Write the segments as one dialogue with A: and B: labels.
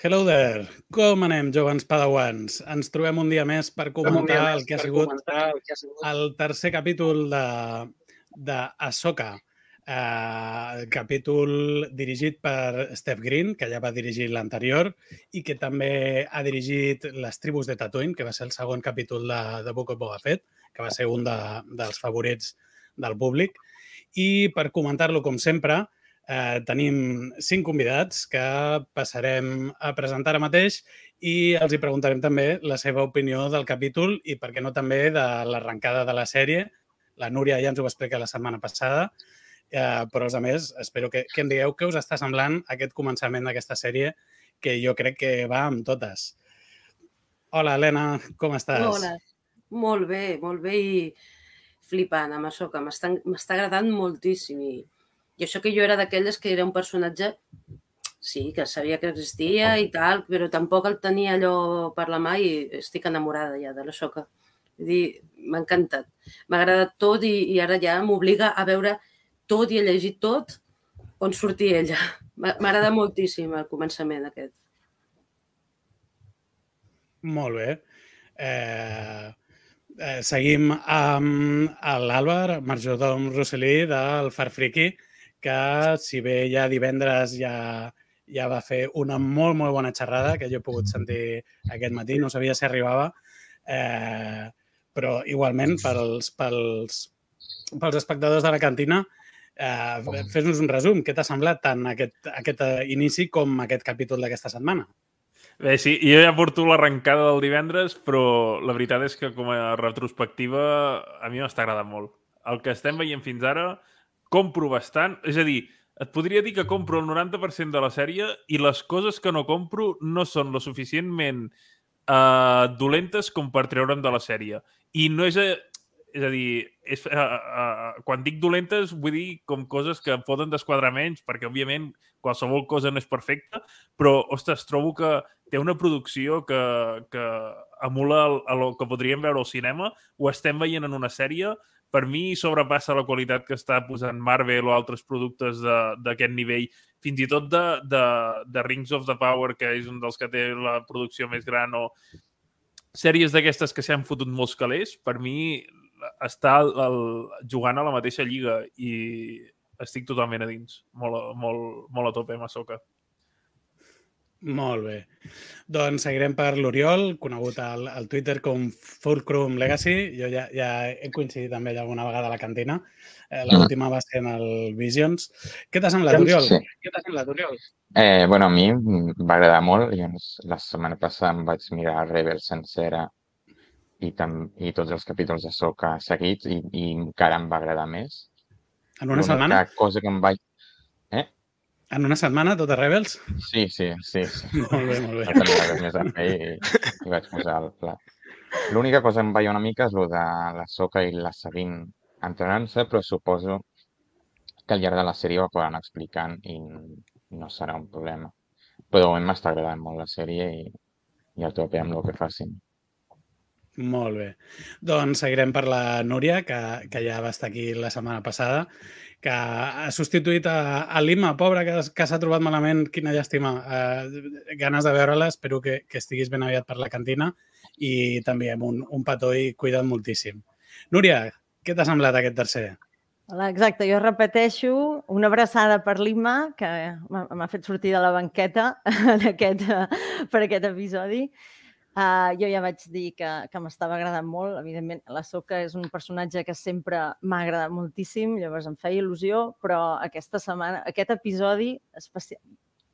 A: Hello there! Com anem, joves padawans? Ens trobem un dia més per comentar el que ha sigut el tercer capítol de, de Ahsoka. Uh, capítol dirigit per Steph Green, que ja va dirigir l'anterior, i que també ha dirigit Les tribus de Tatooine, que va ser el segon capítol de, de Book of Boba Fett, que va ser un de, dels favorits del públic. I per comentar-lo, com sempre, Eh, tenim cinc convidats que passarem a presentar ara mateix i els hi preguntarem també la seva opinió del capítol i, per què no, també de l'arrencada de la sèrie. La Núria ja ens ho va explicar la setmana passada, eh, però, a més, espero que, que em digueu què us està semblant aquest començament d'aquesta sèrie, que jo crec que va amb totes. Hola, Helena, com estàs?
B: Hola, molt bé, molt bé i flipant amb això, que m'està agradant moltíssim i i això que jo era d'aquelles que era un personatge, sí, que sabia que existia i tal, però tampoc el tenia allò per la mà i estic enamorada ja de la Soca. Dir, m'ha encantat. M'ha agradat tot i, i ara ja m'obliga a veure tot i a llegir tot on sortia ella. M'agrada moltíssim el començament aquest.
A: Molt bé. Eh, eh, seguim amb l'Àlvar Marjodom Rossellí del Farfriqui. Friki que si bé ja divendres ja, ja va fer una molt, molt bona xerrada que jo he pogut sentir aquest matí, no sabia si arribava, eh, però igualment pels, pels, pels espectadors de la cantina, eh, fes-nos un resum. Què t'ha semblat tant aquest, aquest inici com aquest capítol d'aquesta setmana?
C: Bé, sí, jo ja porto l'arrencada del divendres, però la veritat és que com a retrospectiva a mi m'està agradant molt. El que estem veient fins ara compro bastant. És a dir, et podria dir que compro el 90% de la sèrie i les coses que no compro no són lo suficientment uh, dolentes com per treure'm de la sèrie. I no és... A, és a dir, és, uh, uh, quan dic dolentes vull dir com coses que poden desquadrar menys, perquè òbviament qualsevol cosa no és perfecta, però, ostres, trobo que té una producció que, que emula el, el que podríem veure al cinema, ho estem veient en una sèrie, per mi sobrepassa la qualitat que està posant Marvel o altres productes d'aquest nivell, fins i tot de, de, de Rings of the Power, que és un dels que té la producció més gran, o sèries d'aquestes que s'han fotut molts calés, per mi està el, el, jugant a la mateixa lliga i estic totalment a dins. Molt, molt, molt a tope, Masoka.
A: Molt bé. Doncs seguirem per l'Oriol, conegut al, al Twitter com Fulcrum Legacy. Jo ja, ja he coincidit amb ell alguna vegada a la cantina. Eh, L'última va ser en el Visions. Què t'ha semblat, Oriol? Sí. Què t'ha semblat, Oriol?
D: Eh, bueno, a mi va agradar molt. Jo la setmana passada em vaig mirar Rebel sencera i, tam, i tots els capítols de Soca seguits i, i encara em va agradar més.
A: En una setmana?
D: cosa que em vaig
A: en una setmana, tot a Rebels?
D: Sí, sí, sí. sí.
A: molt bé, molt bé.
D: No tenia res més a fer i, i vaig posar el pla. L'única cosa que em veia una mica és el de la soca i la seguint entrenant-se, però suposo que al llarg de la sèrie ho acabaran explicant i no serà un problema. Però de moment m'està agradant molt la sèrie i, i el tope amb el que facin.
A: Molt bé. Doncs seguirem per la Núria, que, que ja va estar aquí la setmana passada que ha substituït a, a Lima, pobra, que, que s'ha trobat malament, quina llàstima. Uh, ganes de veure-la, espero que, que estiguis ben aviat per la cantina i també amb un, un petó i cuida't moltíssim. Núria, què t'ha semblat aquest tercer?
E: Hola, exacte, jo repeteixo una abraçada per Lima, que m'ha fet sortir de la banqueta en aquest, per aquest episodi, Uh, jo ja vaig dir que, que m'estava agradant molt. Evidentment, la Soca és un personatge que sempre m'ha agradat moltíssim, llavors em feia il·lusió, però aquesta setmana, aquest episodi especial...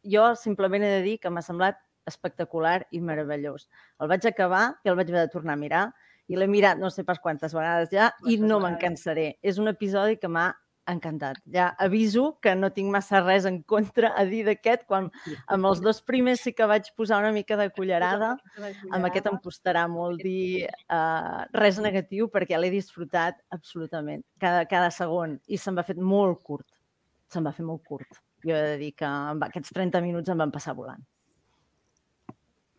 E: Jo simplement he de dir que m'ha semblat espectacular i meravellós. El vaig acabar i el vaig haver de tornar a mirar i l'he mirat no sé pas quantes vegades ja i no me'n cansaré. És un episodi que m'ha encantat. Ja aviso que no tinc massa res en contra a dir d'aquest, quan amb els dos primers sí que vaig posar una mica de cullerada, amb aquest em costarà molt dir uh, res negatiu perquè l'he disfrutat absolutament, cada, cada segon, i se'm va fer molt curt. Se'm va fer molt curt. Jo he de dir que aquests 30 minuts em van passar volant.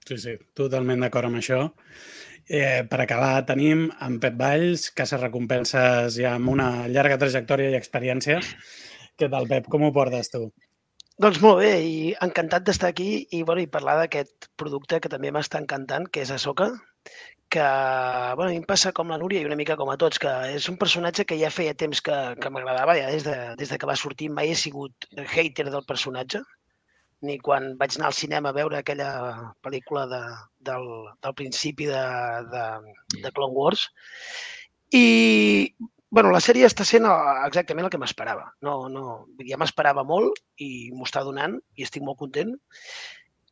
A: Sí, sí, totalment d'acord amb això. Eh, per acabar, tenim en Pep Valls, Casa Recompenses ja amb una llarga trajectòria i experiència. Què tal, Pep? Com ho portes tu?
F: Doncs molt bé, i encantat d'estar aquí i, bueno, i parlar d'aquest producte que també m'està encantant, que és Ahsoka, que bueno, a mi em passa com la Núria i una mica com a tots, que és un personatge que ja feia temps que, que m'agradava, ja des de, des de que va sortir mai he sigut hater del personatge, ni quan vaig anar al cinema a veure aquella pel·lícula de, del, del principi de, de, de Clone Wars. I bueno, la sèrie està sent exactament el que m'esperava. No, no, ja m'esperava molt i m'ho està donant i estic molt content.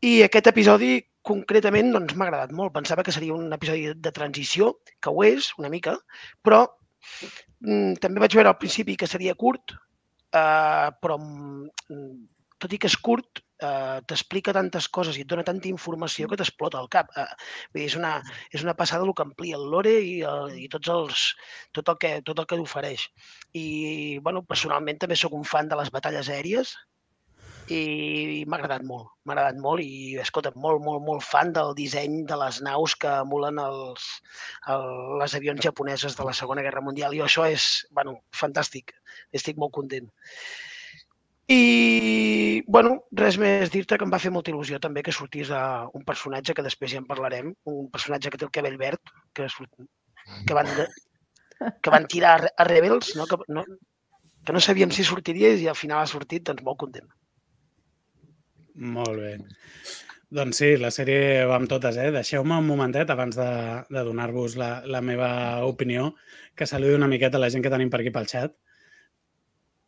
F: I aquest episodi concretament doncs, m'ha agradat molt. Pensava que seria un episodi de transició, que ho és una mica, però mm, també vaig veure al principi que seria curt, eh, però mm, tot i que és curt, eh, t'explica tantes coses i et dona tanta informació que t'explota el cap. Eh, vull dir, és una, és una passada el que amplia el lore i, el, i tots els, tot el que, tot el que ofereix. I, bueno, personalment també sóc un fan de les batalles aèries i, i m'ha agradat molt, m'ha agradat molt i, escolta, molt, molt, molt fan del disseny de les naus que emulen els, el, les avions japoneses de la Segona Guerra Mundial i això és, bueno, fantàstic, estic molt content. I, bueno, res més dir-te que em va fer molta il·lusió també que sortís a un personatge que després ja en parlarem, un personatge que té el cabell verd, que, que, van, de, que van tirar a Rebels, no? Que, no, que no sabíem si sortiria i al final ha sortit, doncs molt content.
A: Molt bé. Doncs sí, la sèrie va amb totes, eh? Deixeu-me un momentet abans de, de donar-vos la, la meva opinió, que saludi una miqueta la gent que tenim per aquí pel xat.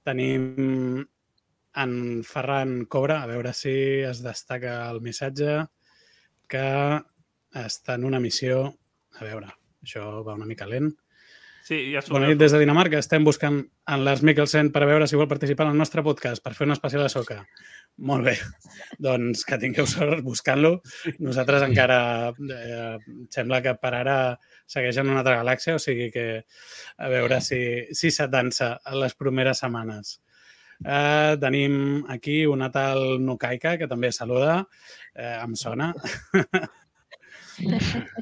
A: Tenim en Ferran Cobra, a veure si es destaca el missatge, que està en una missió... A veure, això va una mica lent.
C: Sí, ja
A: Bona nit des de Dinamarca. Estem buscant en Lars Mikkelsen per a veure si vol participar en el nostre podcast per fer una especial a soca. Molt bé. doncs que tingueu sort buscant-lo. Nosaltres encara eh, sembla que per ara segueix en una altra galàxia, o sigui que a veure si, si s'atansa les primeres setmanes. Eh, tenim aquí una tal Nukaika, que també saluda. Eh, em sona.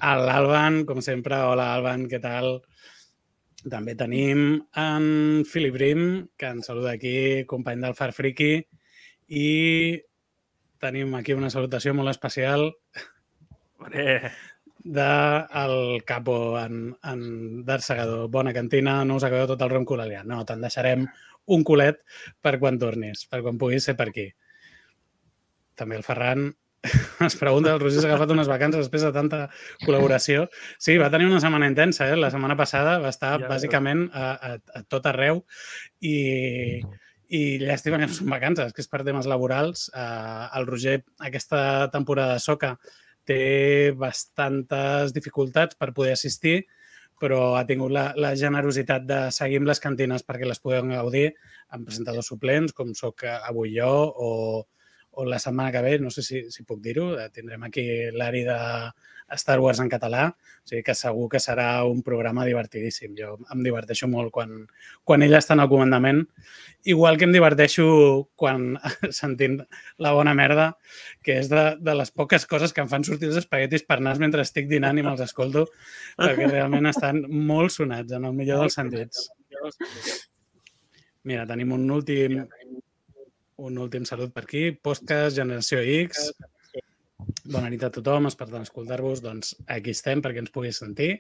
A: L'Alban, com sempre. Hola, Alban, què tal? També tenim en Philip Rim, que ens saluda aquí, company del Far Friki. I tenim aquí una salutació molt especial
C: de
A: del capo en, en D'Arsegador. Bona cantina, no us acabeu tot el rom colalià. No, te'n deixarem un culet per quan tornis, per quan puguis ser per aquí. També el Ferran es pregunta, el Roger s'ha agafat unes vacances després de tanta col·laboració. Sí, va tenir una setmana intensa, eh? La setmana passada va estar ja, bàsicament a, a, a tot arreu i, i llàstima que no són vacances, que és per temes laborals. Uh, el Roger, aquesta temporada de soca, té bastantes dificultats per poder assistir, però ha tingut la, la generositat de seguir amb les cantines perquè les podem gaudir amb presentadors suplents, com sóc avui jo, o, o la setmana que ve, no sé si, si puc dir-ho, eh, tindrem aquí l'Ari de Star Wars en català, o sigui que segur que serà un programa divertidíssim. Jo em diverteixo molt quan, quan ella està en el comandament, igual que em diverteixo quan sentint la bona merda, que és de, de les poques coses que em fan sortir els espaguetis per nas mentre estic dinant i me'ls escolto, perquè realment estan molt sonats, en el millor dels sentits. Mira, tenim un últim, un últim salut per aquí. Podcast Generació X. Bona nit a tothom, és per tant escoltar-vos. Doncs aquí estem perquè ens puguis sentir.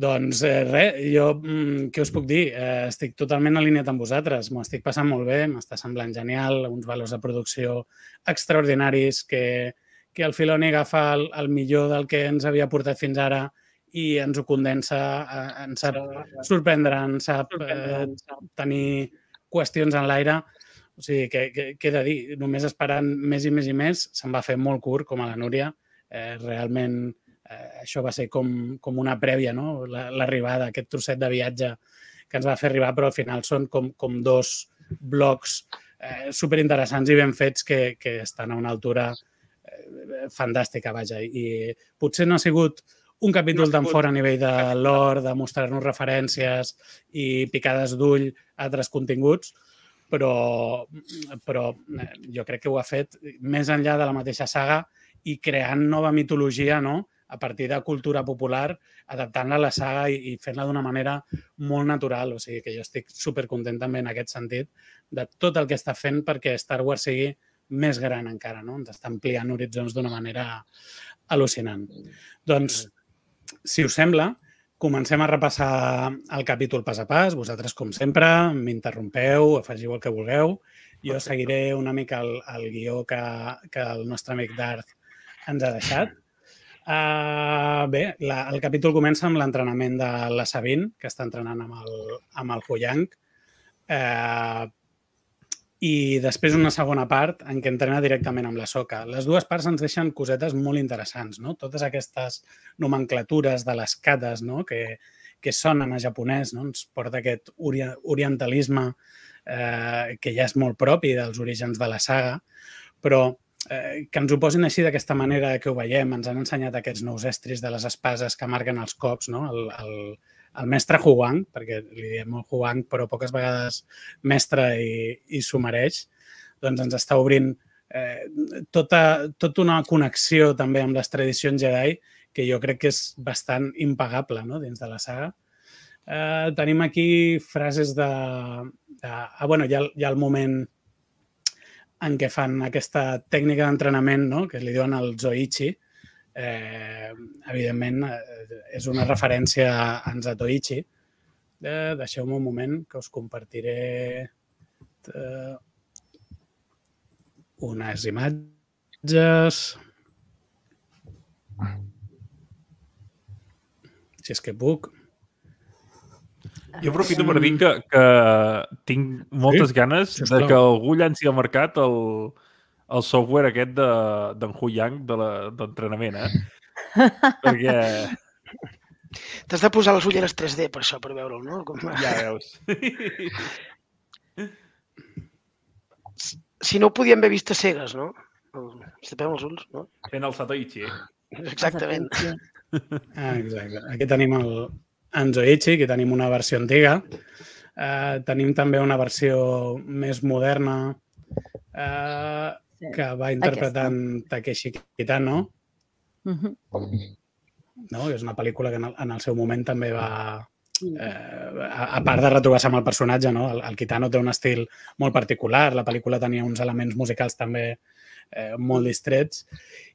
A: Doncs eh, res, jo mm, què us puc dir? Eh, estic totalment alineat amb vosaltres, m'ho estic passant molt bé, m'està semblant genial, uns valors de producció extraordinaris que, que el Filoni agafa el, el millor del que ens havia portat fins ara i ens ho condensa, eh, ens sap sorprendre, ens sap eh, tenir qüestions en l'aire o sigui, que, que, que he de dir, només esperant més i més i més, se'n va fer molt curt, com a la Núria. Eh, realment, eh, això va ser com, com una prèvia, no? l'arribada, la, aquest trosset de viatge que ens va fer arribar, però al final són com, com dos blocs eh, superinteressants i ben fets que, que estan a una altura eh, fantàstica, vaja. I potser no ha sigut un capítol tan fort a nivell de l'or, de mostrar-nos referències i picades d'ull a altres continguts, però, però eh, jo crec que ho ha fet més enllà de la mateixa saga i creant nova mitologia no? a partir de cultura popular, adaptant-la a la saga i, i fent-la d'una manera molt natural. O sigui que jo estic supercontent també en aquest sentit de tot el que està fent perquè Star Wars sigui més gran encara, no? Ens està ampliant horitzons d'una manera al·lucinant. Doncs, si us sembla, comencem a repassar el capítol pas a pas. Vosaltres, com sempre, m'interrompeu, afegiu el que vulgueu. Jo seguiré una mica el, el guió que, que el nostre amic Darth ens ha deixat. Uh, bé, la, el capítol comença amb l'entrenament de la Sabine, que està entrenant amb el, amb el Huyang. Uh, I després una segona part en què entrena directament amb la Soca. Les dues parts ens deixen cosetes molt interessants, no? Totes aquestes nomenclatures de les kades, no? Que, que sonen a japonès, no? Ens porta aquest ori orientalisme eh, que ja és molt propi dels orígens de la saga, però eh, que ens ho posin així d'aquesta manera que ho veiem. Ens han ensenyat aquests nous estris de les espases que marquen els cops, no? El, el, el mestre Huang, perquè li diem el Huang, però poques vegades mestre i, i s'ho mereix, doncs ens està obrint eh, tota, tota una connexió també amb les tradicions Jedi que jo crec que és bastant impagable no? dins de la saga. Eh, tenim aquí frases de... de ah, bueno, hi ha, hi ha el moment en què fan aquesta tècnica d'entrenament, no? que li diuen el Zoichi, eh, evidentment eh, és una referència a en Zatoichi. Eh, Deixeu-me un moment que us compartiré eh, unes imatges. Si és que puc.
C: Jo aprofito per dir que, que tinc moltes sí? ganes sí, de que algú llanci al mercat el, el software aquest d'en de, Huyang d'entrenament, de eh? Perquè...
F: T'has de posar les ulleres 3D per això, per veure'l, no? Com...
C: Ja veus.
F: Si no ho podíem haver vist a cegues, no? Si tapem els ulls, no?
C: Fent el Satoichi.
F: Exactament.
A: Ah, exacte. Aquí tenim el, en Zoichi, que tenim una versió antiga. Eh, tenim també una versió més moderna eh, sí. que va interpretant Aquesta. Takeshi Kitano. Uh -huh. no? És una pel·lícula que en el, en el seu moment també va... Eh, a, a part de retrobar-se amb el personatge, no? el, el Kitano té un estil molt particular, la pel·lícula tenia uns elements musicals també eh, molt distrets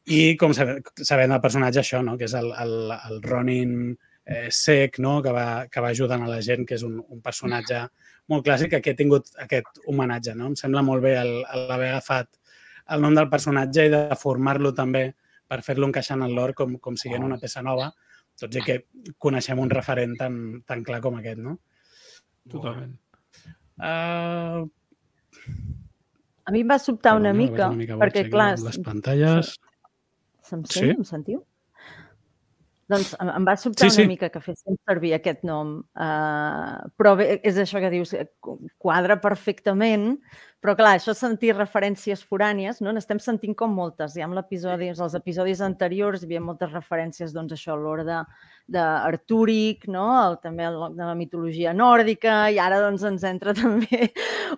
A: i com sabem, del personatge això, no? que és el, el, el Ronin eh, sec, no? que, va, que va ajudant a la gent, que és un, un personatge molt clàssic que ha tingut aquest homenatge. No? Em sembla molt bé l'haver agafat el nom del personatge i de formar-lo també per fer-lo encaixar en el lore com, com siguent una peça nova, tot i que coneixem un referent tan, tan clar com aquest, no?
C: Totalment.
A: Uh...
E: A mi em va sobtar una, una mica, una mica perquè, clar...
A: Les pantalles...
E: Se'm sent? Sí? Em sentiu? Doncs em va sobtar sí, sí. una mica que fessin servir aquest nom, uh, però bé, és això que dius, eh, quadra perfectament, però clar, això sentir referències forànies, no? N'estem sentint com moltes. Ja amb l'episodi, els episodis anteriors hi havia moltes referències, doncs, això, a l'ordre d'Artúric, no? El, també el, de la mitologia nòrdica, i ara doncs ens entra també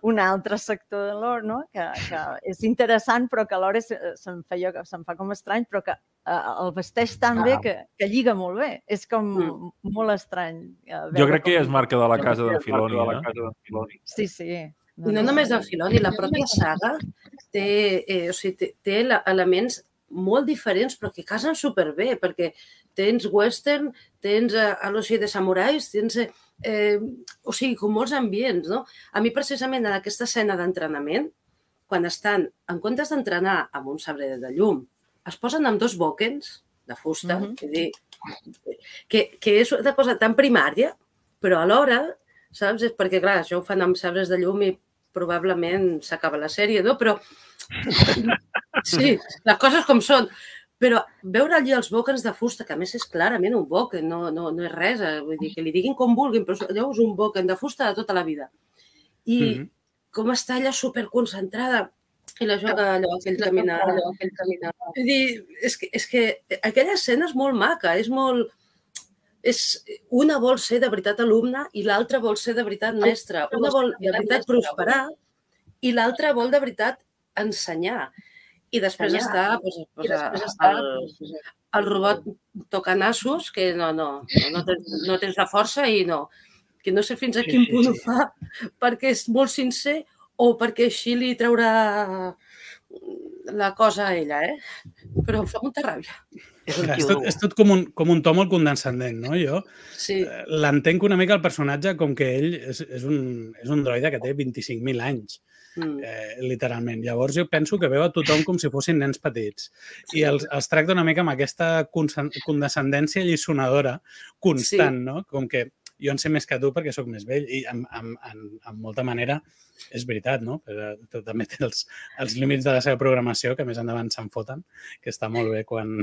E: un altre sector de l'or, no? Que, que és interessant, però que alhora se'm, feia, se'm fa com estrany, però que eh, el vesteix tan bé que, que lliga molt bé. És com mm. molt estrany.
C: Eh, jo crec que ja és marca de la casa de Filoni, eh?
E: Filoni. Sí, sí.
B: I no només de Filoni, la pròpia saga té, eh, o sigui, té, té elements molt diferents però que casen superbé perquè tens western, tens eh, l'oci de samurais, tens eh, eh, o sigui, com molts ambients, no? A mi precisament en aquesta escena d'entrenament, quan estan, en comptes d'entrenar amb un sabre de llum, es posen amb dos bòquens de fusta, mm -hmm. que, dir, que, que és una cosa tan primària, però alhora, saps? És perquè, clar, això ho fan amb sabres de llum i probablement s'acaba la sèrie, no? Però sí, les coses com són. Però veure allí els bòquens de fusta, que a més és clarament un bòquen, no, no, no és res, eh? vull dir, que li diguin com vulguin, però allò és un bòquen de fusta de tota la vida. I mm -hmm. com està allà superconcentrada, i la joga allò, aquell caminar. Allò, aquell caminar. Vull dir, és que, és que aquella escena és molt maca, és molt... És, una vol ser de veritat alumne i l'altra vol ser de veritat mestre. Una vol de veritat prosperar i l'altra vol de veritat ensenyar. I després està, pues, pues, I després està el, el robot tocant nassos, que no, no, no, tens, no tens la força i no. Que no sé fins a quin punt ho fa perquè és molt sincer o perquè així li traurà la cosa a ella, eh? Però em fa molta ràbia.
A: És, és, tot, és tot com un, com un to molt condescendent, no? Jo
B: sí.
A: Eh, l'entenc una mica el personatge com que ell és, és, un, és un droide que té 25.000 anys, mm. eh, literalment. Llavors jo penso que veu a tothom com si fossin nens petits sí. i els, els tracta una mica amb aquesta condescendència lliçonadora constant, sí. no? Com que jo en sé més que tu perquè sóc més vell i en, en, en, en molta manera és veritat, no? Però, però també té els, els límits de la seva programació que més endavant se'n foten, que està molt bé quan,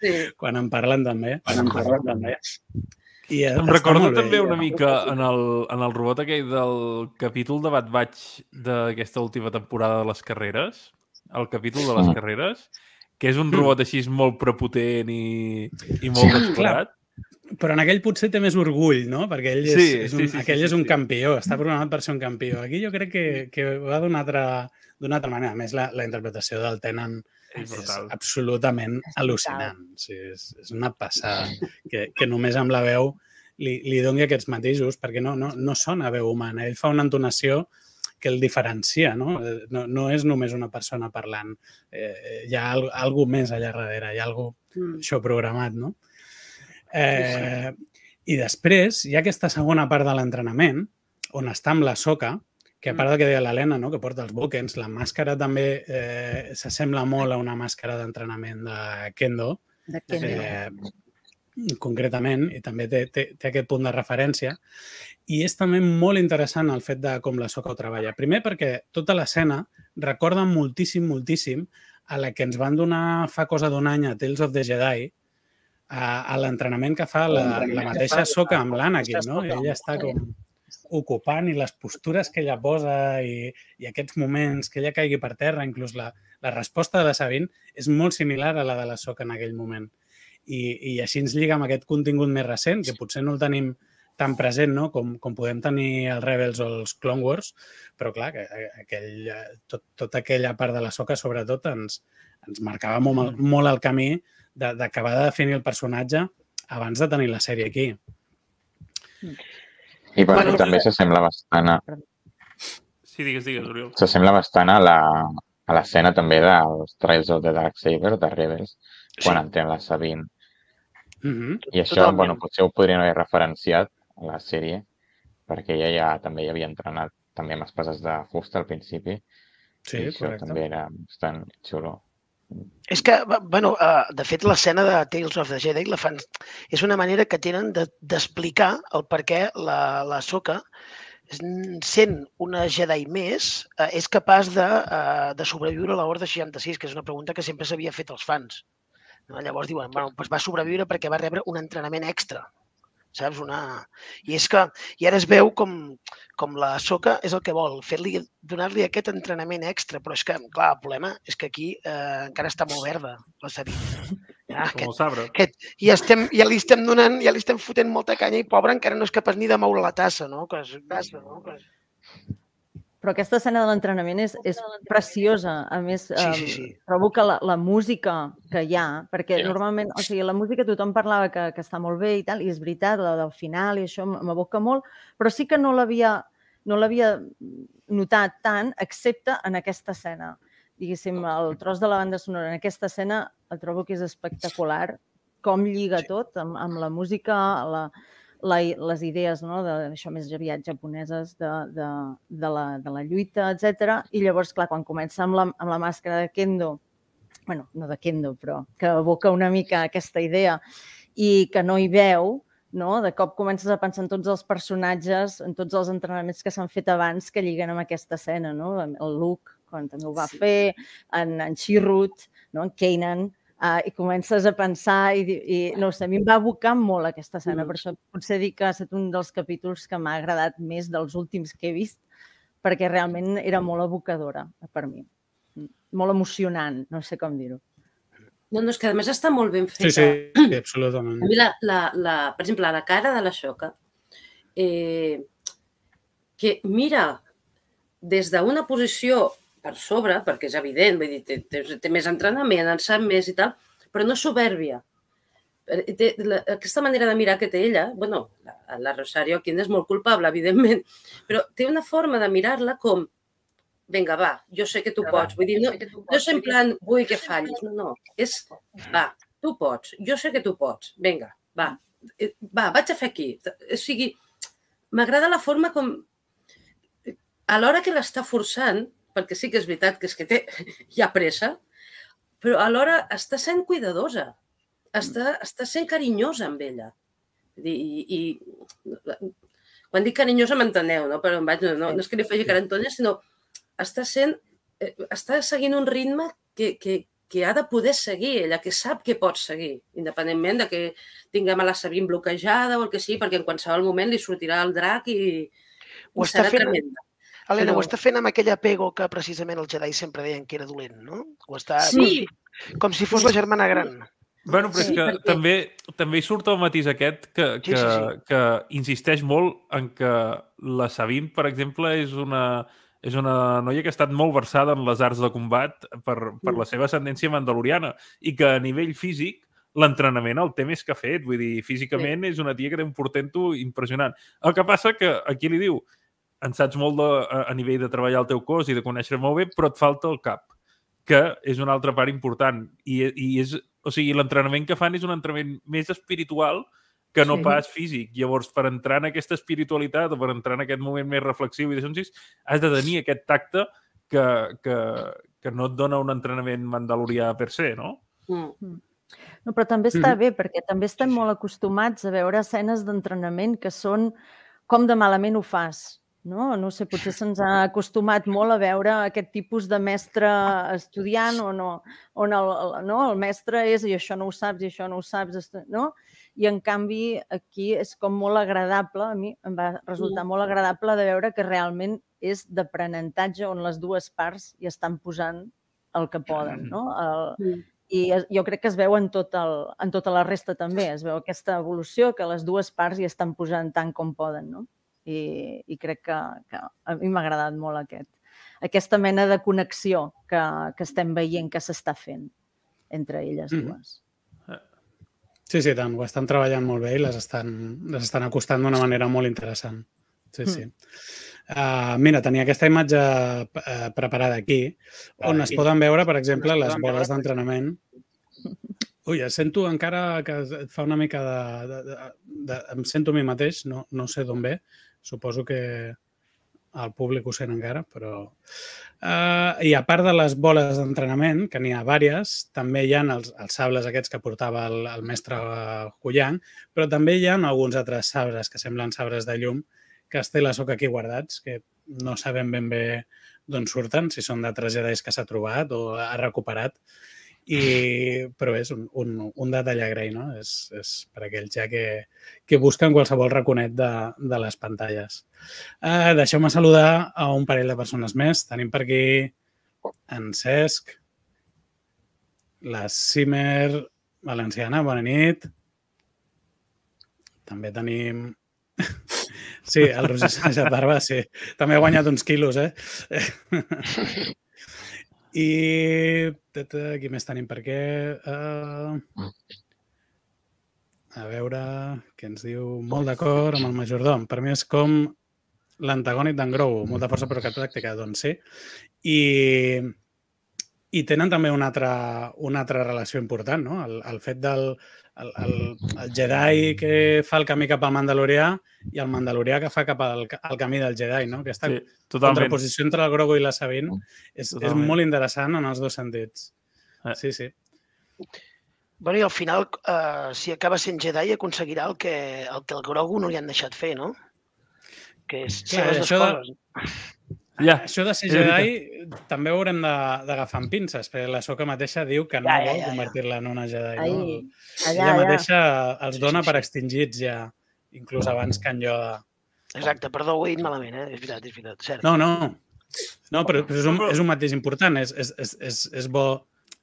A: sí. quan en parlen també. Quan en parlen també.
C: I em recordo també una mica en el, en el robot aquell del capítol de Bad Batch d'aquesta última temporada de les carreres, el capítol de les mm. carreres, que és un robot així molt prepotent i, i molt sí, explorat.
A: Però en aquell potser té més orgull, no? Perquè ell és, sí, és un, sí, sí, aquell sí, sí, és un sí. campió, està programat per ser un campió. Aquí jo crec que, que va d'una altra, altra manera. A més, la, la interpretació del Tenen és, és absolutament al·lucinant. Sí, és, és una passada que, que només amb la veu li, li doni aquests matisos, perquè no, no, no sona veu humana. Ell fa una entonació que el diferencia, no? No, no és només una persona parlant. Eh, hi ha alguna més allà darrere, hi ha alguna mm. això programat, no? Eh, I després hi ha aquesta segona part de l'entrenament, on està amb la soca, que a part del que deia l'Helena, no? que porta els buquens, la màscara també eh, s'assembla molt a una màscara d'entrenament de Kendo.
E: De Kendo. Eh,
A: concretament, i també té, té, té aquest punt de referència. I és també molt interessant el fet de com la Soca ho treballa. Primer perquè tota l'escena recorda moltíssim, moltíssim a la que ens van donar fa cosa d'un any a Tales of the Jedi, a, a l'entrenament que fa la, la mateixa Soca amb l'Anakin, no? Ella està com ocupant i les postures que ella posa i, i aquests moments que ella caigui per terra, inclús la, la resposta de la Sabine és molt similar a la de la Soca en aquell moment. I, i així ens lliga amb aquest contingut més recent, que potser no el tenim tan present no? com, com podem tenir els Rebels o els Clone Wars, però clar, que aquell, tot, tota aquella part de la soca sobretot ens, ens marcava molt, molt el camí d'acabar de, de definir el personatge abans de tenir la sèrie aquí.
D: I bueno, bueno també s'assembla bastant a...
C: Sí, digues, digues, Oriol.
D: S'assembla bastant a la a l'escena també dels Trails of the Dark Saber, de Rebels, sí. quan entén la Sabine. Mm -hmm. I això, Totalment. bueno, potser ho podrien haver referenciat a la sèrie, perquè ella ja també hi havia entrenat també amb espases de fusta al principi.
A: Sí,
D: I això
A: correcte.
D: també era bastant xulo.
F: És que, bueno, uh, de fet, l'escena de Tales of the Jedi la fan... és una manera que tenen d'explicar de, el per què la, la Soca, sent una Jedi més, uh, és capaç de, uh, de sobreviure a l'Ordre 66, que és una pregunta que sempre s'havia fet als fans. No? Llavors diuen, bueno, doncs va sobreviure perquè va rebre un entrenament extra saps? Una... I és que, i ara es veu com, com la soca és el que vol, fer-li, donar-li aquest entrenament extra, però és que, clar, el problema és que aquí eh, encara està molt verda la Sabina.
C: Ja, aquest, sabre.
F: Aquest, ja, estem, ja li estem donant, ja li estem fotent molta canya i pobre encara no és capaç ni de moure la tassa, no? Que és, no? Que és...
E: Però aquesta escena de l'entrenament és, és preciosa. A més,
F: sí, sí, sí.
E: Eh, trobo que la, la música que hi ha, perquè yeah. normalment, o sigui, la música tothom parlava que, que està molt bé i tal, i és veritat, la del final i això m'aboca molt, però sí que no l'havia no l'havia notat tant, excepte en aquesta escena. Diguéssim, el tros de la banda sonora en aquesta escena el trobo que és espectacular, com lliga sí. tot amb, amb la música, la, la, les idees no, de, això més aviat japoneses de, de, de, la, de la lluita, etc. I llavors, clar, quan comença amb la, amb la màscara de Kendo, bueno, no de Kendo, però que evoca una mica aquesta idea i que no hi veu, no? de cop comences a pensar en tots els personatges, en tots els entrenaments que s'han fet abans que lliguen amb aquesta escena, no? el Luke, quan també ho va sí. fer, en, en Chirrut, no? en Kanan, uh, i comences a pensar i, i no sé, a mi em va abocar molt aquesta escena, mm. per això potser dic que ha estat un dels capítols que m'ha agradat més dels últims que he vist, perquè realment era molt abocadora per mi. Molt emocionant, no sé com dir-ho.
B: No, no, és que a més està molt ben feta.
A: Sí, sí, sí absolutament.
B: A mi, la, la, la, per exemple, la cara de la Xoca, eh, que mira des d'una posició per sobre, perquè és evident, vull dir, té, té, té més entrenament, en sap més i tal, però no soberbia. Eh, té, la, aquesta manera de mirar que té ella, bueno, la, la Rosario aquí és molt culpable, evidentment, però té una forma de mirar-la com vinga, va, jo sé que tu va, pots. Vull dir, no, no és en plan, vull que fallis, no, no. És, va, tu pots, jo sé que tu pots, vinga, va, eh, va, vaig a fer aquí. O sigui, m'agrada la forma com, a l'hora que l'està forçant, perquè sí que és veritat que és que té, hi ha pressa, però alhora està sent cuidadosa, està, està sent carinyosa amb ella. I, i, i quan dic carinyosa m'enteneu, no? Però vaig, no, no, no és que li faci carantonya, sinó està sent, eh, està seguint un ritme que, que, que ha de poder seguir, ella que sap que pot seguir, independentment de que tinguem a la Sabine bloquejada o el que sigui, perquè en qualsevol moment li sortirà el drac i,
F: ho i serà fent, tremenda. Helena, però... ho està fent amb aquell apego que precisament els Jedi sempre deien que era dolent, no? Ho està...
B: Sí.
F: Com si fos la germana gran.
C: Bueno, però és que perquè... també, també hi surt el matís aquest que, que, sí, sí, sí. que insisteix molt en que la Sabine, per exemple, és una, és una noia que ha estat molt versada en les arts de combat per, per la seva ascendència mandaloriana i que a nivell físic l'entrenament el té més que fet. Vull dir, físicament sí. és una tia que té un portento impressionant. El que passa que aquí li diu en saps molt de, a, a nivell de treballar el teu cos i de conèixer molt bé, però et falta el cap, que és una altra part important. I, i és, o sigui, l'entrenament que fan és un entrenament més espiritual que no sí. pas físic. Llavors, per entrar en aquesta espiritualitat o per entrar en aquest moment més reflexiu i de sonsis, has de tenir aquest tacte que, que, que no et dona un entrenament mandalorià per se, no?
E: Mm. mm. No, però també està mm. bé, perquè també estem molt acostumats a veure escenes d'entrenament que són com de malament ho fas. No? no sé, potser se'ns ha acostumat molt a veure aquest tipus de mestre estudiant on, on el, el, no? el mestre és i això no ho saps i això no ho saps, no? I en canvi aquí és com molt agradable, a mi em va resultar molt agradable de veure que realment és d'aprenentatge on les dues parts hi estan posant el que poden, no? El, i jo crec que es veu en, tot el, en tota la resta també, es veu aquesta evolució que les dues parts hi estan posant tant com poden, no? I, i crec que, que a mi m'ha agradat molt aquest, aquesta mena de connexió que, que estem veient que s'està fent entre elles mm-hmm. dues. Mm -hmm.
A: Sí, sí, tant. Ho estan treballant molt bé i les estan, les estan acostant d'una manera molt interessant. Sí, sí. Mm. Uh, mira, tenia aquesta imatge uh, preparada aquí, on es poden veure, per exemple, les boles d'entrenament. Ui, sento encara que et fa una mica de, de, de, de... Em sento a mi mateix, no, no sé d'on ve, Suposo que el públic ho sent encara, però... Uh, I a part de les boles d'entrenament, que n'hi ha vàries, també hi ha els, els sables aquests que portava el, el mestre Cullant, però també hi ha alguns altres sabres que semblen sabres de llum que es té la soca aquí guardats, que no sabem ben bé d'on surten, si són d'altres jedais que s'ha trobat o ha recuperat. I, però és un, un, un detall a agrair, no? És, és per aquells ja que, que busquen qualsevol raconet de, de les pantalles. Uh, Deixeu-me saludar a un parell de persones més. Tenim per aquí en Cesc, la Simer Valenciana, bona nit. També tenim... Sí, el Roger Sánchez Barba, sí. També ha guanyat uns quilos, eh? I qui més tenim per què? Uh, a veure, què ens diu? Molt d'acord amb el majordom. Per mi és com l'antagònic d'en Grou, molta força però que pràctica, doncs sí. I, i tenen també una altra, una altra relació important, no? El, el fet del el, el, el Jedi que fa el camí cap al Mandalorià i el Mandalorià que fa cap al, al camí del Jedi, no? Aquesta sí, contraposició entre el Grogu i la Sabine és, és molt interessant en els dos sentits. Eh. Sí, sí.
F: Bueno, i al final, eh, si acaba sent Jedi, aconseguirà el que el, que el Grogu no li han deixat fer, no? Que és ser les.
A: Ja. Això de ser Jedi també ho haurem d'agafar amb pinces, perquè la Soca mateixa diu que no ja, ja, vol ja, convertir-la en una Jedi. Ai, no? Allà, Ella mateixa ja. els dona per extingits ja, inclús abans que en Yoda.
F: Exacte, perdó, ho he dit malament, eh? És veritat, és veritat, cert.
A: No, no. No, però, però és, un, és un mateix important. És, és, és, és, és bo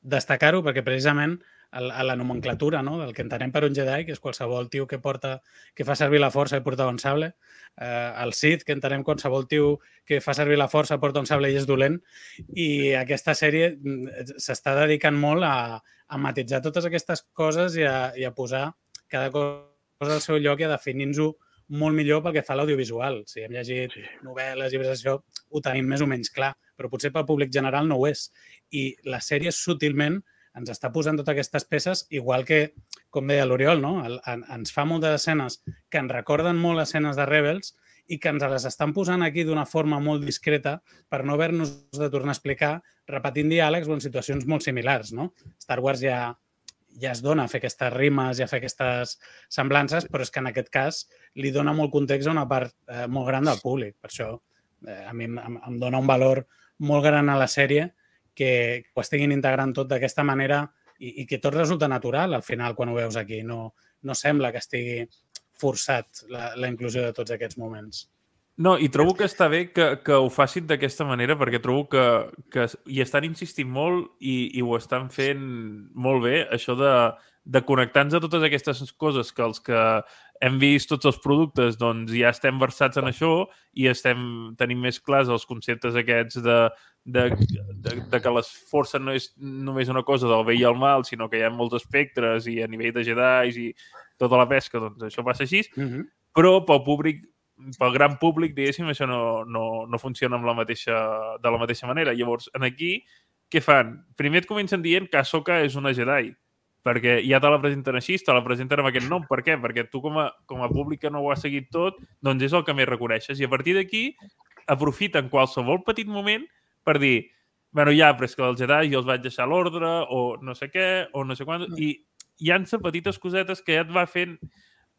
A: destacar-ho perquè precisament a, a la nomenclatura no? del que entenem per un Jedi, que és qualsevol tio que porta que fa servir la força i porta un sable, eh, el Sith, que entenem qualsevol tio que fa servir la força, porta un sable i és dolent, i aquesta sèrie mm, s'està dedicant molt a, a matitzar totes aquestes coses i a, i a posar cada cosa al seu lloc i a definir-nos-ho molt millor pel que fa a l'audiovisual. Si hem llegit sí. novel·les, llibres, això ho tenim més o menys clar, però potser pel públic general no ho és. I la sèrie sutilment ens està posant totes aquestes peces, igual que, com deia l'Oriol, no? El, en, ens fa moltes escenes que ens recorden molt escenes de Rebels i que ens les estan posant aquí d'una forma molt discreta per no haver-nos de tornar a explicar repetint diàlegs o en situacions molt similars, no? Star Wars ja, ja es dona a fer aquestes rimes i a fer aquestes semblances, però és que en aquest cas li dona molt context a una part eh, molt gran del públic. Per això eh, a mi em, em dona un valor molt gran a la sèrie que ho estiguin integrant tot d'aquesta manera i, i que tot resulta natural al final quan ho veus aquí. No, no sembla que estigui forçat la, la inclusió de tots aquests moments.
C: No, i trobo que està bé que, que ho facin d'aquesta manera perquè trobo que, que hi estan insistint molt i, i ho estan fent molt bé, això de, de connectar-nos a totes aquestes coses que els que hem vist tots els productes, doncs ja estem versats en això i estem tenim més clars els conceptes aquests de, de, de, de que les forces no és només una cosa del bé i el mal, sinó que hi ha molts espectres i a nivell de Jedi i tota la pesca, doncs això passa així. Mm -hmm. Però pel públic pel gran públic, diguéssim, això no, no, no funciona amb la mateixa, de la mateixa manera. Llavors, en aquí, què fan? Primer et comencen dient que Ahsoka és una Jedi perquè ja te la presenten així, te la presenten amb aquest nom. Per què? Perquè tu com a, com a públic que no ho ha seguit tot, doncs és el que més reconeixes. I a partir d'aquí aprofiten qualsevol petit moment per dir bueno, ja, però és que els Jedi jo els vaig deixar l'ordre, o no sé què, o no sé quan... Mm. I hi han petites cosetes que ja et va fent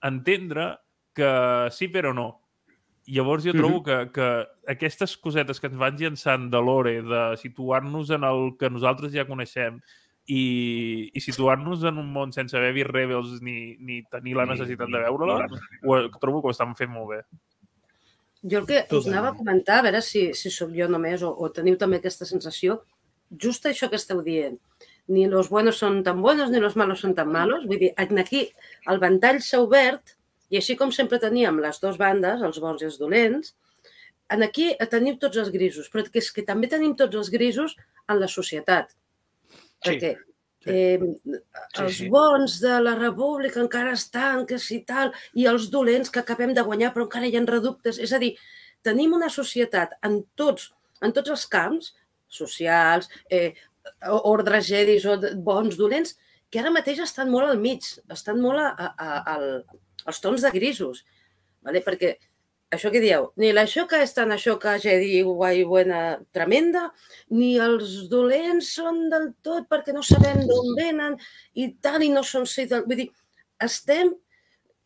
C: entendre que sí, però no. Llavors jo trobo mm -hmm. que, que aquestes cosetes que ens van llançant de l'ore, de situar-nos en el que nosaltres ja coneixem, i, i situar-nos en un món sense haver vist Rebels ni, ni tenir la necessitat de veure-la, ho trobo que ho estan fent molt bé.
B: Jo el que us anava a comentar, a veure si, si sóc jo només o, o teniu també aquesta sensació, just això que esteu dient. Ni los buenos són tan buenos ni los malos són tan malos. Vull dir, aquí el ventall s'ha obert i així com sempre teníem les dues bandes, els bons i els dolents, en aquí teniu tots els grisos, però és que també tenim tots els grisos en la societat. Sí. Perquè eh, sí, els sí. bons de la república encara estan, que si tal, i els dolents que acabem de guanyar però encara hi ha reductes. És a dir, tenim una societat en tots, en tots els camps, socials, eh, ordres gedis o bons, dolents, que ara mateix estan molt al mig, estan molt a, a, a, a, als tons de grisos. Vale? Perquè això que dieu, ni la xoca és tan xoca, Jedi, guai, buena, tremenda, ni els dolents són del tot perquè no sabem d'on venen i tant i no són. Vull dir, estem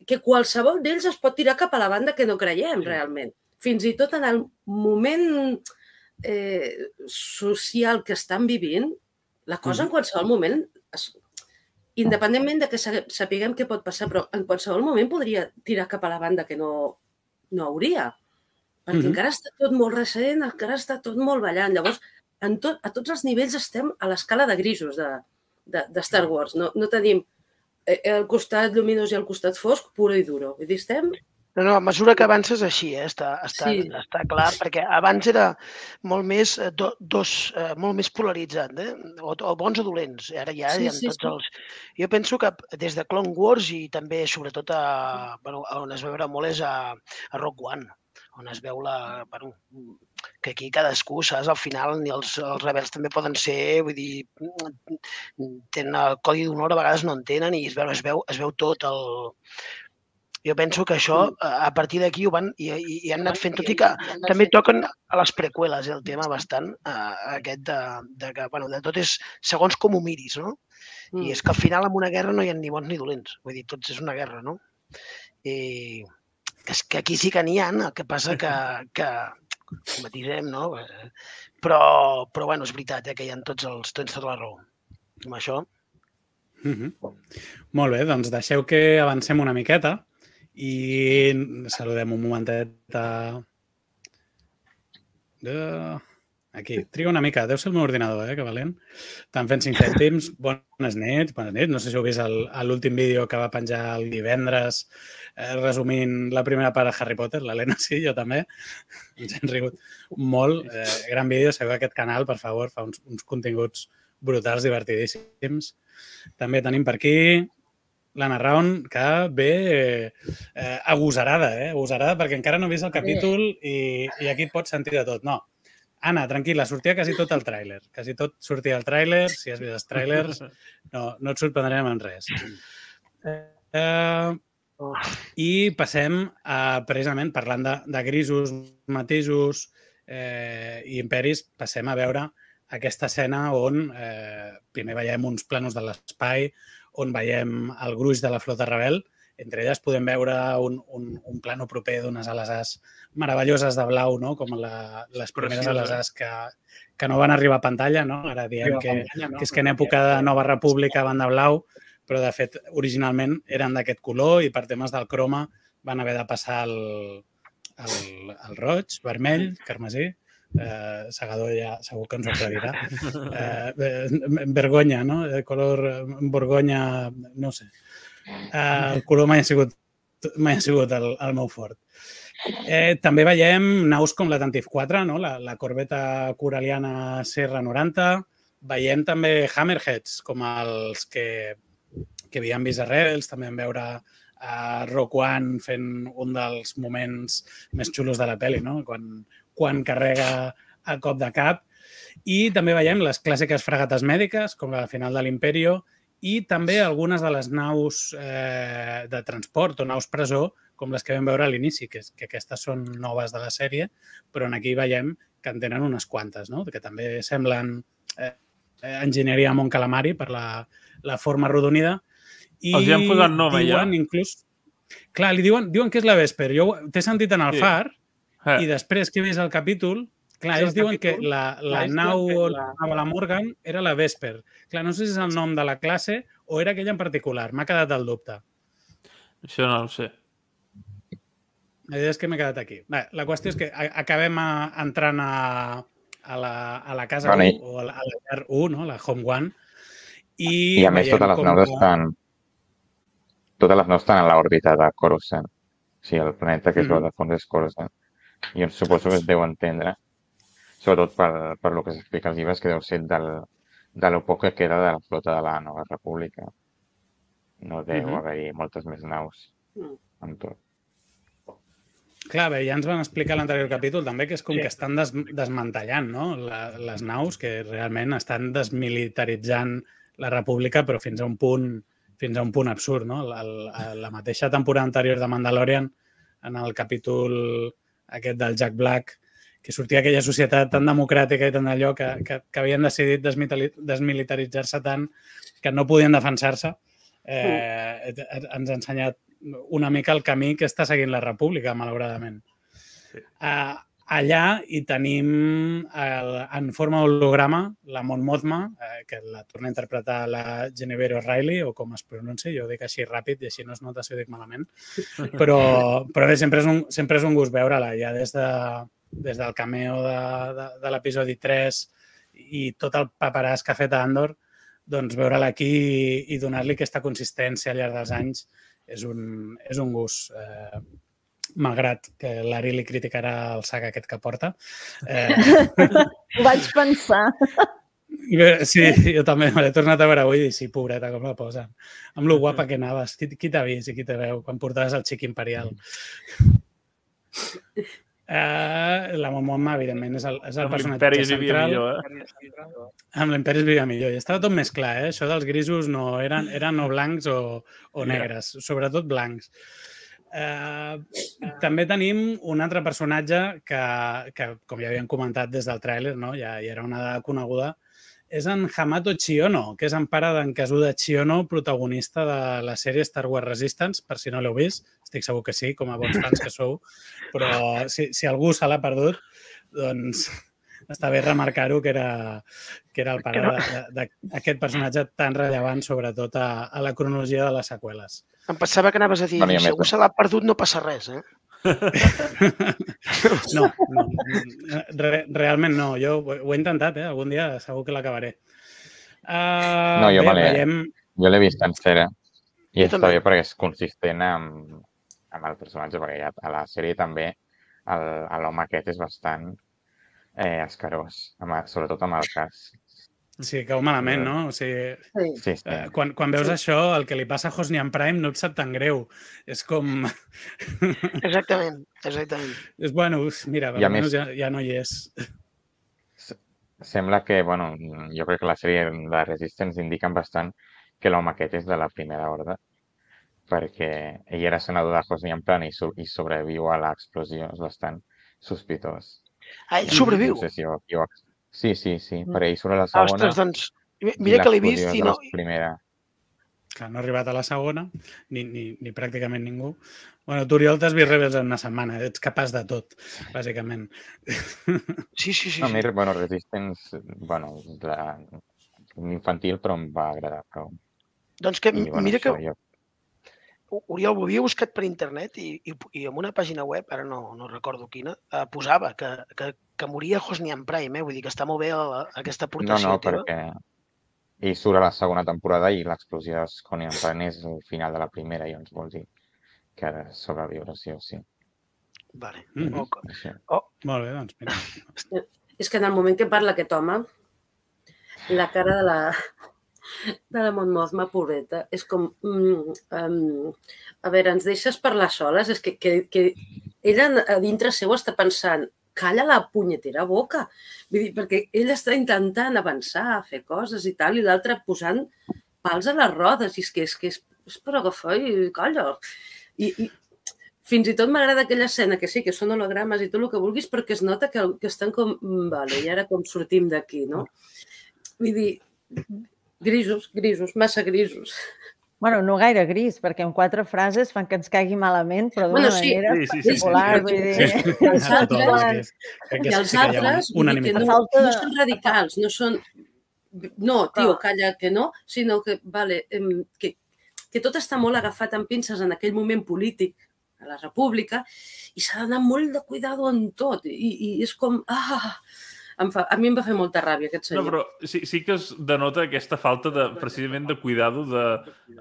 B: que qualsevol d'ells es pot tirar cap a la banda que no creiem sí. realment. Fins i tot en el moment eh, social que estan vivint, la cosa mm. en qualsevol moment, es, independentment de que sapiguem què pot passar, però en qualsevol moment podria tirar cap a la banda que no, no hauria, perquè mm -hmm. encara està tot molt recent, encara està tot molt ballant. Llavors, en tot, a tots els nivells estem a l'escala de grisos de, de, de Star Wars. No, no tenim eh, el costat lluminós i el costat fosc puro i duro. Vull dir, estem
F: no, no, a mesura que avances així, eh? està, està, sí. està clar, perquè abans era molt més, eh, do, dos, eh, molt més polaritzat, eh? o, o bons o dolents, ara ja sí, hi ha sí, tots sí. els... Jo penso que des de Clone Wars i també sobretot a, bueno, on es veure molt és a, a Rock One, on es veu la, bueno, que aquí cadascú, saps? Al final ni els, els rebels també poden ser, vull dir, tenen el codi d'honor, a vegades no en tenen i es veu, es veu, es veu tot el, jo penso que això, a partir d'aquí ho van i, i, i han anat fent, tot i que també toquen a les preqüeles el tema bastant, eh, aquest de, de que, bueno, de tot és segons com ho miris, no? I és que al final en una guerra no hi ha ni bons ni dolents, vull dir, tots és una guerra, no? I és que aquí sí que n'hi ha, el que passa que, que matisem, no? Però, però bueno, és veritat, eh, que hi ha tots els, tens tota la raó. Amb això...
A: Mm -hmm. Molt bé, doncs deixeu que avancem una miqueta i saludem un momentet a... aquí. Triga una mica. Deu ser el meu ordinador, eh, que valent. Estan fent 5 cèntims. Bones nits, bones nits. No sé si heu vist l'últim vídeo que va penjar el divendres eh, resumint la primera part de Harry Potter. L'Helena sí, jo també. Ens hem rigut molt. Eh, gran vídeo. Segueu aquest canal, per favor. Fa uns, uns continguts brutals, divertidíssims. També tenim per aquí l'Anna Raun, que ve eh, agosarada, eh? agosarada, perquè encara no he vist el capítol i, i aquí pots sentir de tot. No, Anna, tranquil·la, sortia quasi tot el tràiler. Quasi tot sortia el tràiler. Si has vist els tràilers, no, no et sorprendrem en res. Eh, I passem a, precisament, parlant de, de grisos, matisos eh, i imperis, passem a veure aquesta escena on eh, primer veiem uns planos de l'espai, on veiem el gruix de la flota rebel, entre elles podem veure un, un, un plano proper d'unes ales as meravelloses de blau, no? com la, les primeres ales as que, que no van arribar a pantalla. No? Ara diem que, que és que en època de Nova República van de blau, però de fet originalment eren d'aquest color i per temes del croma van haver de passar el, el, el roig, vermell, carmesí, eh, Segador ja segur que ens ho aclarirà. Eh, vergonya, no? De color borgonya, no sé. Uh, el color mai ha sigut, mai ha sigut el, el meu fort. Eh, també veiem naus com la Tantif 4, no? la, la corbeta coraliana Serra 90. Veiem també Hammerheads, com els que, que havíem vist a Rebels. També vam veure a Rock One fent un dels moments més xulos de la pel·li, no? quan, quan carrega a cop de cap. I també veiem les clàssiques fragates mèdiques, com la final de l'Imperio, i també algunes de les naus eh, de transport o naus presó, com les que vam veure a l'inici, que, que aquestes són noves de la sèrie, però en aquí veiem que en tenen unes quantes, no? que també semblen eh, enginyeria Mont Calamari per la, la forma rodonida.
C: I Els hi han posat nom,
A: diuen, ja? Inclús, clar, li diuen, diuen que és la Vesper. Jo t'he sentit en el sí. far eh. i després que he vist el capítol Clar, ells diuen que la, la nau on la... la Morgan era la Vesper. Clar, no sé si és el nom de la classe o era aquella en particular. M'ha quedat el dubte.
C: Això no ho sé.
A: La idea és que m'he quedat aquí. Bé, la qüestió és que acabem a, entrant a, a, la, a la casa bueno, 1, o a la, a la llar 1, no? la Home One, i,
D: I a més totes les naus estan totes les naus estan en l'òrbita de Coruscant. O sigui, el planeta que es mm. veu de fons és Coruscant. I suposo que es deu entendre sobretot per, per lo que s'explica als llibres, que deu ser del, de lo poc que queda de la flota de la Nova República. No deu uh -huh. haver-hi moltes més naus mm. en tot.
A: Clar, bé, ja ens van explicar l'anterior capítol també que és com sí. que estan des, desmantellant no? la, les naus, que realment estan desmilitaritzant la república, però fins a un punt fins a un punt absurd, no? La, la, la mateixa temporada anterior de Mandalorian, en el capítol aquest del Jack Black, que sortia aquella societat tan democràtica i tan allò que, que, que havien decidit desmilitaritzar-se tant que no podien defensar-se, eh, ens ha ensenyat una mica el camí que està seguint la república, malauradament. Sí. Uh, allà hi tenim el, en forma holograma la Mon Mothma, eh, que la torna a interpretar la Genevieve O'Reilly, o com es pronuncia, jo ho dic així ràpid i així no es nota si ho dic malament, però, però bé, sempre és, un, sempre és un gust veure-la, ja des de, des del cameo de, de, de l'episodi 3 i tot el paperàs que ha fet a Andor, doncs veure-la aquí i, i donar-li aquesta consistència al llarg dels anys és un, és un gust. Eh, malgrat que l'Ari li criticarà el sac aquest que porta. Eh...
E: Ho vaig pensar.
A: Sí, jo també me l'he tornat a veure avui i sí, pobreta, com la posen. Amb lo guapa que anaves. Qui, qui t'ha vist i qui te veu quan portaves el xic imperial? Uh, la Momoma, evidentment, és el, és el personatge central. Millor, eh? Amb l'Imperi es vivia millor. I estava tot més clar, eh? Això dels grisos no eren, eren o blancs o, o negres, sobretot blancs. Uh, també tenim un altre personatge que, que, com ja havíem comentat des del tràiler, no? ja, ja era una coneguda, és en Hamato Chiono, que és en pare d'en Kazuda Chiono, protagonista de la sèrie Star Wars Resistance, per si no l'heu vist, estic segur que sí, com a bons fans que sou, però si, si algú se l'ha perdut, doncs està bé remarcar-ho que, era, que era el pare d'aquest personatge tan rellevant, sobretot a, a la cronologia de les seqüeles.
F: Em pensava que anaves a dir, si algú se l'ha perdut no passa res, eh?
A: no, no re, realment no. Jo ho, he intentat, eh? Algun dia segur que l'acabaré. Uh,
D: no, jo, bé, vale, veiem... jo l'he vist sencera i jo està també. bé perquè és consistent amb, amb el personatge, perquè ja a la sèrie també l'home aquest és bastant eh, escarós, amb, sobretot amb el cas.
A: Sí, cau malament, no? O sigui, sí, sí. Eh, quan, quan veus sí. això, el que li passa a Hosnian Prime no et sap tan greu. És com...
F: Exactament, exactament.
A: És, bueno, mira, almenys més... ja, ja no hi és.
D: Sembla que, bueno, jo crec que la sèrie de Resistance indiquen bastant que l'home aquest és de la primera horda, perquè ell era senador de Hosnian Prime i, so i sobreviu a l'explosió. És bastant sospitós.
F: Ah, ell sobreviu?
D: No sé si ho, jo, Sí, sí, sí, mm. per ell surt a la segona.
F: Ostres, doncs, mira que l'he vist i no...
D: Primera.
A: Clar, no ha arribat a la segona, ni, ni, ni pràcticament ningú. Bueno, tu, Oriol, t'has vist Rebels en una setmana. Ets capaç de tot, bàsicament.
F: Sí, sí, sí.
D: No,
F: sí.
D: mi, bueno, Resistance, bueno, la, infantil, però em va agradar prou.
F: Doncs que, I, bueno, mira que... Jo... Oriol, ho havia buscat per internet i, i, i en una pàgina web, ara no, no recordo quina, eh, posava que, que, que moria Hosnian Prime, eh? vull dir que està molt bé la, aquesta aportació
D: No, no, teva. perquè ell surt a la segona temporada i l'explosió de Hosnian Prime és el final de la primera, i ens vol dir que ha de sobreviure sí o sí.
F: Vale. Mm -hmm.
A: oh. oh. Molt bé, doncs mira.
B: És que en el moment que parla aquest home, la cara de la, de la Montmozma, pobreta, és com... Mm, um, a veure, ens deixes parlar soles? És que, que, que ella a dintre seu està pensant calla la punyetera boca. Vull dir, perquè ell està intentant avançar, fer coses i tal, i l'altre posant pals a les rodes. I és que és, que és, és per agafar i calla. I, i fins i tot m'agrada aquella escena, que sí, que són hologrames i tot el que vulguis, perquè es nota que, que estan com... Mm, vale, i ara com sortim d'aquí, no? Vull dir, Grisos, grisos, massa grisos.
E: Bueno, no gaire gris, perquè en quatre frases fan que ens caigui malament, però d'una bueno, sí. manera sí, sí, sí, popular. Sí, sí, sí. Vull dir, sí.
B: Els altres, I els altres una, una que no, no són radicals, no són... No, tio, calla que no, sinó que, vale, que, que tot està molt agafat amb pinces en aquell moment polític a la república i s'ha d'anar molt de cuidado en tot. I, i és com... Ah, em fa, a mi em va fer molta ràbia aquest senyor.
C: No, però sí, sí que es denota aquesta falta de, precisament de cuidado de,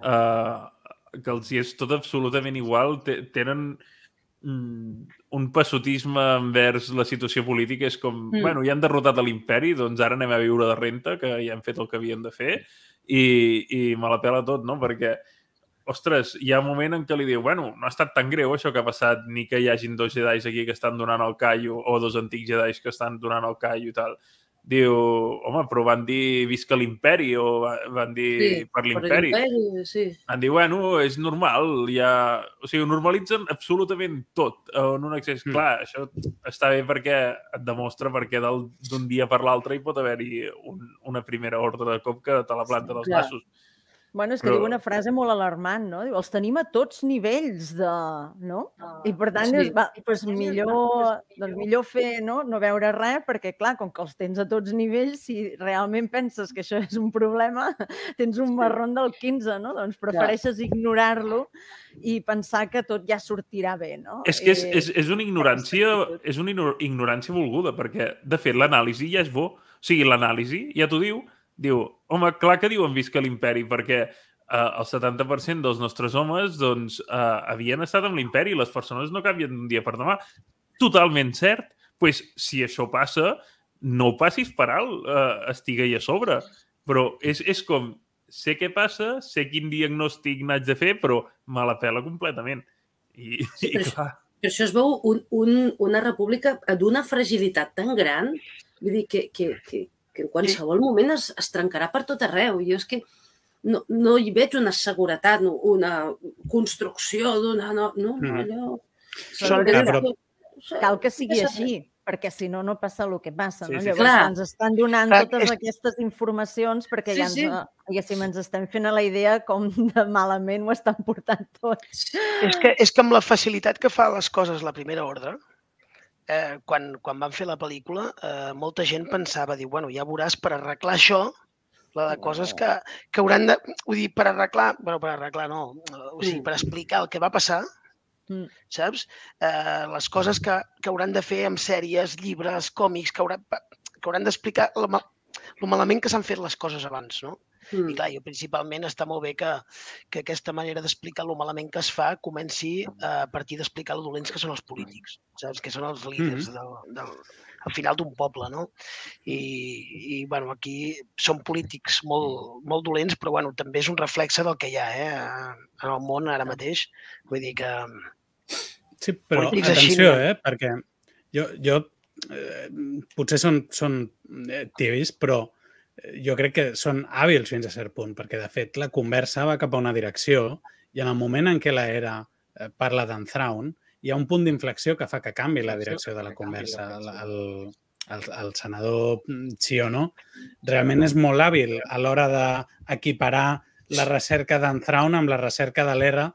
C: uh, que els hi és tot absolutament igual, tenen mm, un passotisme envers la situació política és com, mm. bueno, ja han derrotat l'imperi, doncs ara anem a viure de renta, que ja han fet el que havien de fer, i, i me la pela tot, no? Perquè ostres, hi ha un moment en què li diu, bueno, no ha estat tan greu això que ha passat, ni que hi hagin dos jedais aquí que estan donant el callo, o dos antics jedais que estan donant el callo i tal. Diu, home, però van dir visca l'imperi, o van dir sí, per l'imperi.
B: Sí.
C: Van dir, bueno, és normal, ja... O sigui, normalitzen absolutament tot en un accés. Mm. Clar, això està bé perquè et demostra perquè d'un dia per l'altre hi pot haver-hi un, una primera ordre de cop que te la planta dels Clar. nassos
E: Bueno, és que Però... diu una frase molt alarmant, no? Diu, els tenim a tots nivells de... no? Ah, I per tant, sí. és, va, doncs millor, doncs millor fer, no? No veure res, perquè, clar, com que els tens a tots nivells, si realment penses que això és un problema, tens un marrón del 15, no? Doncs prefereixes ja. ignorar-lo i pensar que tot ja sortirà bé, no?
C: És que és, eh, és, és una ignorància, és una ignorància volguda, perquè, de fet, l'anàlisi ja és bo. O sigui, l'anàlisi ja t'ho diu, diu, home, clar que diuen visca l'imperi, perquè eh, el 70% dels nostres homes doncs, eh, havien estat amb l'imperi i les persones no canvien d'un dia per demà. Totalment cert. pues, si això passa, no passis per alt, eh, estiga-hi a sobre. Però és, és com, sé què passa, sé quin diagnòstic n'haig de fer, però me la pela completament. I, sí, i
B: clar... Per això es veu un, un, una república d'una fragilitat tan gran, vull dir, que, que, que, que en qualsevol sí. moment es, es trencarà per tot arreu. Jo és que no, no hi veig una seguretat, una construcció d'una... No, no, no, mm. allò...
E: Sol, que, però... Cal que sigui així, perquè si no, no passa el que passa. No? Sí, sí, Llavors, clar. ens estan donant clar, totes és... aquestes informacions perquè sí, ja ens, sí. diguéssim, ens estem fent a la idea com de malament ho estan portant tots.
F: És que, és que amb la facilitat que fa les coses la primera ordre, eh, quan, quan van fer la pel·lícula, eh, molta gent pensava, diu, bueno, ja veuràs per arreglar això, la de coses que, que hauran de... Ho dir, per arreglar... bueno, per arreglar no. O sigui, per explicar el que va passar, Mm. Saps? Eh, les coses que, que hauran de fer amb sèries, llibres, còmics, que hauran, que hauran d'explicar el, el malament que s'han fet les coses abans, no? Mm. I clar, jo principalment està molt bé que, que aquesta manera d'explicar el malament que es fa comenci a partir d'explicar el dolents que són els polítics, saps? Que són els líders mm. del, del, al final d'un poble, no? I, i bueno, aquí són polítics molt, molt dolents, però bueno, també és un reflexe del que hi ha eh, en el món ara mateix. Vull dir que...
A: Sí, però atenció, així... eh, perquè jo, jo eh, potser són, són eh, tivis, però eh, jo crec que són hàbils fins a cert punt, perquè de fet la conversa va cap a una direcció i en el moment en què la era eh, parla d'en Thrawn, hi ha un punt d'inflexió que fa que canvi la direcció de la conversa. El, el, el, el senador Chiono realment és molt hàbil a l'hora d'equiparar la recerca d'en Thrawn amb la recerca de l'Era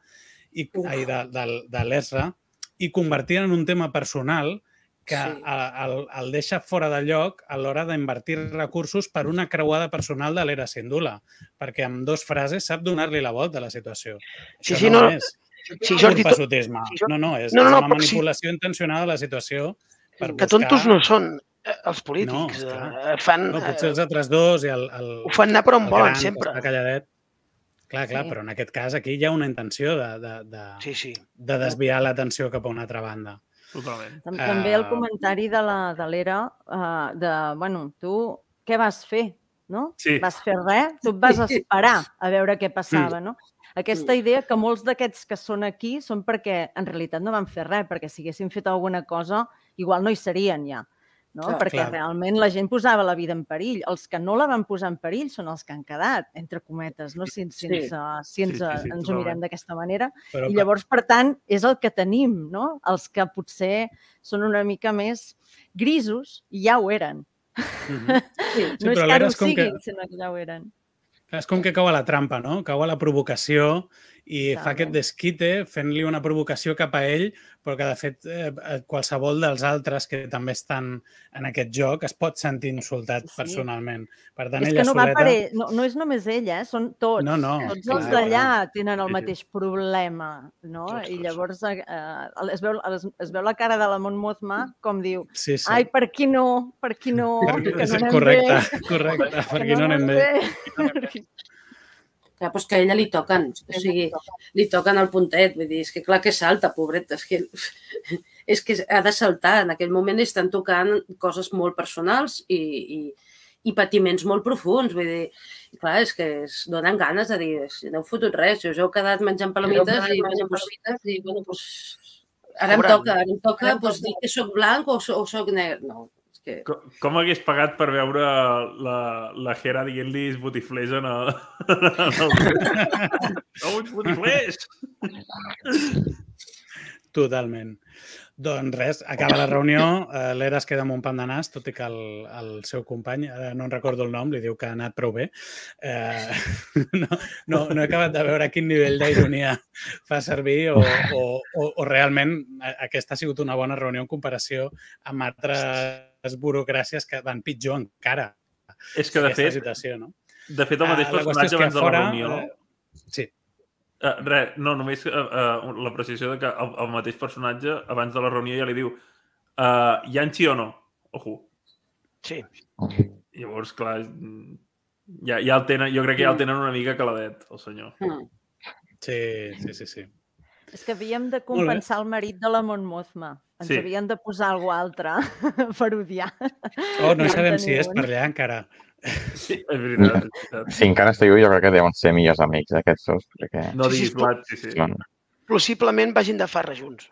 A: i, ai, de, de, de l'Esra i convertir en un tema personal que sí. el, el deixa fora de lloc a l'hora d'invertir recursos per una creuada personal de l'era Sindula, perquè amb dos frases sap donar-li la volta a la situació.
F: Sí, Això sí, no, no és
A: Sí, Jordi, passotisme. No, no, és, no, no, és una manipulació sí. intencionada de la situació per
F: que
A: buscar...
F: tontos no són eh, els polítics. No, eh, fan,
A: no, potser els altres dos i el... el
F: ho fan anar per on volen, gran, sempre.
A: Calladet. Clar, clar, sí. però en aquest cas aquí hi ha una intenció de, de, de, sí, sí. de desviar l'atenció cap a una altra banda.
C: Totalment.
E: També el comentari de l'era uh, de, bueno, tu què vas fer? No?
C: Sí.
E: Vas fer res? Tu et vas esperar a veure què passava, no? aquesta mm. idea que molts d'aquests que són aquí són perquè en realitat no van fer res, perquè si haguessin fet alguna cosa, igual no hi serien ja. No? Clar, perquè clar. realment la gent posava la vida en perill. Els que no la van posar en perill són els que han quedat, entre cometes, no? si, si, sí. ens, si ens, sí, sí, sí, ens ho mirem d'aquesta manera. Però, I llavors, per tant, és el que tenim, no? Els que potser són una mica més grisos i ja ho eren. Mm -hmm. sí, no és que ara ho siguin, que... sinó que ja ho eren.
A: És com que cau a la trampa, no? Cau a la provocació i Exacte. fa aquest desquite fent-li una provocació cap a ell, però que de fet eh, eh, qualsevol dels altres que també estan en aquest joc es pot sentir insultat sí. personalment. Per tant,
E: és
A: ella
E: que no,
A: soleta...
E: va per ell, no, no és només ella, eh? són tots.
A: No, no.
E: Tots els d'allà tenen el mateix problema, no? Tots, I llavors eh, es, veu, es, es veu la cara de la Mon Mothma com diu
A: sí, sí.
E: ai, per qui no? Per qui no?
A: Per, que no correcte, bé. correcte, per qui no anem bé. bé.
B: Clar, doncs que a ella li toquen, o sigui, li toquen el puntet, vull dir, és que clar que salta, pobret, és que, és que ha de saltar, en aquell moment estan tocant coses molt personals i, i, i patiments molt profuns, vull dir, clar, és que es donen ganes de dir, no heu fotut res, si us heu quedat menjant palomites i, bueno, pues, i, bueno, pues, ara em toca, ara em toca, pues, dir que sóc blanc o, o sóc negre, no,
C: que... Com, com hagués pagat per veure la, la Hera dient-li botiflers en el... no uns botiflers!
A: Totalment. Doncs res, acaba la reunió, eh, l'Era es queda amb un pan de nas, tot i que el, el seu company, ara no en recordo el nom, li diu que ha anat prou bé. Eh, no, no, no he acabat de veure quin nivell d'ironia fa servir o, o, o, o realment aquesta ha sigut una bona reunió en comparació amb altres burocràcies que van pitjor encara.
C: És que, de fet,
A: situació, no?
C: de fet, el mateix uh, personatge abans de la reunió...
A: Uh, sí.
C: Uh, res, no, només uh, uh, la precisió de que el, el mateix personatge abans de la reunió ja li diu uh, Yanchi o no? Ojo.
F: Sí.
C: Llavors, clar, ja, ja el tenen, jo crec que ja el tenen una mica caladet, el senyor. Mm.
A: Sí, sí, sí, sí.
E: És que havíem de compensar el marit de la Mon Mothma. Ens sí. havien de posar alguna altre per odiar.
A: Oh, no sabem si és per allà encara.
C: Sí, és veritat. És veritat.
D: Si encara esteu jo crec que deuen ser millors amics, aquests dos. Perquè...
C: No diguis blat, sí, sí. Són...
F: Possiblement vagin de farra junts.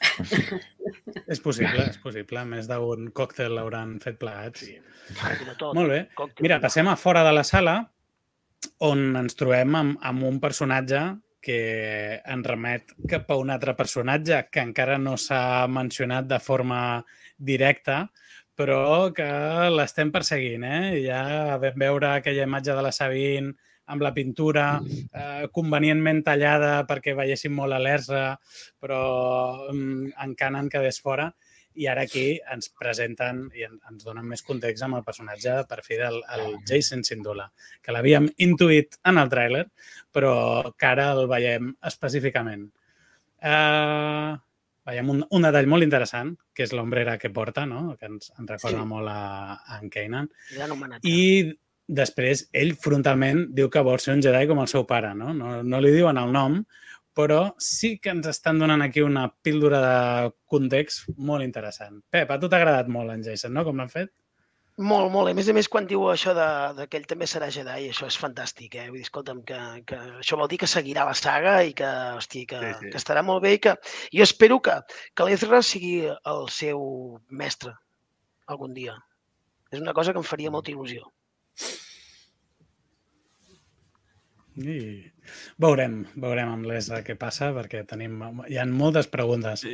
A: és possible, és possible. Més d'un còctel l'hauran fet plegats. Sí. Molt bé. Mira, passem a fora de la sala on ens trobem amb, amb un personatge que ens remet cap a un altre personatge que encara no s'ha mencionat de forma directa, però que l'estem perseguint. Eh? Ja vam veure aquella imatge de la Sabine amb la pintura eh, convenientment tallada perquè veiéssim molt a l'ERSA, però mm, en Canon quedés fora. I ara aquí ens presenten i ens donen més context amb el personatge per fi del el Jason Sindula, que l'havíem intuït en el tràiler, però que ara el veiem específicament. Uh, veiem un, un detall molt interessant, que és l'ombrera que porta, no? que ens, ens recorda
F: Sí.
A: molt a, a en Kanan. I després ell frontalment diu que vol ser un Jedi com el seu pare, no? No, no li diuen el nom, però sí que ens estan donant aquí una píldora de context molt interessant. Pep, a tu t'ha agradat molt en Jason, no? Com l'han fet?
F: Molt, molt. A més a més, quan diu això de, de que ell també serà Jedi, això és fantàstic, eh? Vull dir, escolta'm, que, que això vol dir que seguirà la saga i que, hosti, que,
C: Sí,
F: sí,
C: sí.
F: sí. que estarà molt bé i que jo espero que, que l'Ezra sigui el seu mestre algun dia. És una cosa que em faria molta il·lusió.
A: I veurem, veurem amb l'Esra què passa, perquè tenim, hi ha moltes preguntes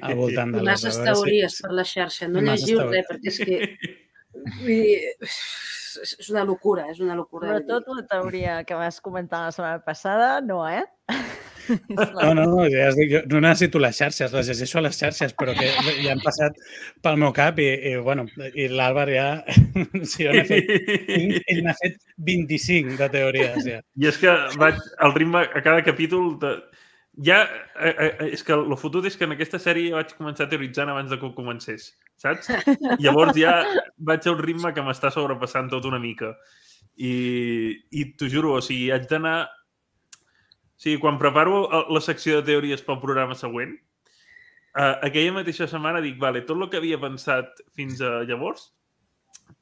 A: al voltant de
B: I
A: l'Esra.
B: masses teories per la xarxa. No
A: Masses
B: llegiu
A: teories.
B: res, perquè és que... Vull dir, és una locura, és una locura.
E: Sobretot la teoria que vas comentar la setmana passada, no, eh?
A: No, no, no, ja dic, jo no necessito les xarxes, les llegeixo a les xarxes, però que ja han passat pel meu cap i, i bueno, i l'Àlvar ja... fet, ell ell n'ha fet 25 de teories, ja.
C: I és que vaig, el ritme a cada capítol... De... Ja, eh, eh, és que el fotut és que en aquesta sèrie vaig començar teoritzant abans de que ho comencés, saps? Llavors ja vaig a un ritme que m'està sobrepassant tot una mica. I, i t'ho juro, o sigui, haig d'anar... Sigui, quan preparo eh, la secció de teories pel programa següent, eh, aquella mateixa setmana dic, vale, tot el que havia pensat fins a llavors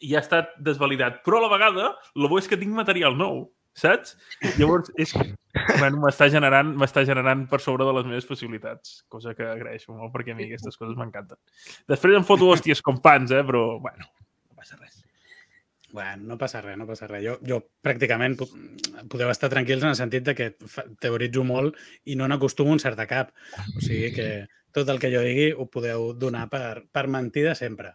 C: ja ha estat desvalidat. Però a la vegada, el bo és que tinc material nou, saps? Llavors, és, bueno, m'està generant, m'està generant per sobre de les meves possibilitats, cosa que agraeixo molt perquè a mi aquestes coses m'encanten. Després em foto hòsties com pans, eh? però, bueno, no passa res.
A: Bueno, no passa res, no passa res. Jo, jo pràcticament pu- podeu estar tranquils en el sentit de que teoritzo molt i no n'acostumo un cert a cap. O sigui que tot el que jo digui ho podeu donar per, per mentida sempre.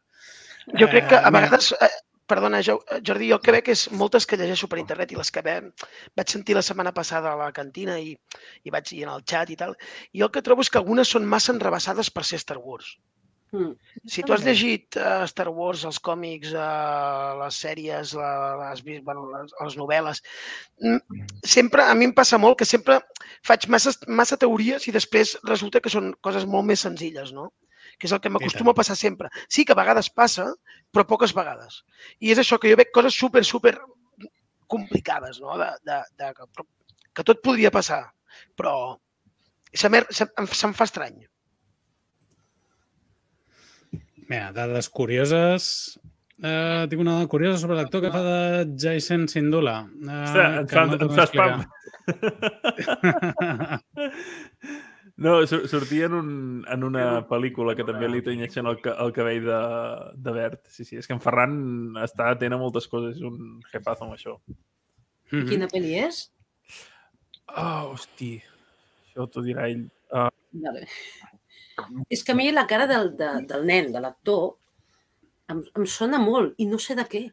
F: Jo crec que
A: Eh,
F: a
A: mira,
F: vegades, eh, perdona, Jo- Jordi, jo el que veig és moltes que llegeixo per internet i les que ve, vaig sentir la setmana passada a la cantina i, i vaig ir en el xat i tal, i el que trobo és que algunes són massa enrebaçades per ser Star Wars.
B: Mm.
F: Si tu has llegit uh, Star Wars, els còmics, uh, les sèries, la, les, vist- bueno, les, les novel·les, mm, sempre, a mi em passa molt que sempre faig massa, massa teories i després resulta que són coses molt més senzilles, no? Que és el que m'acostuma a passar sempre. Sí que a vegades passa, però poques vegades. I és això, que jo veig coses super, super complicades, no? De, de, de, que, que tot podria passar, però se, m'he- se, em- se'm fa estrany.
A: Mira, dades curioses. Uh, tinc una dada curiosa sobre l'actor que fa de Jason Sindula. Uh,
C: Ostres, ens fa, ens fa spam. No, sur- sortia en, un, en una pel·lícula que també li tenyeixen el, el cabell de, de verd. Sí, sí, és que en Ferran està atent a moltes coses, és un jefazo amb això.
A: Mhm.
B: Quina pel·li és?
C: Oh, hosti, això t'ho dirà ell.
B: Vale. És que a mi la cara del, de, del nen, de l'actor, em, em sona molt i no sé de què.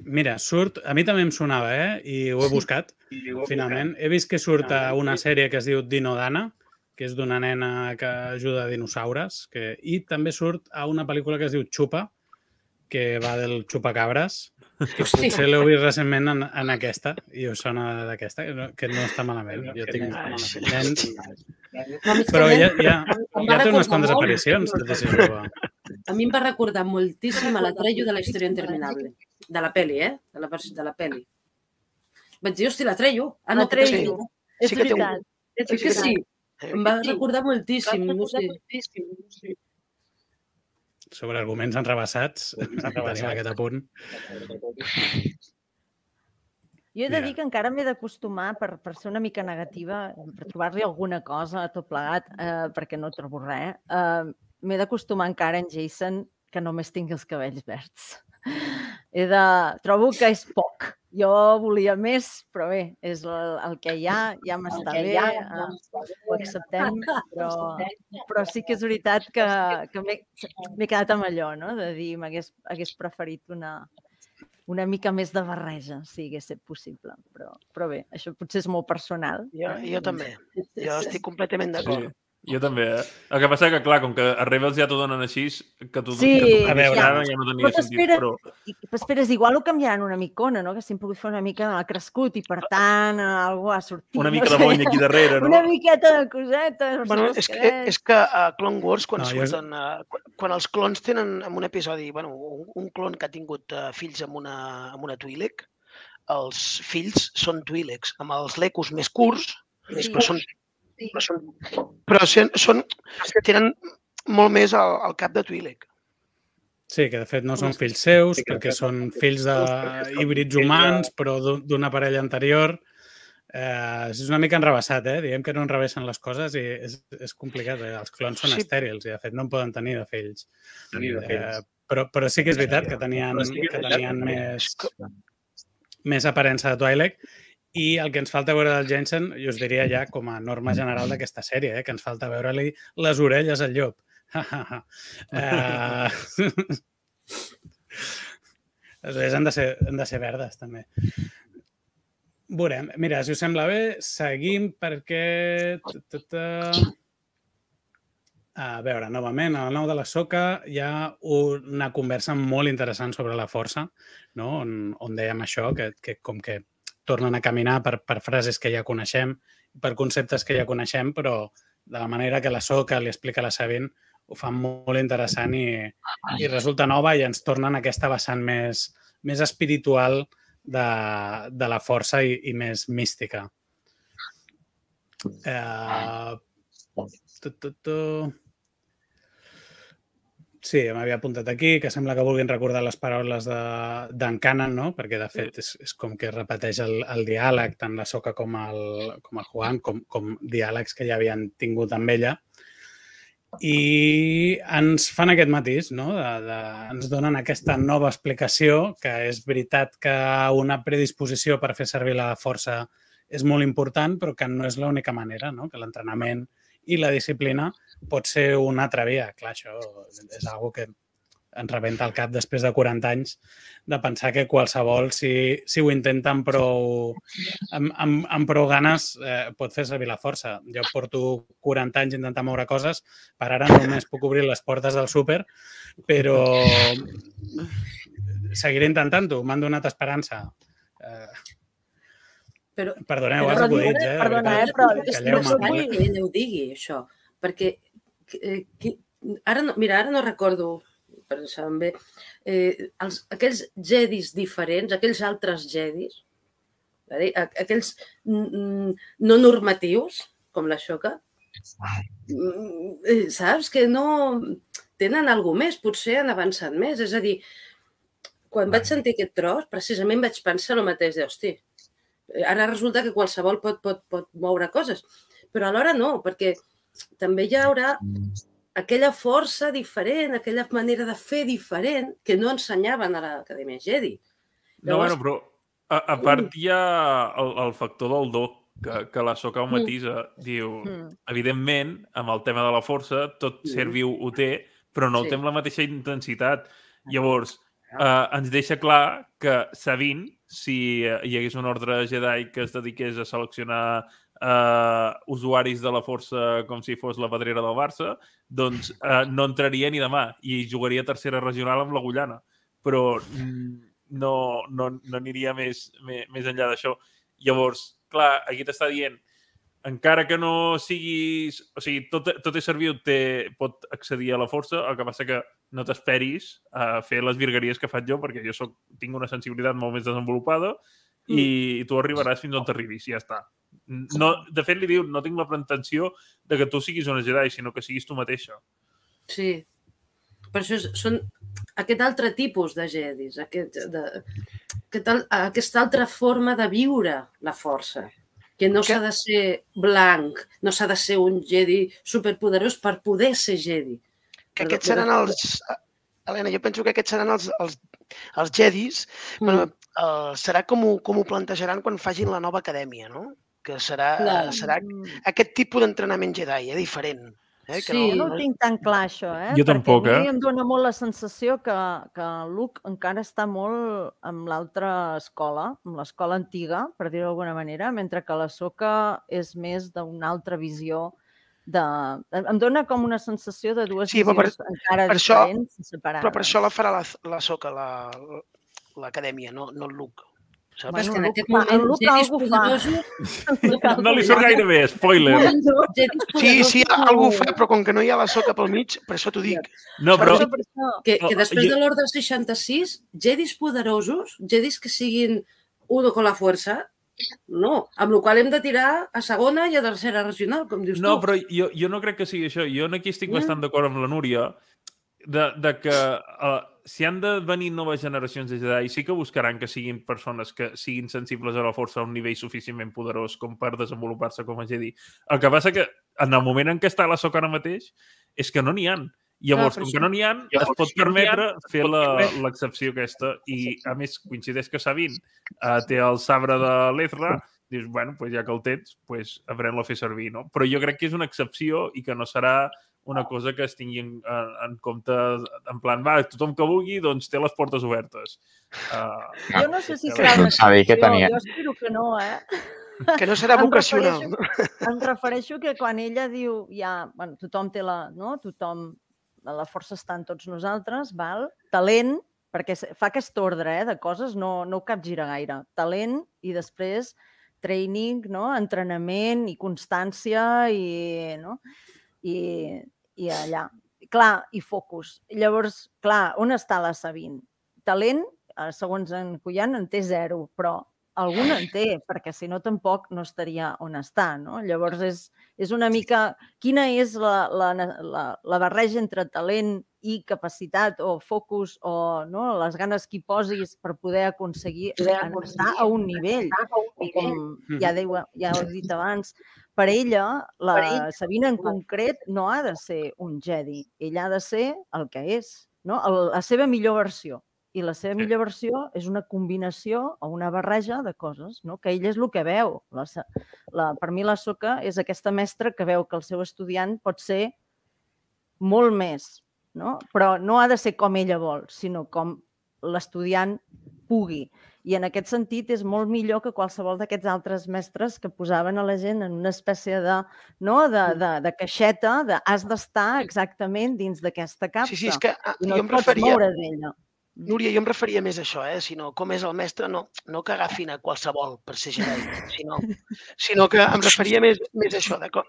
A: Mira, surt... A mi també em sonava, eh? I ho he
B: Sí.
A: buscat, finalment. He vist que surt a una sèrie que es diu Dino Dana, que és d'una nena que ajuda a dinosaures, que... i també surt a una pel·lícula que es diu Xupa, que va del xupacabres,
B: Hosti.
A: potser l'heu vist recentment en, en aquesta, i us sona d'aquesta, que, no, que no està malament. Jo tinc
F: sí.
B: A mi
A: però ja, ja, ja té unes quantes aparicions, jove.
B: A mi em va recordar moltíssim a la Trejo de la història interminable. De la peli, eh? De la, de la peli. Vaig dir, hosti, la Trejo. Ah, no,
E: La Trejo.
B: sí.
E: És
F: Sí que té un-
E: veritat. És
B: Oi que sí? Em va recordar moltíssim. No sé.
A: Sobre arguments enrebaçats, tenim aquest apunt.
E: Jo he de
A: Mira.
E: dir que encara m'he d'acostumar per, per ser una mica negativa, per trobar-li alguna cosa a tot plegat, eh, perquè no trobo res. Eh, m'he d'acostumar encara en Jason que només tingui els cabells verds. He de... Trobo que és poc. Jo volia més, però bé, és el, el que hi ha, ja m'està bé, eh, ho acceptem, però, però sí que és veritat que, que m'he quedat amb allò, no? de dir, m'hagués hagués preferit una, una mica més de barreja, si hagués estat possible. Però, però bé, això potser és molt personal.
F: Jo, jo també. Jo estic completament
C: Sí.
F: d'acord.
C: Jo també, eh? El que passa que, clar, com que a Rebels ja t'ho donen així, que tu,
E: Sí,
C: que tu
A: a veure,
C: ara ja no tenia
E: però
C: sentit, però...
E: Esperes, igual ho canviaran una micona, no? Que s'hi pogut fer una mica ha crescut i, per tant, algú ha sortit.
C: Una
E: no
C: mica de
E: sé.
C: bonya aquí darrere, no?
E: Una miqueta de cosetes. per
F: Bueno,
E: si
F: és que, és que a Clone Wars, quan,
A: No,
F: no,
A: jo-
F: surten, uh, quan, quan els clons tenen en un episodi, bueno, un, un clon que ha tingut uh, fills amb una, amb una Twi'lek, els fills són Twi'leks, amb els lecos més curts,
B: Sí.
F: però són, però són, però són, són, tenen molt més el, el cap de Twi'lek.
A: Sí, que de fet no són fills seus, perquè són fills de híbrids humans, però d'un- d'una parella anterior. Eh, és una mica enrevessat, eh? Diem que no enrevessen les coses i és, és complicat. Eh? Els clons són
F: Sí.
A: estèrils i, de fet, no en poden tenir de fills.
D: Tenir de fills.
A: Eh, però, però sí que és veritat que tenien, que tenien més, més aparença de Twilight i el que ens falta veure del Jensen, jo us diria ja com a norma general d'aquesta sèrie, eh, que ens falta veure-li les orelles al llop. uh... Les orelles han de, ser, han de ser verdes, també. Veurem. Mira, si us sembla bé, seguim perquè... A veure, novament, a la nou de la Soca hi ha una conversa molt interessant sobre la força, no? on, on dèiem això, que, que com que tornen a caminar per, per frases que ja coneixem, per conceptes que ja coneixem, però de la manera que la Soca li explica la Sabine ho fan molt interessant i, i resulta nova i ens tornen a aquesta vessant més, més espiritual de, de la força i, i més mística. Eh, tu, tu, tu. Sí, m'havia apuntat aquí, que sembla que vulguin recordar les paraules d'en de, Canan, no? perquè de fet és, és com que repeteix el, el diàleg, tant la Soca com el, com el Juan, com, com diàlegs que ja havien tingut amb ella. I ens fan aquest matís, no? De, de, ens donen aquesta nova explicació, que és veritat que una predisposició per fer servir la força és molt important, però que no és l'única manera, no? que l'entrenament i la disciplina pot ser una altra via. Clar, això és algo que ens rebenta el cap després de 40 anys de pensar que qualsevol, si, si ho intenta amb prou, amb, amb, amb prou ganes, eh, pot fer servir la força. Jo porto 40 anys intentant moure coses, per ara només puc obrir les portes del súper, però seguiré intentant-ho, m'han donat esperança. Eh,
B: Però,
A: perdoneu,
B: Però
A: els
E: diu-
A: acudits, eh? de
E: perdona, eh, però
B: és que ella ho digui, això, perquè eh, qui, ara no, mira, ara no recordo, però saben bé, eh, els, aquells jedis diferents, aquells altres jedis, aquells no normatius, com la Xoca, mm, eh, saps? Que no tenen alguna més, potser han avançat més. És a dir, quan vaig sentir aquest tros, precisament vaig pensar el mateix de, hosti, eh, ara resulta que qualsevol pot, pot, pot moure coses, però alhora no, perquè també hi haurà aquella força diferent, aquella manera de fer diferent que no ensenyaven a l'Acadèmia Jedi.
C: No,
B: Llavors-
C: bueno, però a, a part hi ha el, el factor del do, que, que la Soca ho
B: Mm.
C: matisa. Diu,
E: Mm.
C: evidentment, amb el tema de la força, tot
B: Mm.
C: ser viu ho té, però no
B: Sí.
C: ho té amb la mateixa intensitat. Llavors, eh, ens deixa clar que Sabine, si hi hagués un ordre Jedi que es dediqués a seleccionar eh, usuaris de la força com si fos la pedrera del Barça, doncs eh, no entraria ni demà i jugaria tercera regional amb la Gullana. Però mm, no, no, no aniria més, més, més enllà d'això. Llavors, clar, aquí t'està dient encara que no siguis... O sigui, tot, tot és serviu té, pot accedir a la força, el que passa que no t'esperis a fer les virgueries que faig jo, perquè jo soc, tinc una sensibilitat molt més desenvolupada i tu arribaràs fins on t'arribis i ja està. No, de fet, li diu, no tinc la pretensió de que tu siguis una Jedi, sinó que siguis tu mateixa.
B: Sí. Per això és, són aquest altre tipus de jedis, aquest, de, aquest, aquesta altra forma de viure la força, que no s'ha de ser blanc, no s'ha de ser un jedi superpoderós per poder ser jedi.
F: Que aquests seran els... Helena, jo penso que aquests seran els, els, els jedis. Mm. Bueno, uh, serà com ho, com ho plantejaran quan facin la nova acadèmia, no? Que serà,
B: Clar.
F: serà aquest tipus d'entrenament Jedi, eh? diferent. Eh?
B: Sí.
E: Jo no ho tinc tan clar, això, eh?
C: Jo tampoc,
E: Perquè a
C: eh?
E: em dóna molt la sensació que, que Luke encara està molt amb l'altra escola, amb l'escola antiga, per dir-ho d'alguna manera, mentre que la Soca és més d'una altra visió de... Em dona com una sensació de dues
F: Sí, però per-
E: visions encara
F: per això-
E: diferents i separades.
F: Però per això la farà la, la Soca, la- l'acadèmia, no, no el Luke. Saps?
B: Però és que en
E: Bueno,
B: aquest moment, Jedis poderosos...
C: No li surt gaire bé, spoiler.
F: Sí, sí, algú fa, però com que no hi ha la Soca pel mig, per això t'ho dic.
C: No,
E: Per
C: però...
B: Que, que després de l'Ordre 66, Jedis poderosos, Jedis que siguin uno con la fuerza, no. Amb la qual hem de tirar a segona i a tercera regional, com dius
C: No,
B: tu.
C: però jo, jo no crec que sigui això. Jo aquí estic
B: Mm.
C: bastant d'acord amb la Núria de, de que uh, si han de venir noves generacions de Jedi, sí que buscaran que siguin persones que siguin sensibles a la força a un nivell suficientment poderós com per desenvolupar-se com a Jedi. El que passa que en el moment en què està la Soca ara mateix és que no n'hi han. Llavors,
B: per
C: com que no n'hi han, es pot permetre fer l'excepció aquesta i, a més, coincideix que Sabine uh, té el sabre de l'Ezra, dius, bueno, pues ja que el tens, pues haurem-lo a fer servir, no? Però jo crec que és una excepció i que no serà una cosa que es tingui en, en, en compte en plan, va, tothom que vulgui, doncs té les portes obertes. Uh,
E: Jo no sé si serà una
D: saber que tenia.
E: Jo espero que no, eh?
F: Que no serà
E: Em
F: vocacional.
E: refereixo- Em refereixo que quan ella diu ja, bueno, tothom té la, no? Tothom, la força està en tots nosaltres, val? Talent, perquè se- fa aquest ordre eh, de coses, no, no ho capgira gaire. Talent i després training, no? entrenament i constància i, no? I, i allà. Clar, i focus. Llavors, clar, on està la Sabine? Talent, eh, segons en Cuyan, en té zero, però algun en té, perquè si no tampoc no estaria on està, no? Llavors és, és una mica... Quina és la, la, la, la barreja entre talent i capacitat o focus o no, les ganes que hi posis per poder aconseguir estar a un nivell. I com ja, deu, ja ho he dit abans, per ella, la Sabina en concret no ha de ser un Jedi. Ella ha de ser el que és, no? La seva millor versió. I la seva
C: Sí.
E: millor versió és una combinació o una barreja de coses, no? que ell és el que veu. La, la, per mi la Soca és aquesta mestra que veu que el seu estudiant pot ser molt més, no? però no ha de ser com ella vol, sinó com l'estudiant pugui. I en aquest sentit és molt millor que qualsevol d'aquests altres mestres que posaven a la gent en una espècie de, no? de, de, de caixeta, de has d'estar exactament dins d'aquesta capsa.
F: Sí, sí, és que ah,
E: no
F: jo em referia...
E: d'ella.
F: Núria, jo em referia més a això, eh? sinó com és el mestre, no, no que agafin a qualsevol per ser Jedi, sinó, sinó que em referia més, més a això, de com,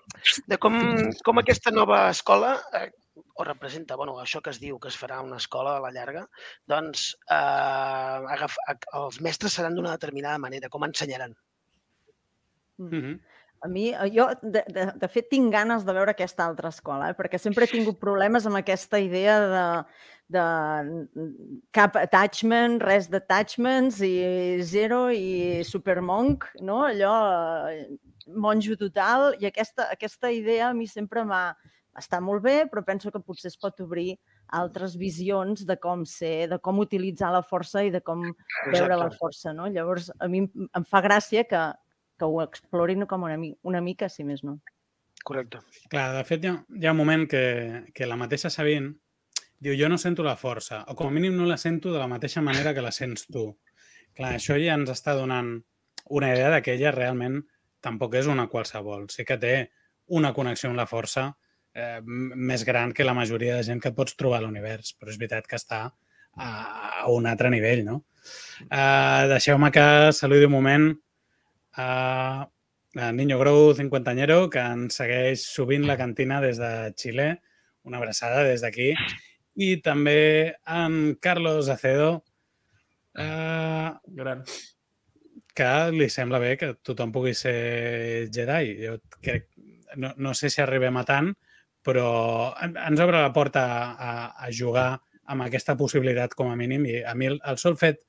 F: de com, com aquesta nova escola, eh, o representa, bueno, això que es diu que es farà una escola a la llarga, doncs eh, agaf, ag- els mestres seran d'una determinada manera, com ensenyaran.
E: Mm.
A: Mm -hmm.
E: A mi, eh, jo, de, de, de fet, tinc ganes de veure aquesta altra escola, eh? perquè sempre he tingut problemes amb aquesta idea de, de cap attachment, res d'attachments i zero i supermonk, no? allò eh, monjo total, i aquesta, aquesta idea a mi sempre m'ha està molt bé, però penso que potser es pot obrir altres visions de com ser, de com utilitzar la força i de com veure la força, no? Llavors, a mi em- fa gràcia que, que ho explorin com una, mi- una mica, si més no.
F: Correcte.
A: Clar, de fet, hi ha, hi ha un moment que, que la mateixa Sabine diu jo no sento la força, o com a mínim no la sento de la mateixa manera que la sents tu. Clar, això ja ens està donant una idea de que ella realment tampoc és una qualsevol. Sí que té una connexió amb la força eh, més gran que la majoria de gent que pots trobar a l'univers, però és veritat que està a, a un altre nivell, no? Uh, Deixeu-me que saludi un moment a, a Niño Grou, cinquantañero, que ens segueix sovint la cantina des de Xile. Una abraçada des d'aquí. I també en Carlos Acedo, eh,
C: Gran.
A: que li sembla bé que tothom pugui ser Jedi. Jo crec, no, no sé si arribem a tant, però en- ens obre la porta a, a jugar amb aquesta possibilitat com a mínim i a mi el, el sol fet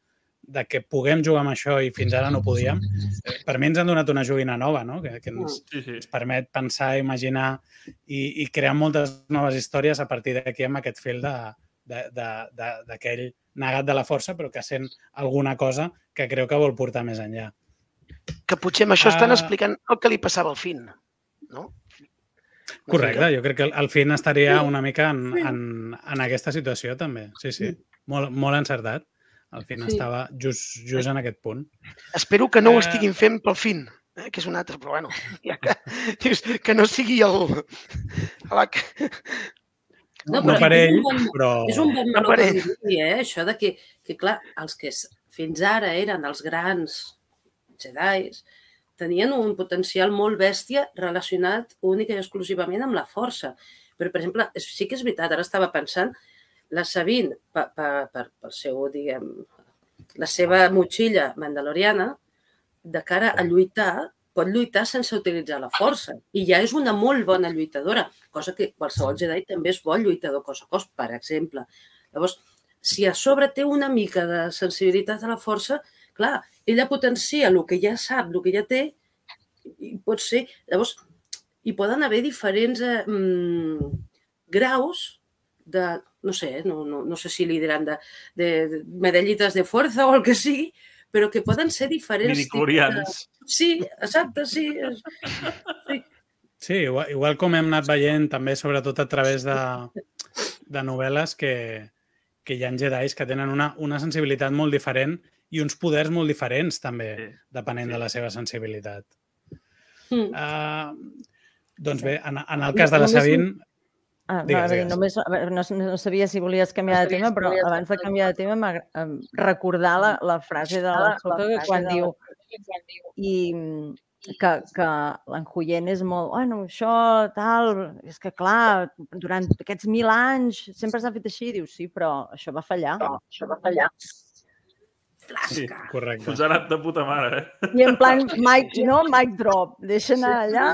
A: de que puguem jugar amb això i fins ara no podíem, eh, per mi ens han donat una joguina nova, no? que, que ens,
C: Sí, sí.
A: ens permet pensar, imaginar i, i crear moltes noves històries a partir d'aquí amb aquest fil de- de- de- de- d'aquell negat de la força, però que sent alguna cosa que creu que vol portar més enllà.
F: Que potser amb això estan
A: Ah.
F: explicant el que li passava al fin, no?
A: Correcte, jo crec que el- fin estaria una mica en, en, en aquesta situació també. Sí, sí, molt, molt encertat. El fin
B: Sí.
A: estava just, just en aquest punt.
F: Espero que no ho
A: Eh,
F: estiguin fent pel fin. eh, que és un altre, però bueno, ja que, dius, que no sigui el... La...
A: No, però, no per ell, és bon, però...
B: És un bon no per ell. Dir, eh? això de que, que, clar, els que fins ara eren els grans Jedis, tenien un potencial molt bèstia relacionat únic i exclusivament amb la força. Però, per exemple, sí que és veritat, ara estava pensant, la Sabine, per, per, per, per seu, diguem, la seva motxilla mandaloriana, de cara a lluitar, pot lluitar sense utilitzar la força. I ja és una molt bona lluitadora, cosa que qualsevol Jedi també és bon lluitador cos a cos, per exemple. Llavors, si a sobre té una mica de sensibilitat a la força, clar, ella potencia el que ja sap, el que ja té, i pot ser... Llavors, hi poden haver diferents eh, mm, graus de, no sé, no, no, no sé si li diran de, de, de medallites de força o el que sigui, però que poden ser diferents.
C: Midichlorians.
B: De... Sí, exacte, sí.
A: sí. Sí, igual, igual com hem anat veient també, sobretot a través de, de novel·les, que, que hi ha Jedis que tenen una, una sensibilitat molt diferent i uns poders molt diferents també, sí. depenent sí. de la seva sensibilitat. Mm. Uh, doncs bé, en, en el cas de la Sabine...
E: Ah, digues, digues. Només, no, no sabia si volies canviar de tema, però abans de canviar de tema recordar la, la frase de la Soca que quan diu i que, que l'enjoient és molt, bueno, això, tal, és que clar, durant aquests mil anys sempre s'ha fet així, diu, sí, però això va fallar. No,
B: això va fallar.
C: Sí, correcte. Us ha anat de puta mare, eh?
E: I en plan, mic, no, mic drop, deixa anar allà.